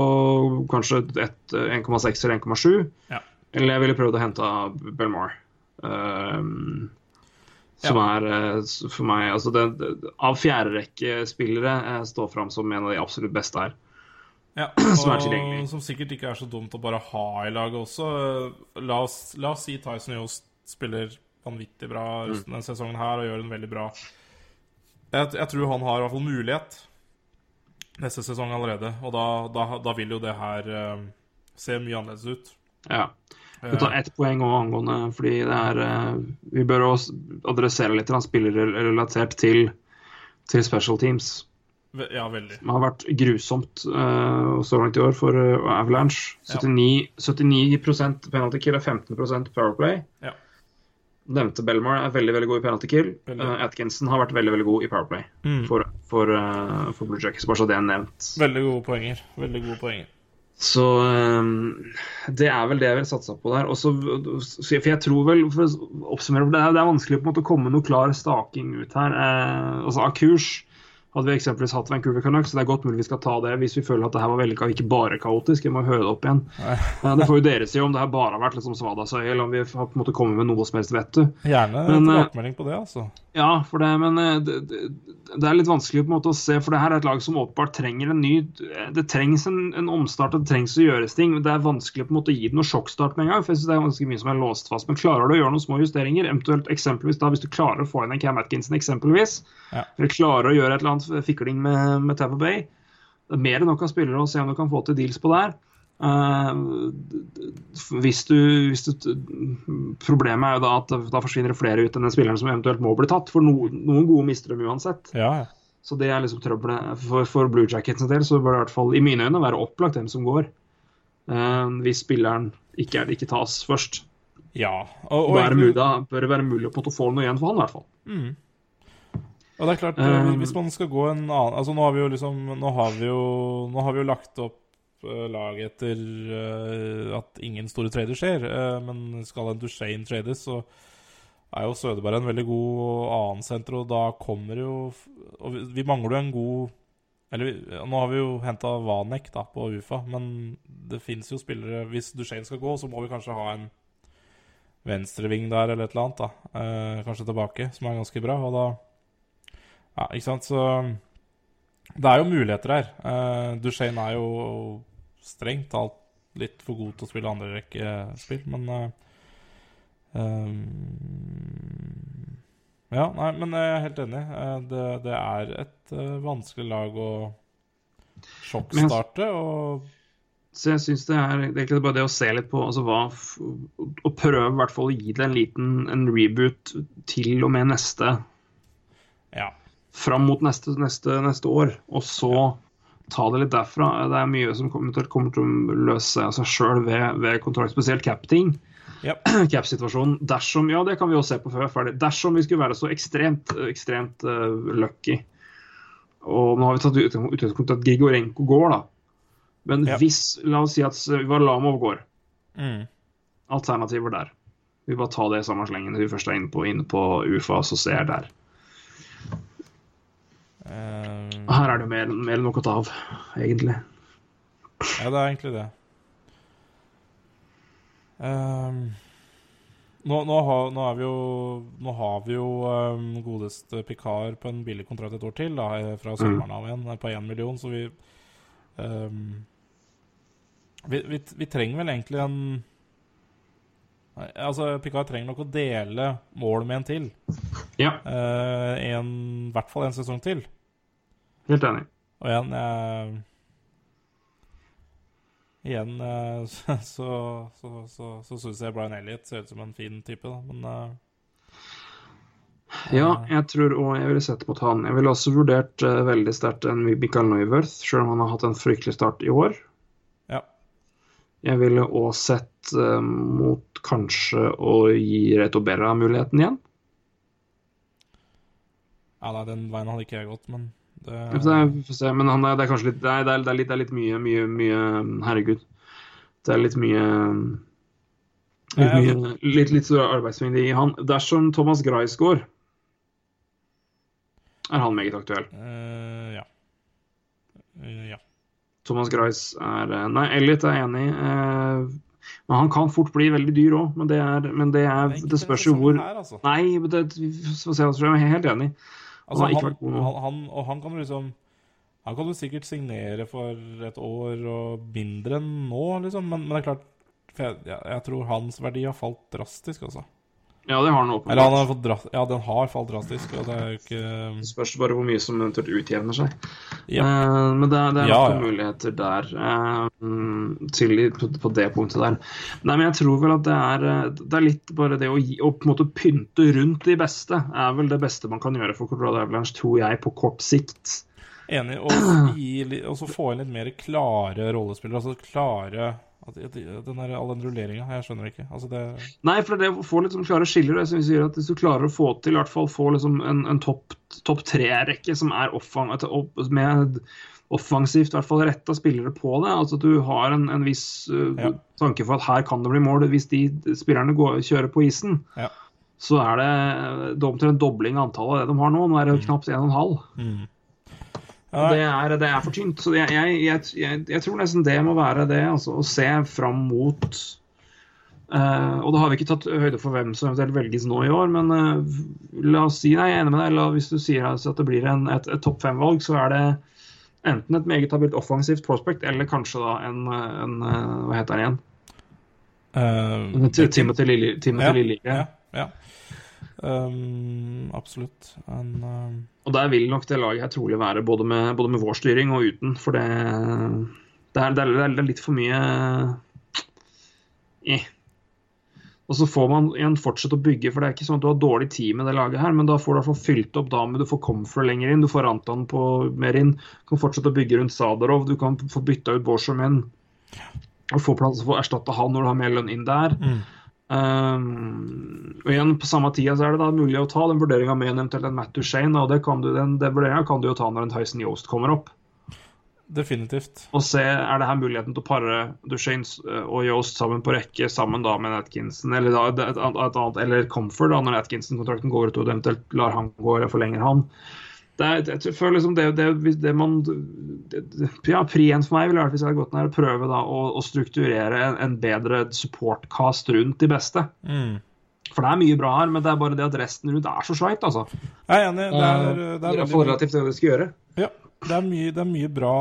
kanskje eh, 1,6 eller 1,7. Ja. Eller jeg ville prøvd å hente Belmar. Um, som er eh, for meg altså det, det, Av fjerderekkespillere eh, står fram som en av de absolutt beste her. Ja, Som er tilgjengelig. som sikkert ikke er så dumt å bare ha i laget også. La oss, la oss si Tyson Yost spiller vanvittig bra Mm. denne sesongen her og gjør den veldig bra. Jeg, jeg tror han har i hvert fall mulighet neste sesong allerede, og da, da, da vil jo det her eh, se mye annerledes ut. Ja. Vi tar ett poeng også angående, fordi det er eh, Vi bør også adressere litt spillere relatert til, til special teams. Ja, veldig. Det har vært grusomt uh, så langt i år for uh, Avalanche. Ja. 79, 79 penalty kill og 15% powerplay. Ja. Nevnte Belmar er veldig veldig god i penalty kill. Eh, Atkinson har vært veldig veldig god i powerplay Mm. for, for, uh, for Blue Jackets. Bare så det er nevnt. Veldig gode poenger. Veldig gode poenger. Så eh, det er vel det jeg vil satse på der. Også, for jeg tror vel, for å oppsummere, det er, det er vanskelig på en måte å komme noe klar staking ut her. Eh, altså Av kurs hadde vi eksempelvis hatt Vancouver Canucks, så det er godt mulig vi skal ta det hvis vi føler at det her var veldig, ikke bare kaotisk. Jeg må høre det opp igjen. Eh, det får jo dere si om det her bare har vært liksom svadasøy, eller om vi har på en måte kommet med noe som helst vet du. Gjerne Men, eh, tilbakemelding på det, altså. Ja, for det, men eh, det, det, det er litt vanskelig på en måte å se, for det her er et lag som åpenbart trenger en ny Det trengs en, en omstart, det trengs å gjøres ting. men Det er vanskelig på en måte å gi det noe sjokkstart med en gang. for jeg synes det er ganske mye som er låst fast. Men klarer du å gjøre noen små justeringer, eventuelt eksempelvis da hvis du klarer å få inn en Cam Atkinson eksempelvis, Ja. eller klarer å gjøre et eller annet fikling med, med Tampa Bay, det er mer enn nok av spillere å se om du kan få til deals på der. Eh, hvis du, hvis du Problemet er jo da at da forsvinner det flere ut enn den spilleren som eventuelt må bli tatt. For no, noen gode mister dem uansett. Ja, ja. Så det er liksom trøbbelet. For, for Blue Jackets del så bør det i hvert fall i mine øyne være opplagt hvem som går. Uh, hvis spilleren ikke, ikke tas først. ja. Og, og bør, mulig, bør det være mulig å få noe igjen for han, i hvert fall. Og det er klart, eh, hvis man skal gå en annen Altså, nå har vi jo liksom Nå har vi jo, har vi jo lagt opp eh, laget etter eh, at ingen store trader skjer. eh, men skal en Duchene trades, så er jo Sødeberg en veldig god annen senter, og da kommer jo Og vi, mangler jo en god Eller nå har vi jo henta Vanek da, på UFA, men det fins jo spillere Hvis Duchene skal gå, så må vi kanskje ha en venstreving der eller et eller annet. da eh, Kanskje tilbake, som er ganske bra. Og da ja, ikke sant, så Det er jo muligheter her. Uh, Duchene er jo strengt talt litt for god til å spille andrerekkespill, men uh, um, Ja, nei, men jeg er helt enig. Eh, det, det er et eh, vanskelig lag å sjokkstarte, og Så jeg syns det er det egentlig bare det å se litt på altså hva Og prøve i hvert fall å gi det en liten en reboot til og med neste ja. fram mot neste, neste, neste år, og så ta det litt derfra. Det er mye som kommer kommer til å løse seg av seg sjøl ved, ved kontrakt, spesielt cap-ting. Yep. Cap-situasjonen. Dersom Ja, det kan vi jo se på før vi er ferdig. Dersom vi skulle være så ekstremt, ekstremt uh, lucky Og nå har vi tatt ut- utgangspunkt i at Grigorenko går, da. Men yep. hvis La oss si at Varlamov går. Mm. Alternativer der. Vi bare tar det i samme slengen vi først er inne på, inne på UFA, så ser der. Eh, Her er det mer, mer enn nok å ta av, egentlig. Ja, det er egentlig det. Um, nå, nå, har, nå, vi jo, nå har vi jo um, godeste Picard på en billig kontrakt et år til, da, eh, fra sommeren av igjen, eh, på én million, så vi, um, vi, vi Vi trenger vel egentlig en Nei, Altså, Picard trenger nok å dele mål med en til. Ja, Uh, en, I hvert fall en sesong til. helt enig. Og igjen uh, Igjen uh, så, så, så, så, så syns jeg Brian Elliot ser ut som en fin type, da. Men Ja, jeg tror òg jeg ville sett mot han. Jeg ville også vurdert uh, veldig sterkt en Michael Neuwirth, selv om han har hatt en fryktelig start i år. Jeg ville òg sett eh, mot kanskje å gi Reto Berra muligheten igjen. ja nei, den veien hadde ikke jeg gått, men det, får se. Men han er, det er kanskje litt det er, det, er, det, litt, det er litt mye, mye, mye Herregud. Det er litt mye Litt, mye, litt, litt stor arbeidsmengde i han. Dersom Thomas går, er han meget aktuell. Uh, Ja. Uh, ja. Thomas Grice er eh, Nei, Elliot er enig. eh, Men han kan fort bli veldig dyr òg. Men det er, men det, er, Det det spørs jo hvor her, altså. Nei, men det, se. altså, Jeg er helt enig. Altså, han, han, han, han, og han kan liksom Han kan du sikkert signere for et år og mindre enn nå, liksom, men, men det er klart jeg, jeg tror hans verdi har falt drastisk, altså. Ja, det har han Eller han har fått dra Ja, den har falt drastisk, og det er jo ikke Det spørs bare hvor mye som eventuelt utjevner seg. Ja. Uh, men det, er- det er Ja, ja, ja. muligheter der eh, mm, til, på, på det punktet der. Nei, men jeg tror vel at det er, eh, det er litt bare det å, gi, å på en måte pynte rundt de beste, er vel det beste man kan gjøre for Colorado Avalanche, tror jeg, på kort sikt. Enig. Og gi og så få inn litt mer klare rollespillere. Altså klare den der, All den rulleringa, jeg skjønner ikke. Altså det Nei, for det får få litt sånn klare skiller, vi sier at hvis du klarer å få til i hvert fall få liksom en, en topp top tre-rekke som er offang, opp, med offensivt i hvert fall retta spillere på det, altså at du har en, en viss uh, Ja. tanke for at her kan det bli mål hvis de spillerne går, kjører på isen, Ja. så er det, er omtrent en dobling av antallet av det de har nå. Nå er det jo knapt 1,5. Ja, Det er, det er for tynt. Så jeg, jeg, jeg, jeg, tror nesten det må være det. Altså, å se fram mot uh, Og da har vi ikke tatt høyde for hvem som eventuelt velges nå i år, men uh, la oss si Nei, jeg er enig med deg. La, hvis du sier altså at det blir en, et, et topp fem-valg, så er det enten et meget habilt offensivt prospect, eller kanskje da en, en eh, Hva heter han igjen? Uh, Tim- Timothy Lille- ja, ja, ja. Um, absolutt. En, um, Og der vil nok det laget her trolig være både med, både med vår styring og uten, for det, det, er, det, er, det er litt for mye eh. Og så får man igjen fortsette å bygge, for det er ikke sånn at du har dårlig tid med det laget her, men da får du i hvert fall fylt opp Dame, du får Comfort lenger inn, du får Anton på mer inn, du kan fortsette å bygge rundt Sadarov, du kan få bytta ut Borsham og få plass til å erstatte han når du har mer lønn inn der. Um, og igjen på samme tida så er det da mulig å ta den vurderinga med en eventuelt en Matt Duchene, og det kan du, den, den vurderingen kan du jo ta når en Tyson Yost kommer opp. definitivt. Og se er det her muligheten til å pare Duchene og Yost sammen på rekke, sammen da med Atkinson, eller, da, et, et, et annet, eller Comfort, da, når Atkinson-kontrakten går ut og eventuelt lar han gå eller forlenger han. Det er, jeg føler liksom det, det, det man Ja, prien for meg ville vært hvis jeg hadde gått ned og prøve da å, å strukturere en, en bedre supportcast rundt de beste. Mm. For det er mye bra her, men det er bare det at resten rundt er så sveit, altså. Jeg er enig. Det er, det er, det er veldig, relativt det vi skal gjøre. ja, det er, mye, det er mye bra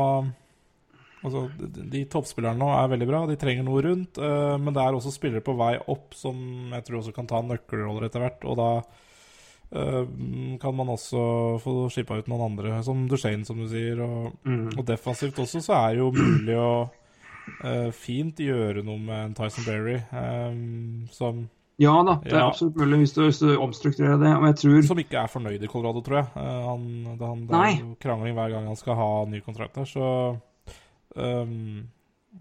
Altså, de, toppspillerne nå er veldig bra, de trenger noe rundt. Uh, men det er også spillere på vei opp som jeg tror også kan ta nøkkelroller etter hvert. Og da kan man også få skippa ut noen andre, som Duchene, som du sier. Og, Mm. og defensivt også, så er det jo mulig å uh, fint gjøre noe med en Tyson Berry, um, som, Ja da, det er Ja. absolutt mulig hvis du, hvis du omstrukturerer det. Og jeg tror som ikke er fornøyd i Colorado, tror jeg. Uh, han, det, han, det er jo krangling hver gang han skal ha ny kontrakt der, så um, eh,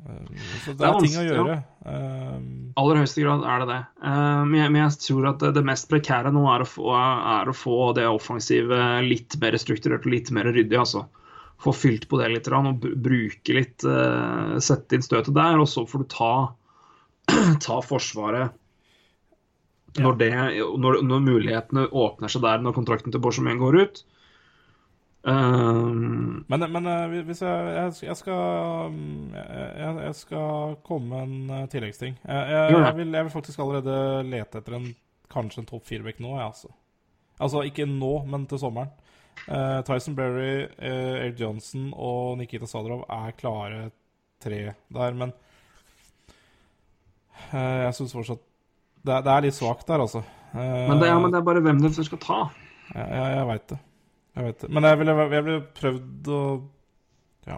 Så det, Det er er ting å gjøre. Um, aller høyeste grad er det det. Eh, men, jeg, men jeg tror at det, mest prekære nå er å, få, er å få det offensive litt mer strukturert og litt mer ryddig. altså. Få fylt på det litt og bruke litt eh, Sette inn støtet der, og så får du ta, ta Forsvaret når, det, når, når mulighetene åpner seg der når kontrakten til Borsomien går ut. Um, men men eh, hvis jeg, jeg, jeg skal um, jeg, jeg, skal komme med en eh, tilleggsting. Jeg, vil, vil faktisk allerede lete etter en kanskje en topp fire-back nå, jeg, altså. Altså ikke nå, men til sommeren. Uh, Tyson Berry, uh, Air Johnson og Nikita Sadrov er klare tre der, men uh, jeg syns fortsatt det, det er litt svakt der, altså. Uh, men, det, ja, men det er bare hvem du skal ta. Jeg, jeg, jeg veit det. Jeg vet det. Men jeg ville, jeg ville prøvd å Ja.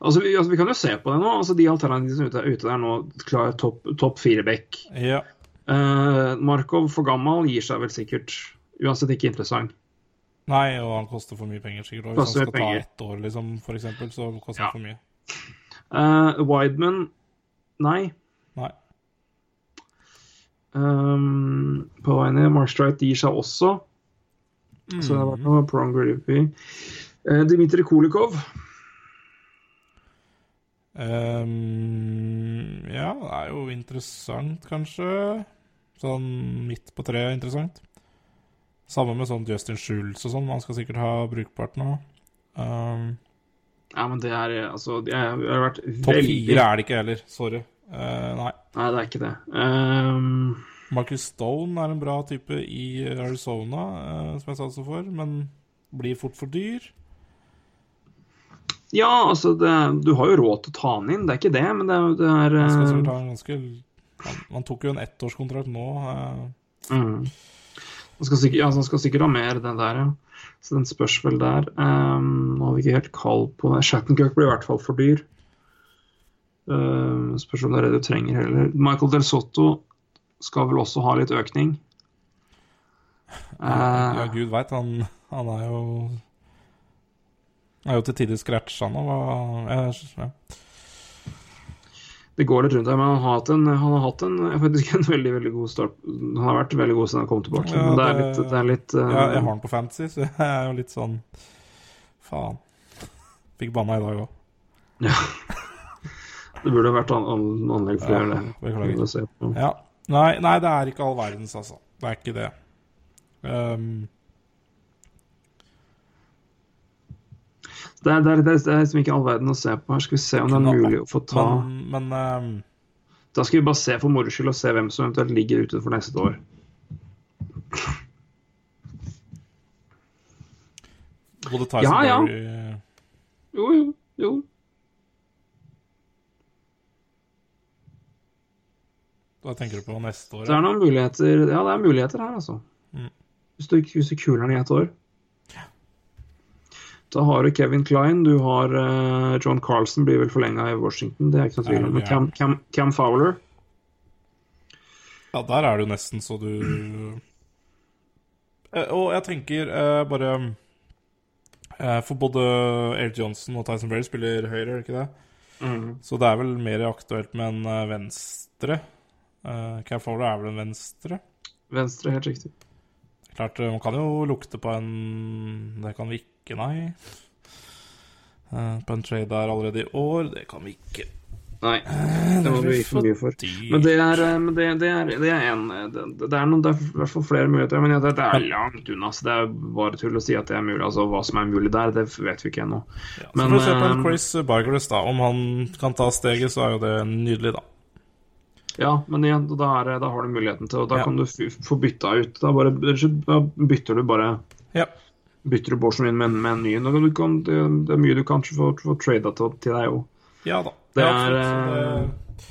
Altså, vi, altså, vi kan jo se på det nå. altså De alternativene som er ute, der nå, klar topp top fire back. ja. Uh, Markov for gammel gir seg vel sikkert. Uansett ikke interessant. Nei, og han koster for mye penger, sikkert. Og hvis han skal ta ett år, liksom, for eksempel, så koster Ja. han for mye. Uh, Wideman nei. Nei. Um, på vei ned. Marstright gir seg også. Så det har vært noe Prong Grippy. Uh, Dmitrij Kolikov. Um, ja, det er jo interessant, kanskje. Sånn midt på treet interessant. Samme med sånn Justin Schultz og sånn. Han skal sikkert ha brukbart nå. Um, Ja, men det er altså Det har vært Topp veldig fire er det ikke heller. Sorry. Uh, nei. Nei, det er ikke det. Um, Marcus Stone er en bra type i Arizona, eh, som jeg satser for, men blir fort for dyr. ja, altså det, Du har jo råd til å ta han inn, det er ikke det, men det, det er Han ha ganske Han, han tok jo en ettårskontrakt nå. eh, Mm. Han skal sikkert, ja, han skal sikkert ha mer, den der, ja. Så den spørs vel der. Um, nå har vi ikke helt kall på det. Shattenkirk blir i hvert fall for dyr. Uh, spørs om det er det du trenger heller. Michael Del Sotto skal vel også ha litt økning. Ja, ja gud veit, han, han er jo Er jo til tider scratcha nå. Ja. det går litt rundt her, men han har hatt en, han har hatt en, faktisk en veldig veldig god start. Han har vært veldig god siden han kom tilbake. Ja, men det er litt, det er litt uh, Ja, jeg har den på fantasy, så jeg er jo litt sånn Faen. Fikk banna i dag òg. ja. Det burde vært an an anlegg for å gjøre det. beklager. Ja. Nei, nei, det er ikke all verdens, altså. Det er ikke det. Um, Det er, det, er, det, er, liksom ikke all verden å se på. Her skal vi se om det er mulig å få ta men men um, Da skal vi bare se for moro skyld og se hvem som eventuelt ligger ute for neste år. både Tyson Ja, ja. Jo, jo, jo. Da tenker du på neste år? Det er noen muligheter Ja, det er muligheter her, altså. Mm. Hvis du, hvis du kuler den i ett år. Da har du Kevin Klein, du har uh, John Carlson blir vel forlenga i Washington, det er ikke noe tvil om. Men Cam, Cam, Cam Fowler Ja, der er det jo nesten så du Eh, Og jeg tenker uh, bare uh, For både Air Johnson og Tyson Berry spiller høyre, er det ikke det? Mm. Så det er vel mer aktuelt med en venstre. Uh, Fowler er vel en venstre? Venstre, helt riktig. Klart, eh, man kan jo lukte på en Det kan vi ikke, nei. Eh, på en trade der allerede i år. Det kan vi ikke. Nei, det må du gi for mye for. Men det er, eh, men det, det er, det er en det, det er noen, det er i hvert fall flere muligheter, men det, er langt unna. Så det er bare tull å si at det er mulig. Altså Hva som er mulig der, det vet vi ikke ennå. Ja, Men, så får vi se på eh, Chris Bargeres, da. Om han kan ta steget, så er jo det nydelig, da. Ja, men igjen, da, er, da har du muligheten til, og da Ja. kan du få bytta ut. Da, bare, da bytter du bare Ja. Bytter du Borsen inn med, med en ny. Nå kan Du kan, det, det er mye du kan få, få trada til, til deg òg. Ja da. Det er, det,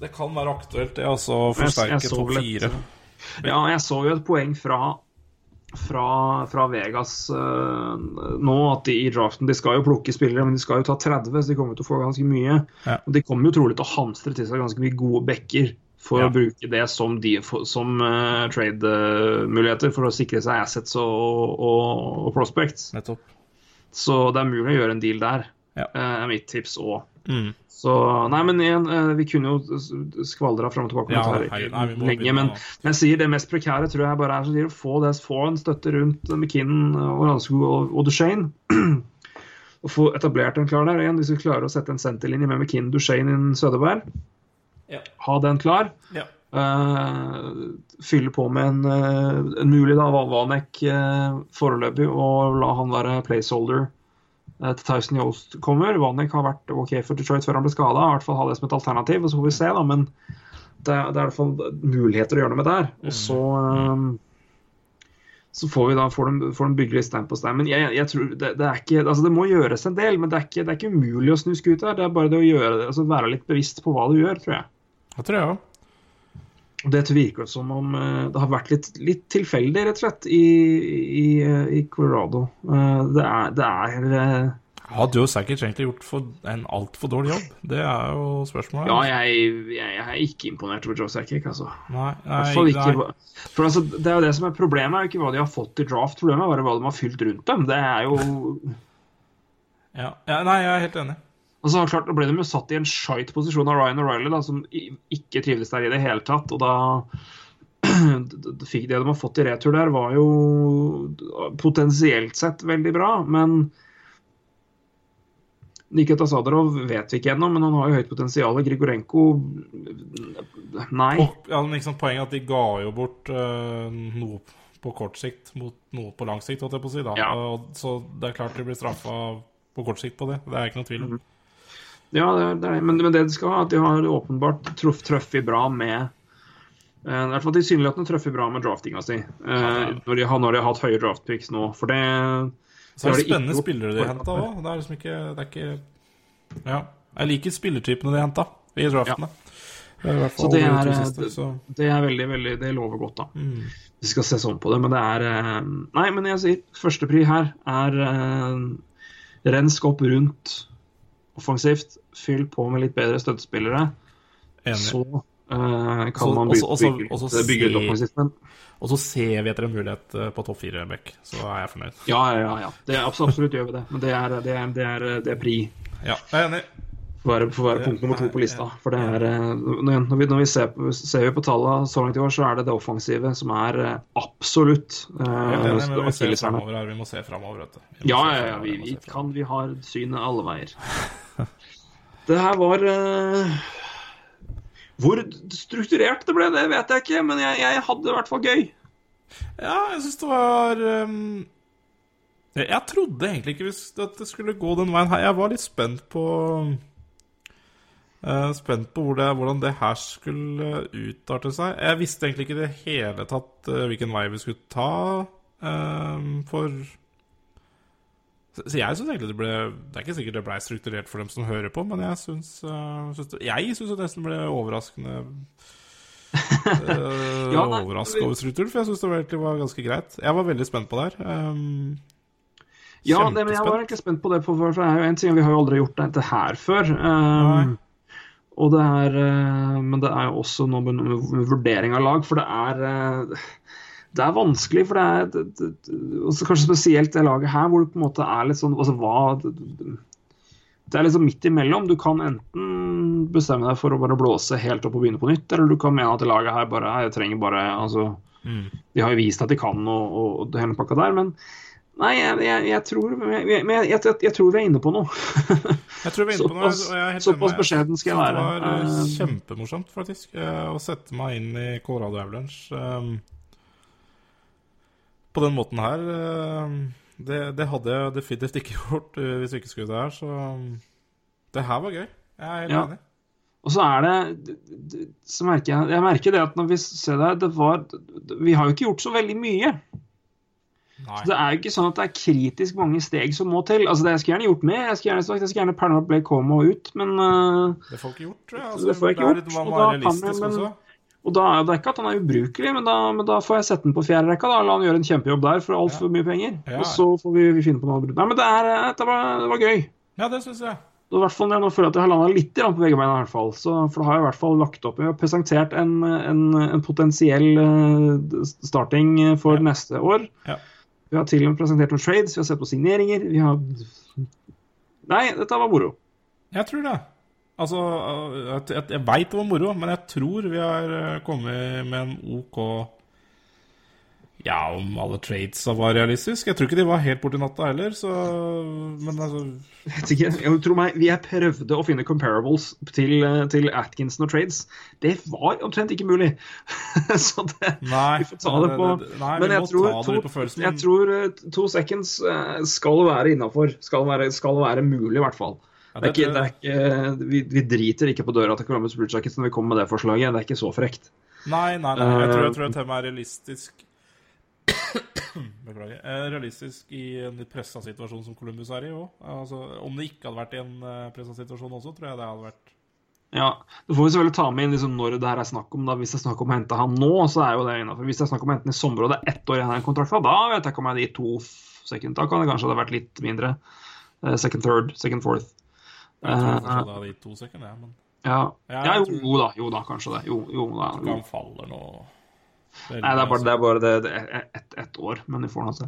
det kan være aktuelt, det. Altså forsterke topp fire. Ja, jeg så jo et poeng fra fra, fra Vegas uh, nå at de i draften De skal jo plukke spillere, men de skal jo ta 30, så de kommer til å få ganske mye. Ja. Og de kommer jo trolig til å hamstre til seg ganske mye gode backer for Ja. å bruke det som, de, som uh, trade-muligheter for å sikre seg assets og, og, og prospects. Nettopp. Så det er mulig å gjøre en deal der, Ja. eh, er mitt tips òg. Mm. Så Nei, men igjen, eh, vi kunne jo skvaldra fram og tilbake Ja, her nei, lenge, men men jeg sier det mest prekære tror jeg bare er sier, å få, det, få en støtte rundt McKinnon og Ranskog og, og Duchene. og få etablert en klar der igjen. Hvis vi klarer å sette en senterlinje med McKinnon, Duchene innen Sødeberg, Ja. ha den klar. Ja. Uh, fylle på med en, uh, en mulig da, Valvanek uh, foreløpig, og la han være placeholder eh, Tyson Yost kommer. Vanek har vært OK for Detroit før han ble skada, i hvert fall ha det som et alternativ. og Så får vi se, da. Men det, det er i hvert fall muligheter å gjøre noe med der. Og så um, så får vi da får de, får de bygge litt stein på stein. Men jeg, jeg tror det, det er ikke altså Det må gjøres en del, men det er ikke, det er ikke umulig å snu skuta. Det er bare det å gjøre det, altså være litt bevisst på hva du gjør, tror jeg. Det tror jeg òg. Det virker som om eh, det har vært litt, litt tilfeldig, rett og slett, i, i, eh, i Colorado. Eh, det er, det er Hadde jo sikkert egentlig gjort for en altfor dårlig jobb? Det er jo spørsmålet. Ja, jeg, jeg, jeg er ikke imponert over Joe Sakic, altså. Nei, nei, ikke, nei. for altså, det er jo det som er Problemet er jo ikke hva de har fått i draft, problemet er bare hva de har fylt rundt dem. Det er jo Ja. ja, nei, jeg er helt enig. Og så klart, ble de jo satt i en shite posisjon av Ryan O'Reilly, som ikke trivdes der i det hele tatt. Og da fikk Det de har fått i retur der, var jo potensielt sett veldig bra, men Nikita Sadarov vet vi ikke ennå, men han har jo høyt potensial. Grigorenko Nei. Ja, men liksom, poenget er at de ga jo bort uh, noe på kort sikt mot noe på lang sikt, holdt jeg på å si. da. Ja. Så det er klart de blir straffa på kort sikt på det. Det er ikke noe tvil om. Ja, det er, det er, men, men det de skal ha, at de har åpenbart truff, truffet bra med eh, I hvert fall tilsynelatende truffet bra med draftinga si. eh, når, de har, når de har hatt høye draftpicks nå. For det Så er det de ikke spennende spillere de henta òg. Det er liksom ikke Det er ikke Ja. Jeg liker spillertypene de henta i draftene. Det hvert Så det er, så. Det er veldig, veldig Det lover godt, da. Mm. Vi skal se sånn på det, men det er eh, Nei, men jeg sier førstepri her er rensk opp rundt offensivt. Fyll på med litt bedre støttespillere. Enig. Så uh, kan Så- man også- bygge, også- bygge, også bygge ut offensivt. Men Og så ser vi etter en mulighet eh, på topp fire, Beck. Så er jeg fornøyd. ja, ja, ja. Det er absolutt, absolutt gjør vi det. Men det er, det er, det er, det er pri. Ja, jeg er enig. Være, får være punkt nummer to på lista. For det er eh, Når vi, når vi ser, ser vi på tallene så langt i år, så er det det offensive som er eh, absolutt Jeg er det, vi ser fremover. Vi må se fremover, vet du. Vi Ja, ja, ja, vi, vi kan Vi har synet alle veier. Det her var uh, Hvor strukturert det ble, det vet jeg ikke, men jeg, jeg hadde det i hvert fall gøy. Ja, jeg syns det var um jeg, trodde egentlig ikke at det skulle gå den veien her. Jeg var litt spent på Spent på hvor det, hvordan det her skulle utarte seg. Jeg visste egentlig ikke i det hele tatt eh, hvilken vei vi skulle ta for Så jeg syns egentlig det ble Det er ikke sikkert det ble strukturert for dem som hører på, men jeg syns Jeg syns det nesten ble overraskende Ja, overraska over strukturen, for jeg syns det egentlig var ganske greit. Jeg var veldig spent på det her. Ja, det, men jeg var egentlig spent på det, for, for det er jo en ting Vi har jo aldri gjort dette her før. Um, det er uh, Men det er jo også noe med, vurdering av lag, for det er uh, det er vanskelig, for det er det, Kanskje spesielt det laget her, hvor det på en måte er litt sånn altså hva Det er liksom midt imellom. Du kan enten bestemme deg for å bare blåse helt opp og begynne på nytt, eller du kan mene at det laget her bare jeg trenger bare altså, De har jo vist at de kan og, og, og hele pakka der, men Nei, jeg, jeg, jeg, tror, jeg tror vi er inne på noe. Jeg tror vi er inne på noe. Såpass- såpass beskjeden skal jeg være. Det var eh, Eh, kjempemorsomt, faktisk, eh, å sette meg inn i Colorado Avalanche um, på den måten her. eh, det, det hadde jeg definitivt ikke gjort eh, hvis vi ikke skulle det her, så um, det her var gøy. Jeg er helt Ja. enig. Og så er det Så merker jeg Jeg merker det at når vi ser det, det var Vi har jo ikke gjort så veldig mye. Nei. Så det er jo ikke sånn at det er kritisk mange steg som må til. Altså, det Jeg skulle gjerne gjort mer. Jeg skulle gjerne sagt jeg skulle gjerne pælma Blake Como ut, men uh, Det får ikke gjort, tror jeg. Det får jeg ikke gjort, og da jeg, men-. Og da er det ikke at han er ubrukelig, men da, men da får jeg sette den på fjerde rekka. da, La han gjøre en kjempejobb der for altfor mye penger. Ja. Og så får vi, vi finne på noe. Nei, men det, er, eh, det, var, det var gøy. Ja, det syns jeg. I hvert fall, Nå føler jeg at jeg har landa litt på begge beina. i hvert fall. Så, for da har jeg i hvert fall lagt opp Vi har presentert en, en, en potensiell eh, starting for Ja. neste år. Ja. Vi har til og med presentert noen trades, vi har sett på signeringer. Vi har Nei, dette var moro. Jeg tror det. Altså, jeg, jeg, veit det var moro, men jeg tror vi har eh, kommet med en OK Ja, om alle tradesa var realistiske. Jeg tror ikke de var helt borti natta heller, så Men altså vet ikke, jeg tror meg, Vi prøvde å finne comparables til, eh, til Atkinson og trades. Det var omtrent ikke mulig. Så det, Nei. vi får ta det på Nei, Men jeg tror, det to, på jeg tror eh, to seconds eh, skal være innafor. Skal, skal være mulig, i hvert fall. Ja, Det er ikke, det er ikke, vi, vi driter ikke på døra til Columbus Blue Jackets når vi kommer med det forslaget. Det er ikke så frekt. Nei, nei, nei. Jeg tror, jeg Eh, tror at er realistisk Beklager. Eh, Realistisk i en litt pressa situasjon som Columbus er i òg. Altså, om det ikke hadde vært i en uh, pressa situasjon også, tror jeg det hadde vært Ja, Det får vi selvfølgelig ta med inn liksom, når det her er snakk om. Da. Hvis det er snakk om å hente han nå, så er jo det innafor. Hvis det er snakk om å hente han i sommer og det er ett år igjen av en kontrakt, da vet jeg ikke om jeg de to second Da kan det kanskje ha vært litt mindre. Eh, second, third, second, fourth. Jeg tror det hadde gitt to sekunder, jeg, men Ja, Ja, jo, tror- jo da, jo da, kanskje det. Jo, jo da. Jo. han faller nå Nei, det er bare, det er bare det, det er ett ett år, men vi får nå se.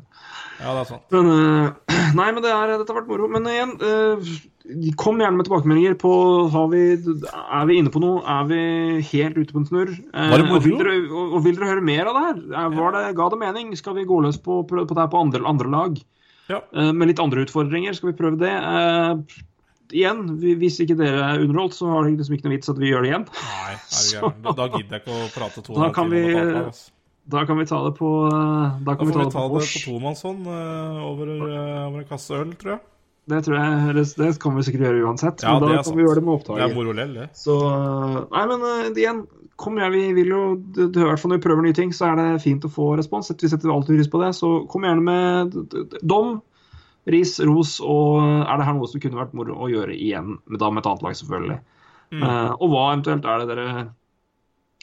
Ja, det er sant. Men, eh, nei, men det er, dette har vært moro. Men igjen, eh, kom gjerne med tilbakemeldinger på har vi, Er vi inne på noe? Er vi helt ute på en snurr? Eh, Var det moro? Og vil, dere, og, og vil dere høre mer av det her? Var det, ga det mening? Skal vi gå løs på, på det her på andre, andre lag? Ja. Med litt andre utfordringer? Skal vi prøve det? Eh, igjen, hvis ikke dere er underholdt, så har det liksom ikke noe vits at vi gjør det igjen. Nei. Da- Da gidder jeg ikke å prate to Da kan vi- altså. Da kan vi ta det på Da, Da Da kan vi får ta vi det ta på det vors. på tomannshånd eh, over, eh, over en kasse øl, tror jeg. Det tror jeg det, Det kan vi sikkert gjøre uansett. Ja, men da kan sant. vi gjøre det med er. Så Nei, men uh, igjen, kom igjen. Vi vil jo det, hvert fall Når vi prøver nye ting, så er det fint å få respons. Vi setter alltid pris på det. Så kom gjerne med dom, ris, ros, og er det her noe som kunne vært moro å gjøre igjen, men da med et annet lag, selvfølgelig. Mm. Uh, og hva eventuelt er det dere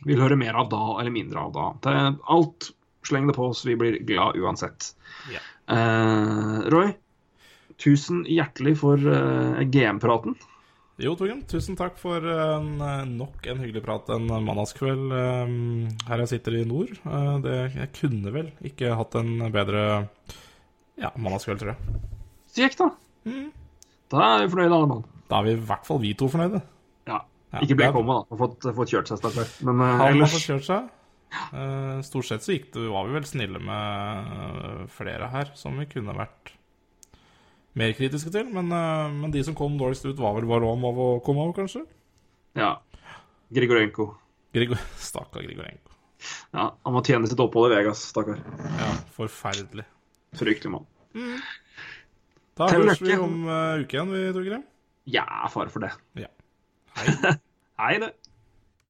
vil høre mer av da eller mindre av da. Det er alt, sleng det på oss, vi blir glad uansett. Yeah. Uh, Roy, tusen hjertelig for uh, GM-praten. Jo, Torgrim, tusen takk for en, eh, nok en hyggelig prat en mandagskveld um, her jeg sitter i nord. Uh, Det, jeg kunne vel ikke hatt en bedre ja, mandagskveld, tror jeg. Så kjekt, da. Da er vi fornøyde, alle mann. Da er vi i hvert fall vi to fornøyde. Ja. Ja, Ikke ble Blake Holman, da. Har fått, fått kjørt seg, sterkt. Men eh, Han har fått kjørt seg. Uh, Stort sett så gikk det, var vi vel snille med uh, flere her som vi kunne vært mer kritiske til. Men, men de som kom dårligst ut, var vel Varomov og Komov, kanskje? Ja. Grigorenko. Grigor, Stakkar Grigorenko. Ja, han må tjene sitt opphold i Vegas, stakkar. Ja, forferdelig. Fryktelig mann. Da Til høres vi om uh, uke igjen, vi, Torgrim. Ja, fare for det. Ja. Hei. Hei, det.